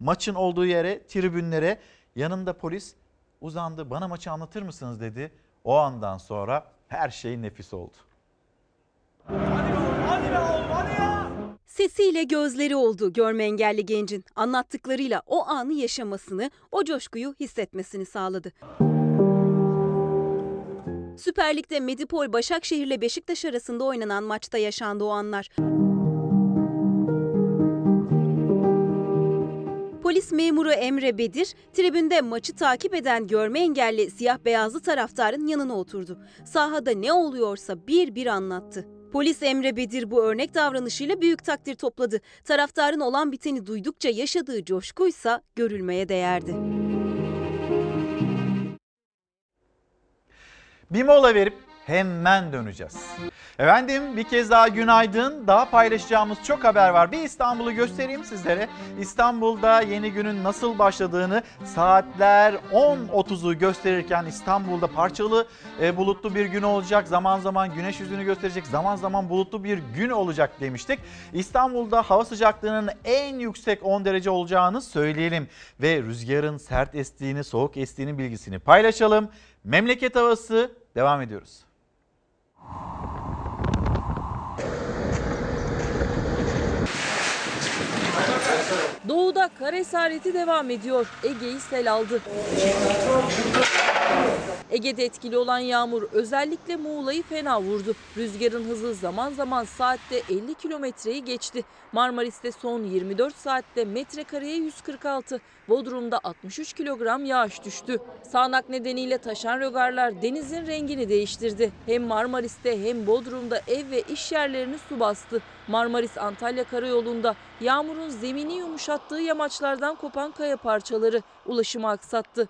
maçın olduğu yere, tribünlere. Yanında polis uzandı. Bana maçı anlatır mısınız dedi. O andan sonra her şey nefis oldu. Sesiyle gözleri oldu görme engelli gencin. Anlattıklarıyla o anı yaşamasını, o coşkuyu hissetmesini sağladı. Süper Lig'de Medipol Başakşehir ile Beşiktaş arasında oynanan maçta yaşandı o anlar. Polis memuru Emre Bedir, tribünde maçı takip eden görme engelli siyah beyazlı taraftarın yanına oturdu. Sahada ne oluyorsa bir bir anlattı. Polis Emre Bedir bu örnek davranışıyla büyük takdir topladı. Taraftarın olan biteni duydukça yaşadığı coşkuysa görülmeye değerdi. Bir mola verip hemen döneceğiz. Efendim bir kez daha günaydın. Daha paylaşacağımız çok haber var. Bir İstanbul'u göstereyim sizlere. İstanbul'da yeni günün nasıl başladığını saatler 10.30'u gösterirken İstanbul'da parçalı e, bulutlu bir gün olacak. Zaman zaman güneş yüzünü gösterecek. Zaman zaman bulutlu bir gün olacak demiştik. İstanbul'da hava sıcaklığının en yüksek 10 derece olacağını söyleyelim. Ve rüzgarın sert estiğini, soğuk estiğini bilgisini paylaşalım. Memleket havası devam ediyoruz. Doğuda kar esareti devam ediyor. Ege'yi sel aldı. Ege'de etkili olan yağmur özellikle Muğla'yı fena vurdu. Rüzgarın hızı zaman zaman saatte 50 kilometreyi geçti. Marmaris'te son 24 saatte metrekareye 146, Bodrum'da 63 kilogram yağış düştü. Sağanak nedeniyle taşan rögarlar denizin rengini değiştirdi. Hem Marmaris'te hem Bodrum'da ev ve iş yerlerini su bastı. Marmaris-Antalya karayolunda yağmurun zemini yumuşattığı yamaçlardan kopan kaya parçaları ulaşımı aksattı.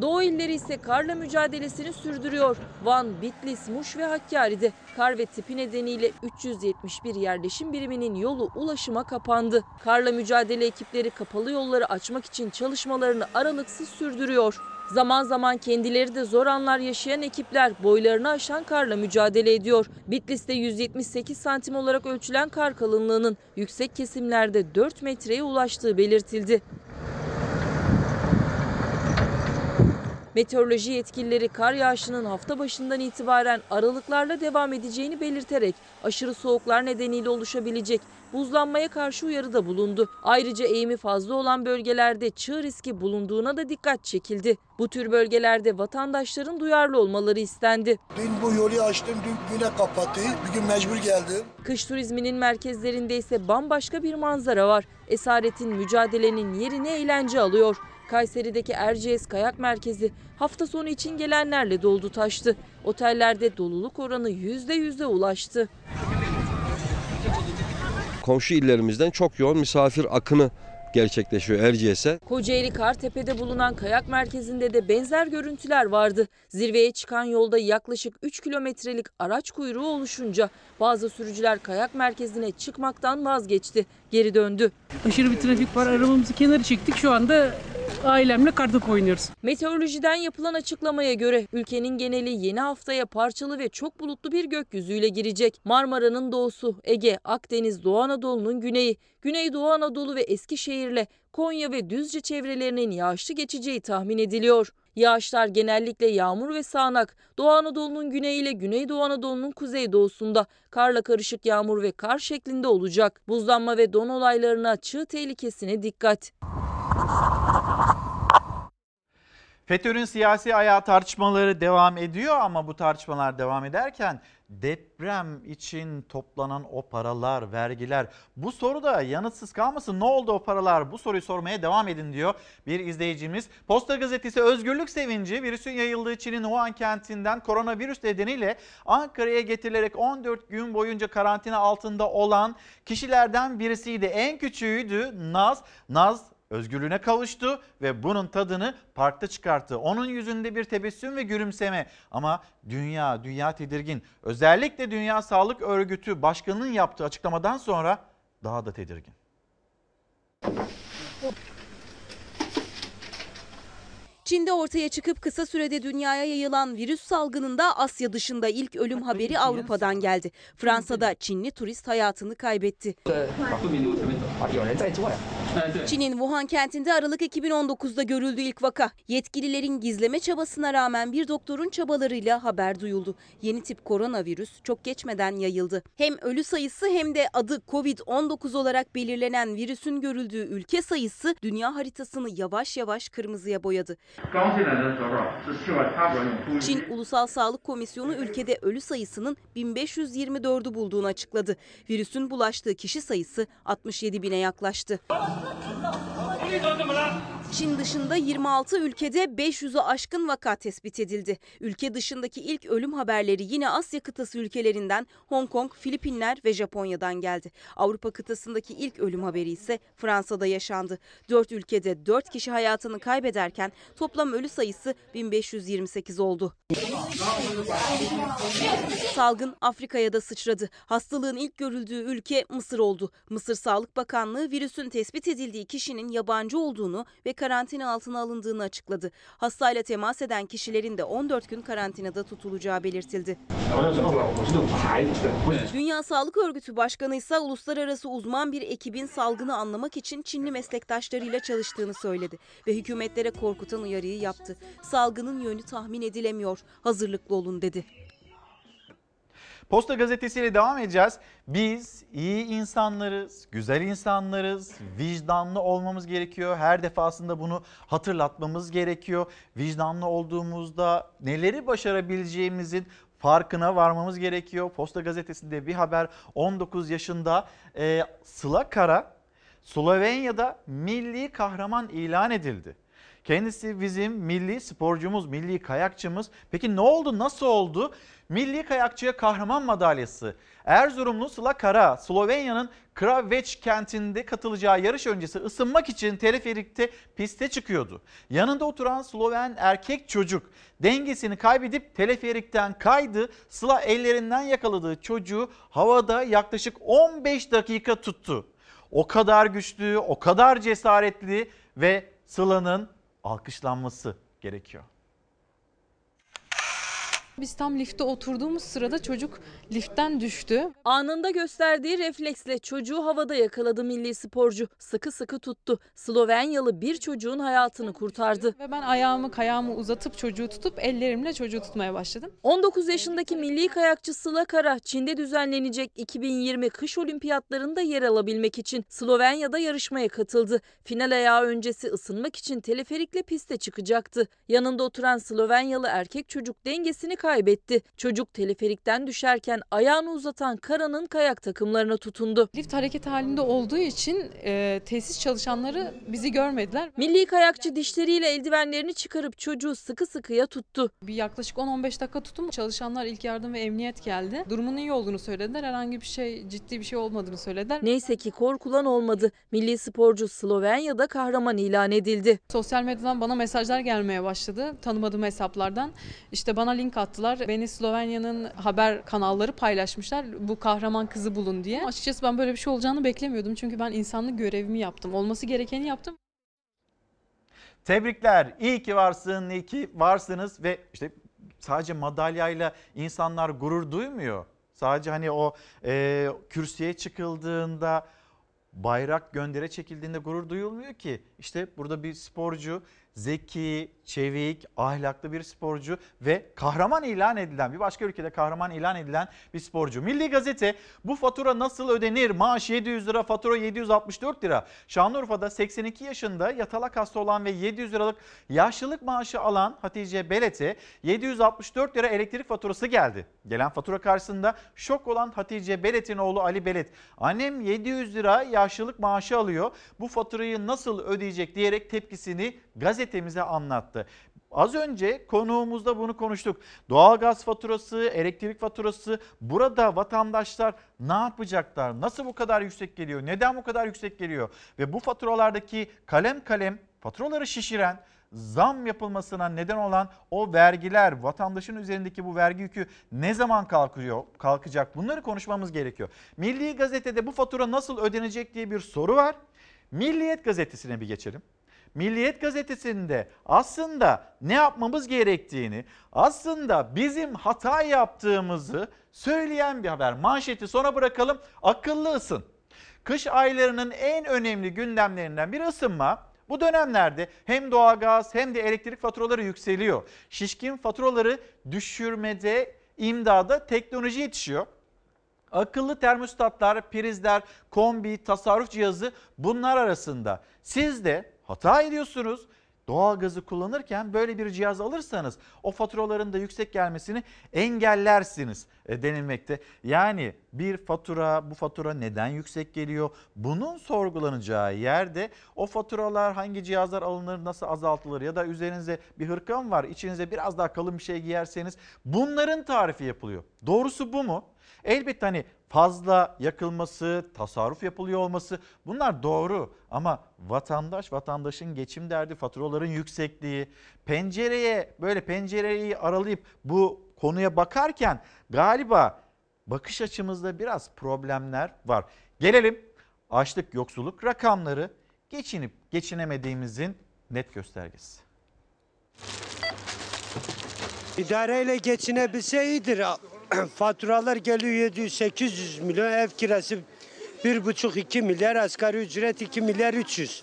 Doğu illeri ise karla mücadelesini sürdürüyor. Van, Bitlis, Muş ve Hakkari'de kar ve tipi nedeniyle 371 yerleşim biriminin yolu ulaşıma kapandı. Karla mücadele ekipleri kapalı yolları açmak için çalışmalarını aralıksız sürdürüyor. Zaman zaman kendileri de zor anlar yaşayan ekipler boylarını aşan karla mücadele ediyor. Bitlis'te 178 santim olarak ölçülen kar kalınlığının yüksek kesimlerde 4 metreye ulaştığı belirtildi. Meteoroloji yetkilileri kar yağışının hafta başından itibaren aralıklarla devam edeceğini belirterek aşırı soğuklar nedeniyle oluşabilecek buzlanmaya karşı uyarıda bulundu. Ayrıca eğimi fazla olan bölgelerde çığ riski bulunduğuna da dikkat çekildi. Bu tür bölgelerde vatandaşların duyarlı olmaları istendi. Dün bu yolu açtım, dün güne kapattı. Bugün mecbur geldim. Kış turizminin merkezlerinde ise bambaşka bir manzara var. Esaretin mücadelenin yerini eğlence alıyor. Kayseri'deki Erciyes Kayak Merkezi hafta sonu için gelenlerle doldu taştı. Otellerde doluluk oranı %100'e ulaştı. Komşu illerimizden çok yoğun misafir akını gerçekleşiyor Erciyes'e. Kocaeli Kartepe'de bulunan kayak merkezinde de benzer görüntüler vardı. Zirveye çıkan yolda yaklaşık 3 kilometrelik araç kuyruğu oluşunca bazı sürücüler kayak merkezine çıkmaktan vazgeçti. Geri döndü. Aşırı bir trafik var. Arabamızı kenara çektik. Şu anda ailemle kartopu oynuyoruz. Meteorolojiden yapılan açıklamaya göre ülkenin geneli yeni haftaya parçalı ve çok bulutlu bir gökyüzüyle girecek. Marmara'nın doğusu, Ege, Akdeniz, Doğu Anadolu'nun güneyi, Güneydoğu Anadolu ve Eskişehir'le Konya ve Düzce çevrelerinin yağışlı geçeceği tahmin ediliyor. Yağışlar genellikle yağmur ve sağanak, Doğu Anadolu'nun güneyi ile Güneydoğu Anadolu'nun kuzeydoğusunda karla karışık yağmur ve kar şeklinde olacak. Buzlanma ve don olaylarına çığ tehlikesine dikkat. FETÖ'nün siyasi ayağı tartışmaları devam ediyor ama bu tartışmalar devam ederken deprem için toplanan o paralar, vergiler bu soru da yanıtsız kalmasın. Ne oldu o paralar? Bu soruyu sormaya devam edin diyor bir izleyicimiz. Posta gazetesi Özgürlük Sevinci virüsün yayıldığı Çin'in Wuhan kentinden koronavirüs nedeniyle Ankara'ya getirilerek 14 gün boyunca karantina altında olan kişilerden birisiydi. En küçüğüydü Naz. Naz özgürlüğüne kavuştu ve bunun tadını parkta çıkarttı. Onun yüzünde bir tebessüm ve gülümseme ama dünya, dünya tedirgin. Özellikle Dünya Sağlık Örgütü Başkanı'nın yaptığı açıklamadan sonra daha da tedirgin. Çin'de ortaya çıkıp kısa sürede dünyaya yayılan virüs salgınında Asya dışında ilk ölüm haberi Avrupa'dan geldi. Fransa'da Çinli turist hayatını kaybetti. Çin'in Wuhan kentinde Aralık 2019'da görüldü ilk vaka. Yetkililerin gizleme çabasına rağmen bir doktorun çabalarıyla haber duyuldu. Yeni tip koronavirüs çok geçmeden yayıldı. Hem ölü sayısı hem de adı Covid-19 olarak belirlenen virüsün görüldüğü ülke sayısı dünya haritasını yavaş yavaş kırmızıya boyadı. Çin Ulusal Sağlık Komisyonu ülkede ölü sayısının 1524'ü bulduğunu açıkladı. Virüsün bulaştığı kişi sayısı 67 bine yaklaştı. 往往走怎么了 Çin dışında 26 ülkede 500'ü aşkın vaka tespit edildi. Ülke dışındaki ilk ölüm haberleri yine Asya kıtası ülkelerinden Hong Kong, Filipinler ve Japonya'dan geldi. Avrupa kıtasındaki ilk ölüm haberi ise Fransa'da yaşandı. 4 ülkede 4 kişi hayatını kaybederken toplam ölü sayısı 1528 oldu. Salgın Afrika'ya da sıçradı. Hastalığın ilk görüldüğü ülke Mısır oldu. Mısır Sağlık Bakanlığı virüsün tespit edildiği kişinin yabancı olduğunu ve karantina altına alındığını açıkladı. Hastayla temas eden kişilerin de 14 gün karantinada tutulacağı belirtildi. Dünya Sağlık Örgütü Başkanı ise uluslararası uzman bir ekibin salgını anlamak için Çinli meslektaşlarıyla çalıştığını söyledi ve hükümetlere korkutan uyarıyı yaptı. Salgının yönü tahmin edilemiyor. Hazırlıklı olun dedi. Posta gazetesiyle devam edeceğiz. Biz iyi insanlarız, güzel insanlarız, vicdanlı olmamız gerekiyor. Her defasında bunu hatırlatmamız gerekiyor. Vicdanlı olduğumuzda neleri başarabileceğimizin farkına varmamız gerekiyor. Posta gazetesinde bir haber 19 yaşında e, Sıla Kara Slovenya'da milli kahraman ilan edildi. Kendisi bizim milli sporcumuz, milli kayakçımız. Peki ne oldu, nasıl oldu? Milli kayakçıya kahraman madalyası. Erzurumlu Sıla Kara, Slovenya'nın Kraveç kentinde katılacağı yarış öncesi ısınmak için teleferikte piste çıkıyordu. Yanında oturan Sloven erkek çocuk dengesini kaybedip teleferikten kaydı. Sıla ellerinden yakaladığı çocuğu havada yaklaşık 15 dakika tuttu. O kadar güçlü, o kadar cesaretli ve Sıla'nın alkışlanması gerekiyor. Biz tam lifte oturduğumuz sırada çocuk liftten düştü. Anında gösterdiği refleksle çocuğu havada yakaladı milli sporcu. Sıkı sıkı tuttu. Slovenyalı bir çocuğun hayatını kurtardı. Ve ben ayağımı kayağımı uzatıp çocuğu tutup ellerimle çocuğu tutmaya başladım. 19 yaşındaki milli kayakçı Sıla Kara, Çin'de düzenlenecek 2020 kış olimpiyatlarında yer alabilmek için Slovenya'da yarışmaya katıldı. Final ayağı öncesi ısınmak için teleferikle piste çıkacaktı. Yanında oturan Slovenyalı erkek çocuk dengesini kaybetti. Çocuk teleferikten düşerken ayağını uzatan Kara'nın kayak takımlarına tutundu. Lift hareket halinde olduğu için e, tesis çalışanları bizi görmediler. Milli kayakçı dişleriyle eldivenlerini çıkarıp çocuğu sıkı sıkıya tuttu. Bir yaklaşık 10-15 dakika tutum çalışanlar ilk yardım ve emniyet geldi. Durumun iyi olduğunu söylediler. Herhangi bir şey ciddi bir şey olmadığını söylediler. Neyse ki korkulan olmadı. Milli sporcu Slovenya'da kahraman ilan edildi. Sosyal medyadan bana mesajlar gelmeye başladı tanımadığım hesaplardan. İşte bana link attılar. Beni Slovenya'nın haber kanalları paylaşmışlar. Bu kahraman kızı bulun diye. Açıkçası ben böyle bir şey olacağını beklemiyordum. Çünkü ben insanlık görevimi yaptım. Olması gerekeni yaptım. Tebrikler. İyi ki varsın, iyi ki varsınız ve işte sadece madalyayla insanlar gurur duymuyor. Sadece hani o e, kürsüye çıkıldığında bayrak göndere çekildiğinde gurur duyulmuyor ki. İşte burada bir sporcu zeki, çevik, ahlaklı bir sporcu ve kahraman ilan edilen bir başka ülkede kahraman ilan edilen bir sporcu. Milli Gazete bu fatura nasıl ödenir? Maaş 700 lira, fatura 764 lira. Şanlıurfa'da 82 yaşında yatalak hasta olan ve 700 liralık yaşlılık maaşı alan Hatice Belet'e 764 lira elektrik faturası geldi. Gelen fatura karşısında şok olan Hatice Belet'in oğlu Ali Belet, annem 700 lira yaşlılık maaşı alıyor. Bu faturayı nasıl ödeyecek diyerek tepkisini gazetemize anlattı. Az önce konuğumuzda bunu konuştuk. Doğalgaz faturası, elektrik faturası burada vatandaşlar ne yapacaklar? Nasıl bu kadar yüksek geliyor? Neden bu kadar yüksek geliyor? Ve bu faturalardaki kalem kalem faturaları şişiren zam yapılmasına neden olan o vergiler, vatandaşın üzerindeki bu vergi yükü ne zaman kalkıyor, kalkacak? Bunları konuşmamız gerekiyor. Milli Gazete'de bu fatura nasıl ödenecek diye bir soru var. Milliyet Gazetesi'ne bir geçelim. Milliyet gazetesinde aslında ne yapmamız gerektiğini, aslında bizim hata yaptığımızı söyleyen bir haber. Manşeti sona bırakalım. Akıllı ısın. Kış aylarının en önemli gündemlerinden biri ısınma. Bu dönemlerde hem doğalgaz hem de elektrik faturaları yükseliyor. Şişkin faturaları düşürmede, imdada teknoloji yetişiyor. Akıllı termostatlar, prizler, kombi, tasarruf cihazı bunlar arasında. Siz de hata ediyorsunuz. Doğalgazı kullanırken böyle bir cihaz alırsanız o faturaların da yüksek gelmesini engellersiniz e, denilmekte. Yani bir fatura bu fatura neden yüksek geliyor? Bunun sorgulanacağı yerde o faturalar hangi cihazlar alınır nasıl azaltılır ya da üzerinize bir hırka mı var içinize biraz daha kalın bir şey giyerseniz bunların tarifi yapılıyor. Doğrusu bu mu? Elbette hani fazla yakılması, tasarruf yapılıyor olması bunlar doğru ama vatandaş vatandaşın geçim derdi, faturaların yüksekliği, pencereye böyle pencereyi aralayıp bu konuya bakarken galiba bakış açımızda biraz problemler var. Gelelim açlık yoksulluk rakamları geçinip geçinemediğimizin net göstergesi. İdareyle geçinebilse iyidir. Faturalar geliyor 700-800 milyon ev kirası 1,5-2 milyar asgari ücret 2 milyar 300.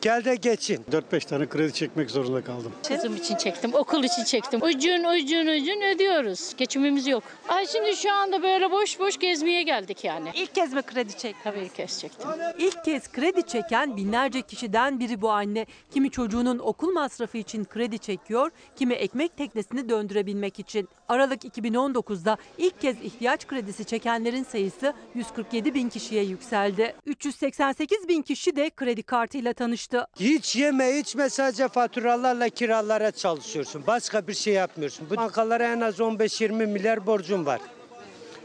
Gel de geçin. 4-5 tane kredi çekmek zorunda kaldım. Kızım için çektim, okul için çektim. Ucun ucun ucun ödüyoruz. Geçimimiz yok. Ay şimdi şu anda böyle boş boş gezmeye geldik yani. İlk kez mi kredi çekti? Tabii ilk kez çektim. İlk kez kredi çeken binlerce kişiden biri bu anne. Kimi çocuğunun okul masrafı için kredi çekiyor, kimi ekmek teknesini döndürebilmek için. Aralık 2019'da ilk kez ihtiyaç kredisi çekenlerin sayısı 147 bin kişiye yükseldi. 388 bin kişi de kredi kartıyla tanıştı. Hiç yeme içme sadece faturalarla kiralara çalışıyorsun. Başka bir şey yapmıyorsun. Bu bankalara en az 15-20 milyar borcum var.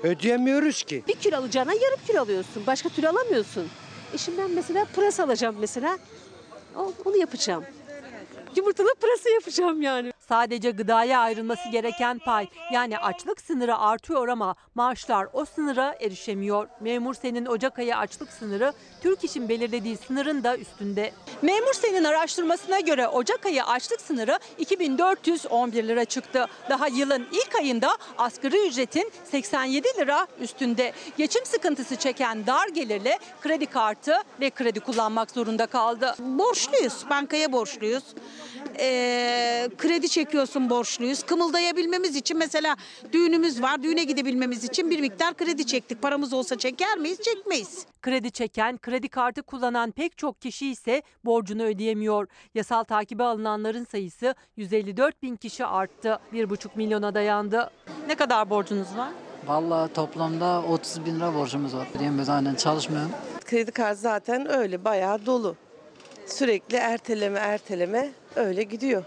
Ödeyemiyoruz ki. Bir kilo alacağına yarım kilo alıyorsun. Başka türlü alamıyorsun. E şimdi ben mesela pırasa alacağım mesela. Onu yapacağım. Yumurtalı pırasa yapacağım yani. Sadece gıdaya ayrılması gereken pay yani açlık sınırı artıyor ama maaşlar o sınıra erişemiyor. Memur Sen'in Ocak ayı açlık sınırı Türk İş'in belirlediği sınırın da üstünde. Memur Sen'in araştırmasına göre Ocak ayı açlık sınırı 2411 lira çıktı. Daha yılın ilk ayında asgari ücretin 87 lira üstünde. Geçim sıkıntısı çeken dar gelirli kredi kartı ve kredi kullanmak zorunda kaldı. Borçluyuz, bankaya borçluyuz. Ee, kredi çekiyorsun borçluyuz. Kımıldayabilmemiz için mesela düğünümüz var. Düğüne gidebilmemiz için bir miktar kredi çektik. Paramız olsa çeker miyiz? Çekmeyiz. Kredi çeken, kredi kartı kullanan pek çok kişi ise borcunu ödeyemiyor. Yasal takibe alınanların sayısı 154 bin kişi arttı. 1,5 milyona dayandı. Ne kadar borcunuz var? Vallahi toplamda 30 bin lira borcumuz var. Diyemez aynen çalışmıyorum. Kredi kartı zaten öyle bayağı dolu. Sürekli erteleme erteleme öyle gidiyor.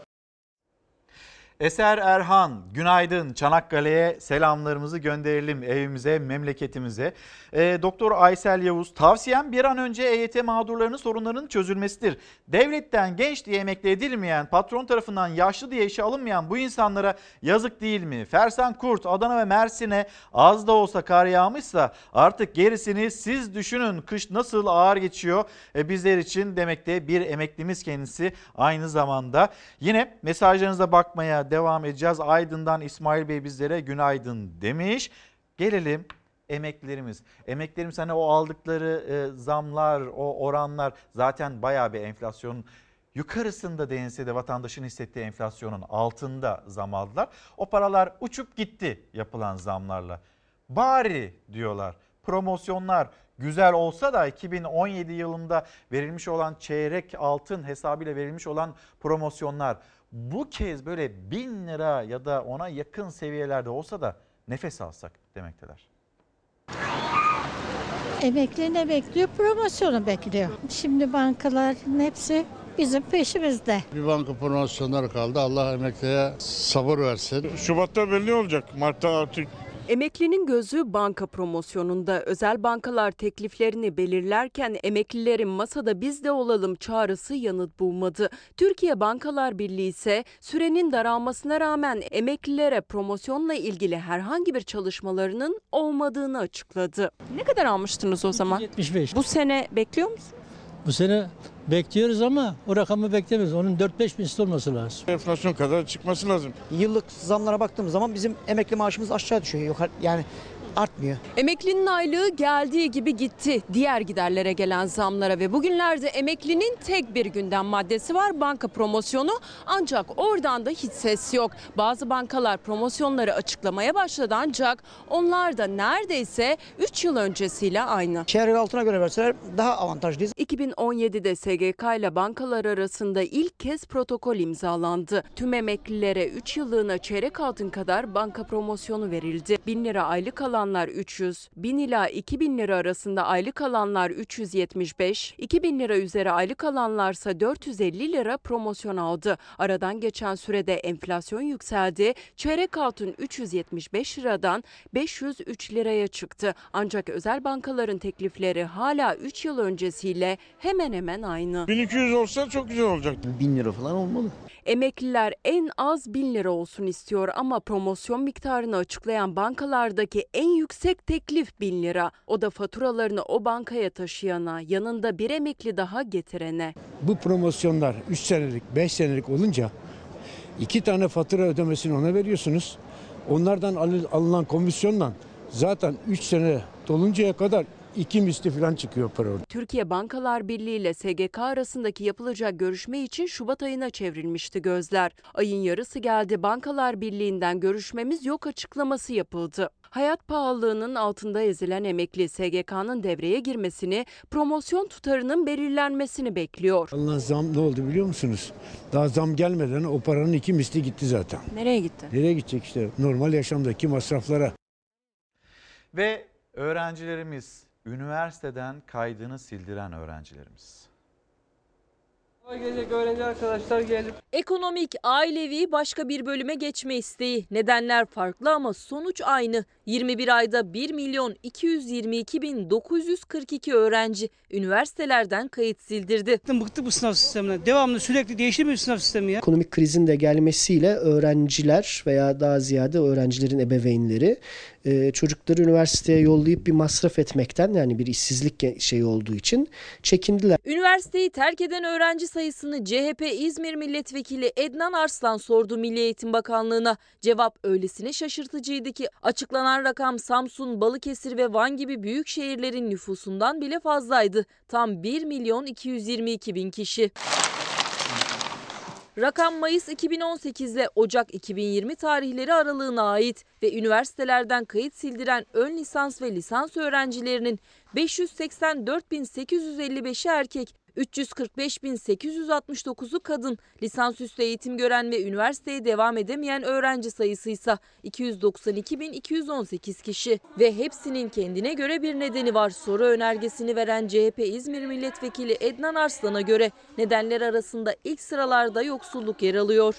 Eser Erhan, günaydın. Çanakkale'ye selamlarımızı gönderelim evimize, memleketimize. E, Doktor Aysel Yavuz, tavsiyem bir an önce EYT mağdurlarının sorunlarının çözülmesidir. Devletten genç diye emekli edilmeyen, patron tarafından yaşlı diye işe alınmayan bu insanlara yazık değil mi? Fersan Kurt, Adana ve Mersin'e az da olsa kar yağmışsa artık gerisini siz düşünün. Kış nasıl ağır geçiyor e, bizler için demekte bir emeklimiz kendisi aynı zamanda. Yine mesajlarınıza bakmaya devam edeceğiz. Aydın'dan İsmail Bey bizlere günaydın demiş. Gelelim emeklilerimiz. Emeklilerimiz hani o aldıkları e, zamlar, o oranlar zaten bayağı bir enflasyon yukarısında denilse de vatandaşın hissettiği enflasyonun altında zam aldılar. O paralar uçup gitti yapılan zamlarla. Bari diyorlar promosyonlar güzel olsa da 2017 yılında verilmiş olan çeyrek altın hesabıyla verilmiş olan promosyonlar bu kez böyle 1000 lira ya da ona yakın seviyelerde olsa da nefes alsak demekteler. Emekli ne bekliyor? Promosyonu bekliyor. Şimdi bankaların hepsi bizim peşimizde. Bir banka promosyonları kaldı. Allah emekliye sabır versin. Şubat'ta belli olacak. Mart'ta artık Emeklinin gözü banka promosyonunda özel bankalar tekliflerini belirlerken emeklilerin masada biz de olalım çağrısı yanıt bulmadı. Türkiye Bankalar Birliği ise sürenin daralmasına rağmen emeklilere promosyonla ilgili herhangi bir çalışmalarının olmadığını açıkladı. Ne kadar almıştınız o zaman? 75. Bu sene bekliyor musunuz? Bu sene bekliyoruz ama o rakamı beklemiyoruz. Onun 4-5 misli olması lazım. enflasyon kadar çıkması lazım. Yıllık zamlara baktığımız zaman bizim emekli maaşımız aşağı düşüyor. Yok yani artmıyor. Emeklinin aylığı geldiği gibi gitti. Diğer giderlere gelen zamlara ve bugünlerde emeklinin tek bir gündem maddesi var banka promosyonu. Ancak oradan da hiç ses yok. Bazı bankalar promosyonları açıklamaya başladı ancak onlar da neredeyse 3 yıl öncesiyle aynı. Çeyrek altına göre verseler daha avantajlıyız. 2017'de SGK ile bankalar arasında ilk kez protokol imzalandı. Tüm emeklilere 3 yıllığına çeyrek altın kadar banka promosyonu verildi. 1000 lira aylık alanlar 300, 1000 ila 2000 lira arasında aylık alanlar 375, 2000 lira üzeri aylık alanlarsa 450 lira promosyon aldı. Aradan geçen sürede enflasyon yükseldi. Çeyrek altın 375 liradan 503 liraya çıktı. Ancak özel bankaların teklifleri hala 3 yıl öncesiyle hemen hemen aynı. 1200 olsa çok güzel olacak. 1000 lira falan olmalı. Emekliler en az 1000 lira olsun istiyor ama promosyon miktarını açıklayan bankalardaki en yüksek teklif 1000 lira. O da faturalarını o bankaya taşıyana, yanında bir emekli daha getirene. Bu promosyonlar 3 senelik, 5 senelik olunca iki tane fatura ödemesini ona veriyorsunuz. Onlardan alın- alınan komisyonla zaten 3 sene doluncaya kadar iki misli falan çıkıyor para orada. Türkiye Bankalar Birliği ile SGK arasındaki yapılacak görüşme için Şubat ayına çevrilmişti gözler. Ayın yarısı geldi Bankalar Birliği'nden görüşmemiz yok açıklaması yapıldı. Hayat pahalılığının altında ezilen emekli SGK'nın devreye girmesini, promosyon tutarının belirlenmesini bekliyor. Alınan zam ne oldu biliyor musunuz? Daha zam gelmeden o paranın iki misli gitti zaten. Nereye gitti? Nereye gidecek işte? Normal yaşamdaki masraflara. Ve öğrencilerimiz üniversiteden kaydını sildiren öğrencilerimiz. Gelecek öğrenci arkadaşlar gelip Ekonomik, ailevi başka bir bölüme geçme isteği. Nedenler farklı ama sonuç aynı. 21 ayda 1 milyon 222 bin 942 öğrenci üniversitelerden kayıt sildirdi. Bıktım bıktık bu sınav sisteminden. Devamlı sürekli değişir bir sınav sistemi ya. Ekonomik krizin de gelmesiyle öğrenciler veya daha ziyade öğrencilerin ebeveynleri e, çocukları üniversiteye yollayıp bir masraf etmekten yani bir işsizlik şeyi olduğu için çekindiler. Üniversiteyi terk eden öğrenci sayısını CHP İzmir Milletvekili Ednan Arslan sordu Milli Eğitim Bakanlığı'na. Cevap öylesine şaşırtıcıydı ki açıklanan rakam Samsun, Balıkesir ve Van gibi büyük şehirlerin nüfusundan bile fazlaydı. Tam 1 milyon 222 bin kişi. Rakam Mayıs 2018 ile Ocak 2020 tarihleri aralığına ait ve üniversitelerden kayıt sildiren ön lisans ve lisans öğrencilerinin 584.855'i erkek, 345.869'u kadın, lisansüstü eğitim gören ve üniversiteye devam edemeyen öğrenci sayısı ise 292.218 kişi. Ve hepsinin kendine göre bir nedeni var. Soru önergesini veren CHP İzmir Milletvekili Ednan Arslan'a göre nedenler arasında ilk sıralarda yoksulluk yer alıyor.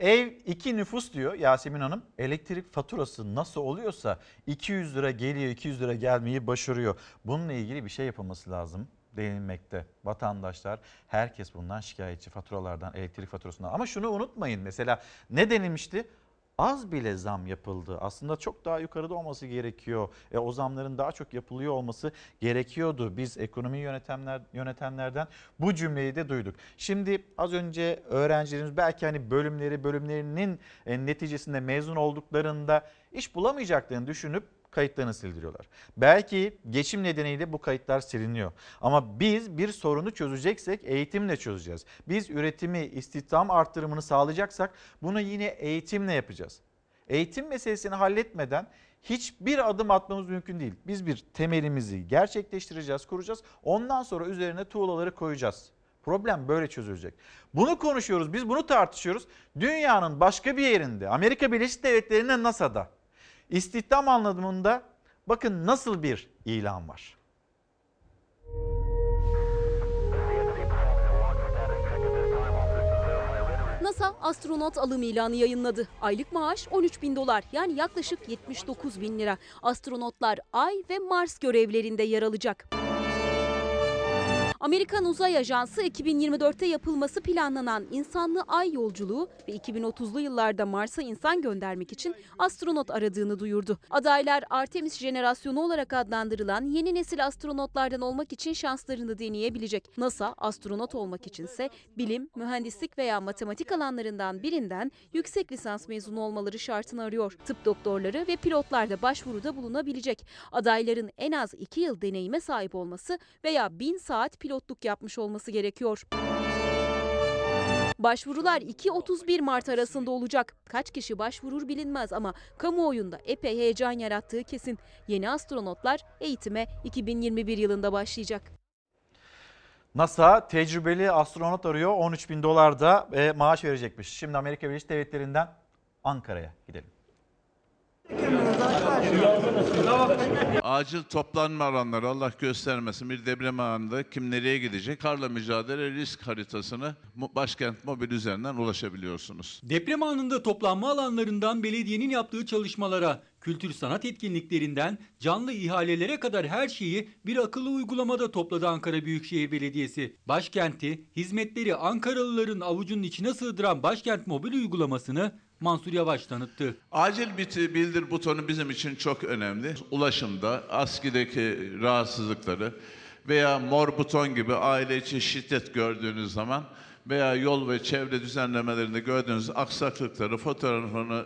Ev 2 nüfus diyor Yasemin Hanım. Elektrik faturası nasıl oluyorsa 200 lira geliyor 200 lira gelmeyi başarıyor. Bununla ilgili bir şey yapılması lazım denilmekte. Vatandaşlar herkes bundan şikayetçi faturalardan elektrik faturasından. Ama şunu unutmayın mesela ne denilmişti? Az bile zam yapıldı. Aslında çok daha yukarıda olması gerekiyor. E, o zamların daha çok yapılıyor olması gerekiyordu. Biz ekonomi yönetenler yönetenlerden bu cümleyi de duyduk. Şimdi az önce öğrencilerimiz belki hani bölümleri bölümlerinin e, neticesinde mezun olduklarında iş bulamayacaklarını düşünüp kayıtlarını sildiriyorlar. Belki geçim nedeniyle bu kayıtlar siliniyor. Ama biz bir sorunu çözeceksek eğitimle çözeceğiz. Biz üretimi, istihdam arttırımını sağlayacaksak bunu yine eğitimle yapacağız. Eğitim meselesini halletmeden hiçbir adım atmamız mümkün değil. Biz bir temelimizi gerçekleştireceğiz, kuracağız. Ondan sonra üzerine tuğlaları koyacağız. Problem böyle çözülecek. Bunu konuşuyoruz, biz bunu tartışıyoruz. Dünyanın başka bir yerinde, Amerika Birleşik Devletleri'nde NASA'da İstihdam anlamında bakın nasıl bir ilan var. NASA astronot alım ilanı yayınladı. Aylık maaş 13 bin dolar yani yaklaşık 79 bin lira. Astronotlar Ay ve Mars görevlerinde yer alacak. Amerikan Uzay Ajansı 2024'te yapılması planlanan insanlı ay yolculuğu ve 2030'lu yıllarda Mars'a insan göndermek için astronot aradığını duyurdu. Adaylar Artemis jenerasyonu olarak adlandırılan yeni nesil astronotlardan olmak için şanslarını deneyebilecek. NASA astronot olmak içinse bilim, mühendislik veya matematik alanlarından birinden yüksek lisans mezunu olmaları şartını arıyor. Tıp doktorları ve pilotlar da başvuruda bulunabilecek. Adayların en az 2 yıl deneyime sahip olması veya 1000 saat pilotluk yapmış olması gerekiyor. Başvurular 2-31 Mart arasında olacak. Kaç kişi başvurur bilinmez ama kamuoyunda epey heyecan yarattığı kesin. Yeni astronotlar eğitime 2021 yılında başlayacak. NASA tecrübeli astronot arıyor. 13 bin dolar da e, maaş verecekmiş. Şimdi Amerika Birleşik Devletleri'nden Ankara'ya gidelim. Acil toplanma alanları Allah göstermesin bir deprem anında kim nereye gidecek? Karla mücadele risk haritasını başkent mobil üzerinden ulaşabiliyorsunuz. Deprem anında toplanma alanlarından belediyenin yaptığı çalışmalara, kültür sanat etkinliklerinden canlı ihalelere kadar her şeyi bir akıllı uygulamada topladı Ankara Büyükşehir Belediyesi. Başkenti, hizmetleri Ankaralıların avucunun içine sığdıran Başkent mobil uygulamasını Mansur Yavaş tanıttı. Acil biti- bildir butonu bizim için çok önemli. Ulaşımda ASKİ'deki rahatsızlıkları veya mor buton gibi aile içi şiddet gördüğünüz zaman veya yol ve çevre düzenlemelerinde gördüğünüz aksaklıkları fotoğrafını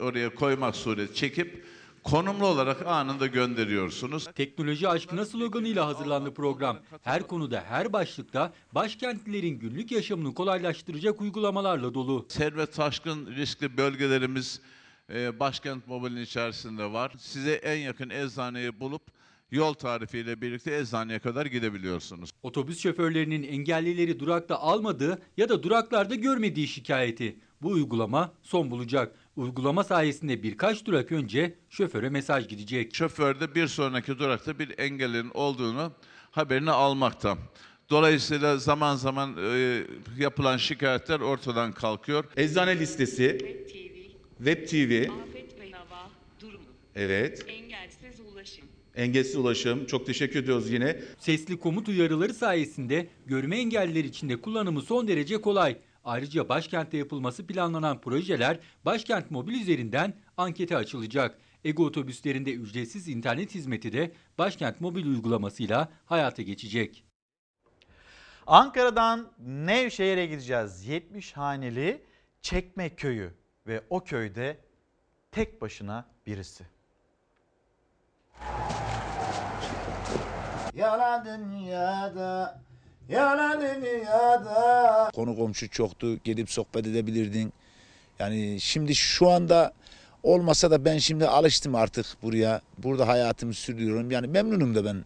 oraya koymak sureti çekip konumlu olarak anında gönderiyorsunuz. Teknoloji aşkına sloganıyla hazırlandı program. Her konuda, her başlıkta başkentlilerin günlük yaşamını kolaylaştıracak uygulamalarla dolu. Servet taşkın riskli bölgelerimiz e, başkent mobilin içerisinde var. Size en yakın eczaneyi bulup yol tarifiyle birlikte eczaneye kadar gidebiliyorsunuz. Otobüs şoförlerinin engellileri durakta almadığı ya da duraklarda görmediği şikayeti. Bu uygulama son bulacak. Uygulama sayesinde birkaç durak önce şoföre mesaj gidecek. Şoför de bir sonraki durakta bir engelin olduğunu haberini almakta. Dolayısıyla zaman zaman e, yapılan şikayetler ortadan kalkıyor. Eczane listesi, Web TV, Afet ve hava durumu. evet, Engelsiz ulaşım. engelsiz ulaşım. Çok teşekkür ediyoruz yine. Sesli komut uyarıları sayesinde görme engelliler için de kullanımı son derece kolay. Ayrıca başkentte yapılması planlanan projeler Başkent Mobil üzerinden ankete açılacak. Ego otobüslerinde ücretsiz internet hizmeti de Başkent Mobil uygulamasıyla hayata geçecek. Ankara'dan Nevşehir'e gideceğiz. 70 haneli Çekme köyü ve o köyde tek başına birisi. Yalan dünyada, yalan dünyada. Konu komşu çoktu. Gelip sohbet edebilirdin. Yani şimdi şu anda olmasa da ben şimdi alıştım artık buraya. Burada hayatımı sürdürüyorum. Yani memnunum da ben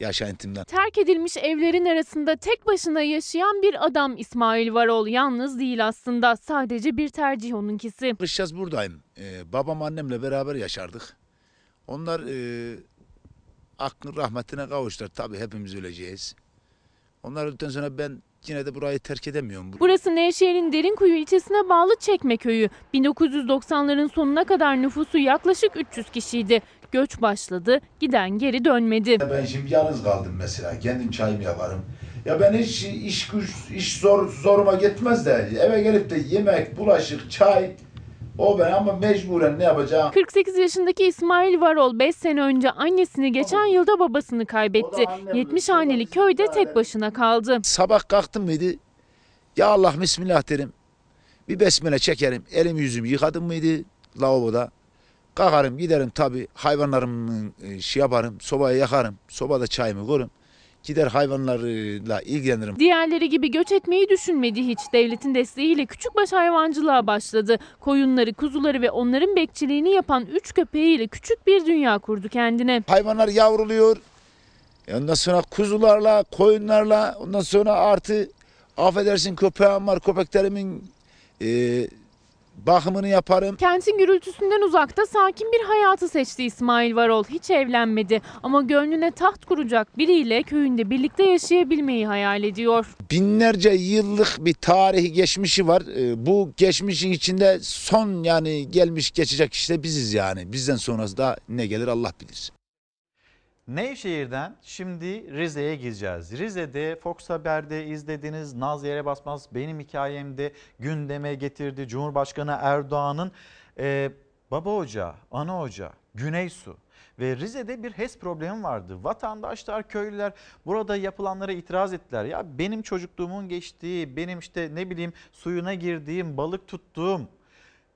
yaşantımdan. Terk edilmiş evlerin arasında tek başına yaşayan bir adam İsmail Varol. Yalnız değil aslında. Sadece bir tercih onunkisi. Kış yaz buradayım. Ee, babam annemle beraber yaşardık. Onlar e, aklın rahmetine kavuştular. Tabii hepimiz öleceğiz. Onlar öldükten sonra ben yine de burayı terk edemiyorum. Burası Nevşehir'in Derinkuyu ilçesine bağlı Çekmeköy'ü. 1990'ların sonuna kadar nüfusu yaklaşık 300 kişiydi. Göç başladı, giden geri dönmedi. Ben şimdi yalnız kaldım mesela. Kendim çayımı yaparım. Ya ben hiç iş güç, iş zor, zoruma gitmez de eve gelip de yemek, bulaşık, çay o ben ama mecburen ne yapacağım? 48 yaşındaki İsmail Varol 5 sene önce annesini geçen yılda babasını kaybetti. 70 haneli köyde tek başına kaldı. Sabah kalktım mıydı? Ya Allah bismillah derim. Bir besmele çekerim. Elim yüzümü yıkadım mıydı lavaboda? Kalkarım giderim tabii hayvanlarımı e, şey yaparım. Sobayı yakarım. Sobada çayımı koyarım. Gider hayvanlarla ilgilenirim. Diğerleri gibi göç etmeyi düşünmedi hiç. Devletin desteğiyle küçükbaş hayvancılığa başladı. Koyunları, kuzuları ve onların bekçiliğini yapan 3 köpeğiyle küçük bir dünya kurdu kendine. Hayvanlar yavruluyor. E Ondan sonra kuzularla, koyunlarla, ondan sonra artı affedersin köpeğim var. Köpeklerimin e, bakımını yaparım. Kentin gürültüsünden uzakta sakin bir hayatı seçti İsmail Varol. Hiç evlenmedi ama gönlüne taht kuracak biriyle köyünde birlikte yaşayabilmeyi hayal ediyor. Binlerce yıllık bir tarihi geçmişi var. E, bu geçmişin içinde son yani gelmiş geçecek işte biziz yani. Bizden sonrası da ne gelir Allah bilir. Nevşehir'den şimdi Rize'ye gideceğiz. Rize'de Fox Haber'de izlediniz. Naz yere basmaz benim hikayemde gündeme getirdi. Cumhurbaşkanı Erdoğan'ın e, baba ocağı, ana ocağı, Güney Su. Ve Rize'de bir HES problemi vardı. Vatandaşlar, köylüler burada yapılanlara itiraz ettiler. Ya benim çocukluğumun geçtiği, benim işte ne bileyim suyuna girdiğim, balık tuttuğum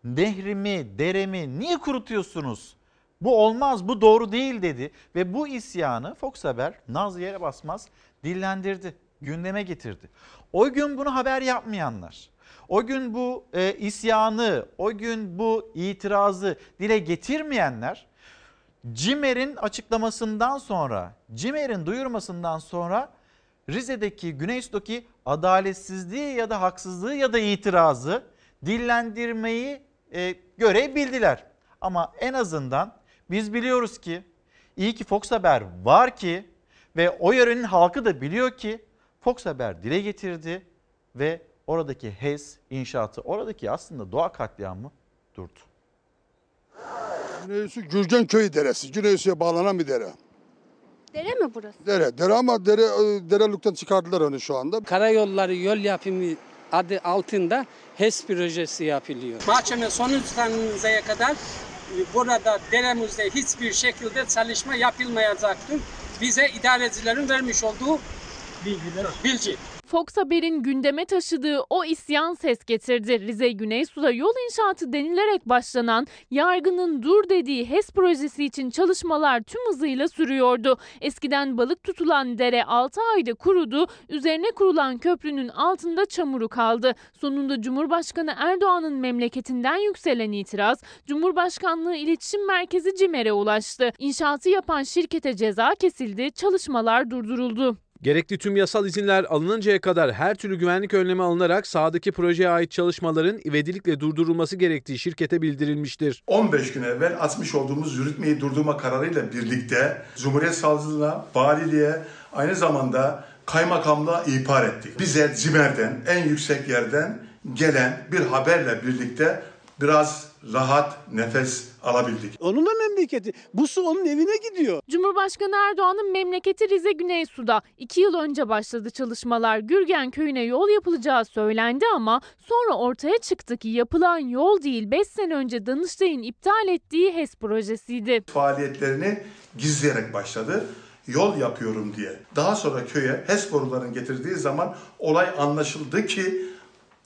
nehrimi, deremi niye kurutuyorsunuz? Bu olmaz, bu doğru değil dedi. Ve bu isyanı Fox Haber naz yere basmaz dillendirdi, gündeme getirdi. O gün bunu haber yapmayanlar, o gün bu e, isyanı, o gün bu itirazı dile getirmeyenler CİMER'in açıklamasından sonra, CİMER'in duyurmasından sonra Rize'deki Güneysu'daki adaletsizliği ya da haksızlığı ya da itirazı dillendirmeyi e, görebildiler. Ama en azından biz biliyoruz ki iyi ki Fox Haber var ki ve o yörenin halkı da biliyor ki Fox Haber dile getirdi ve oradaki HES inşaatı, oradaki aslında doğa katliamı durdu. Güneysu Gürgen Köyü deresi. Güneysu'ya bağlanan bir dere. Dere mi burası? Dere. Dere ama dere, e, derelükten çıkardılar onu şu anda. Karayolları yol yapımı adı altında HES projesi yapılıyor. Mahkeme sonuçlanıncaya kadar e, burada deremizde hiçbir şekilde çalışma yapılmayacaktır. Bize idarecilerin vermiş olduğu bilgi. Fox Haber'in gündeme taşıdığı o isyan ses getirdi. Rize Güneysu'da yol inşaatı denilerek başlanan yargının dur dediği HES projesi için çalışmalar tüm hızıyla sürüyordu. Eskiden balık tutulan dere 6 ayda kurudu, üzerine kurulan köprünün altında çamuru kaldı. Sonunda Cumhurbaşkanı Erdoğan'ın memleketinden yükselen itiraz, Cumhurbaşkanlığı İletişim Merkezi CİMER'e ulaştı. İnşaatı yapan şirkete ceza kesildi, çalışmalar durduruldu. Gerekli tüm yasal izinler alınıncaya kadar her türlü güvenlik önlemi alınarak sahadaki projeye ait çalışmaların ivedilikle durdurulması gerektiği şirkete bildirilmiştir. 15 gün evvel atmış olduğumuz yürütmeyi durdurma kararıyla birlikte Cumhuriyet Savcılığına, valiliğe, aynı zamanda kaymakamlığa ihbar ettik. Bize CİMER'den, en yüksek yerden gelen bir haberle birlikte biraz rahat nefes alabildik. Onun da memleketi. Bu su onun evine gidiyor. Cumhurbaşkanı Erdoğan'ın memleketi Rize Güneysu'da. İki yıl önce başladı çalışmalar. Gürgen köyüne yol yapılacağı söylendi ama sonra ortaya çıktı ki yapılan yol değil 5 sene önce Danıştay'ın iptal ettiği HES projesiydi. Faaliyetlerini gizleyerek başladı yol yapıyorum diye. Daha sonra köye HES borularını getirdiği zaman olay anlaşıldı ki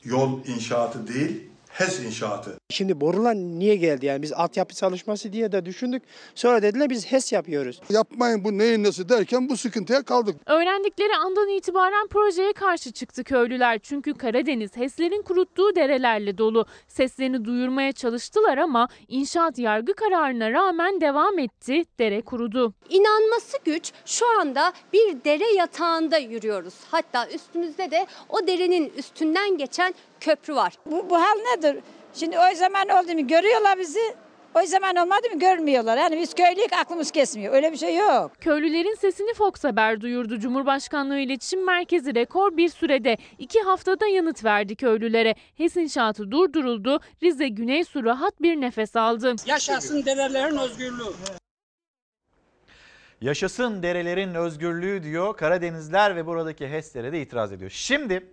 yol inşaatı değil HES inşaatı. Şimdi borular niye geldi yani biz altyapı çalışması diye de düşündük. Sonra dediler biz HES yapıyoruz. Yapmayın bu neyin nesi derken bu sıkıntıya kaldık. Öğrendikleri andan itibaren projeye karşı çıktı köylüler. Çünkü Karadeniz HES'lerin kuruttuğu derelerle dolu. Seslerini duyurmaya çalıştılar ama inşaat yargı kararına rağmen devam etti. Dere kurudu. İnanması güç şu anda bir dere yatağında yürüyoruz. Hatta üstümüzde de o derenin üstünden geçen köprü var. Bu, bu hal nedir? Şimdi o zaman oldu mu görüyorlar bizi. O zaman olmadı mı görmüyorlar. Yani biz köylük aklımız kesmiyor. Öyle bir şey yok. Köylülerin sesini Fox Haber duyurdu. Cumhurbaşkanlığı İletişim Merkezi rekor bir sürede iki haftada yanıt verdi köylülere. HES inşaatı durduruldu. Rize Güneysu rahat bir nefes aldı. Yaşasın derelerin özgürlüğü. Yaşasın derelerin özgürlüğü diyor. Karadenizler ve buradaki HES'lere de itiraz ediyor. Şimdi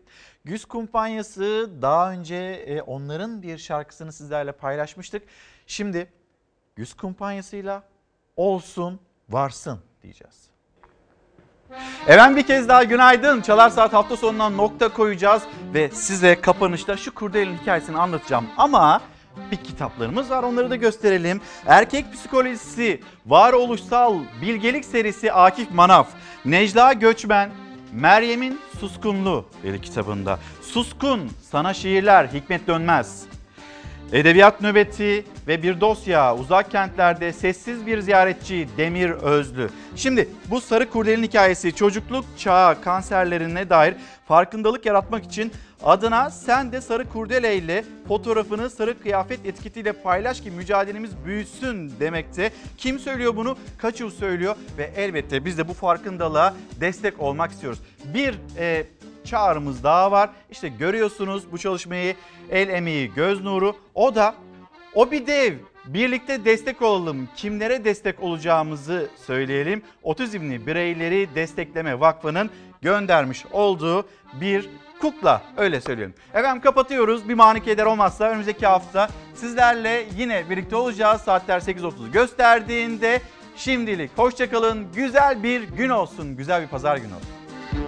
Güz Kumpanyası daha önce e, onların bir şarkısını sizlerle paylaşmıştık. Şimdi Güz Kumpanyası'yla olsun varsın diyeceğiz. Efendim bir kez daha günaydın. Çalar Saat hafta sonuna nokta koyacağız ve size kapanışta şu kurdelenin hikayesini anlatacağım. Ama bir kitaplarımız var onları da gösterelim. Erkek Psikolojisi, Varoluşsal Bilgelik serisi Akif Manaf, Necla Göçmen, Meryem'in Suskunluğu dedi kitabında. Suskun, sana şiirler, Hikmet Dönmez. Edebiyat nöbeti ve bir dosya uzak kentlerde sessiz bir ziyaretçi Demir Özlü. Şimdi bu sarı kurdelenin hikayesi çocukluk çağı kanserlerine dair farkındalık yaratmak için adına sen de sarı kurdele ile fotoğrafını sarı kıyafet etiketiyle paylaş ki mücadelemiz büyüsün demekte. Kim söylüyor bunu? Kaçıl söylüyor ve elbette biz de bu farkındalığa destek olmak istiyoruz. Bir e, çağrımız daha var. İşte görüyorsunuz bu çalışmayı el emeği göz nuru. O da o bir dev Birlikte destek olalım. Kimlere destek olacağımızı söyleyelim. Otizmli Bireyleri Destekleme Vakfı'nın göndermiş olduğu bir kukla öyle söyleyelim. Efendim kapatıyoruz. Bir mani keder olmazsa önümüzdeki hafta sizlerle yine birlikte olacağız. Saatler 8.30 gösterdiğinde şimdilik hoşçakalın. Güzel bir gün olsun. Güzel bir pazar günü olsun.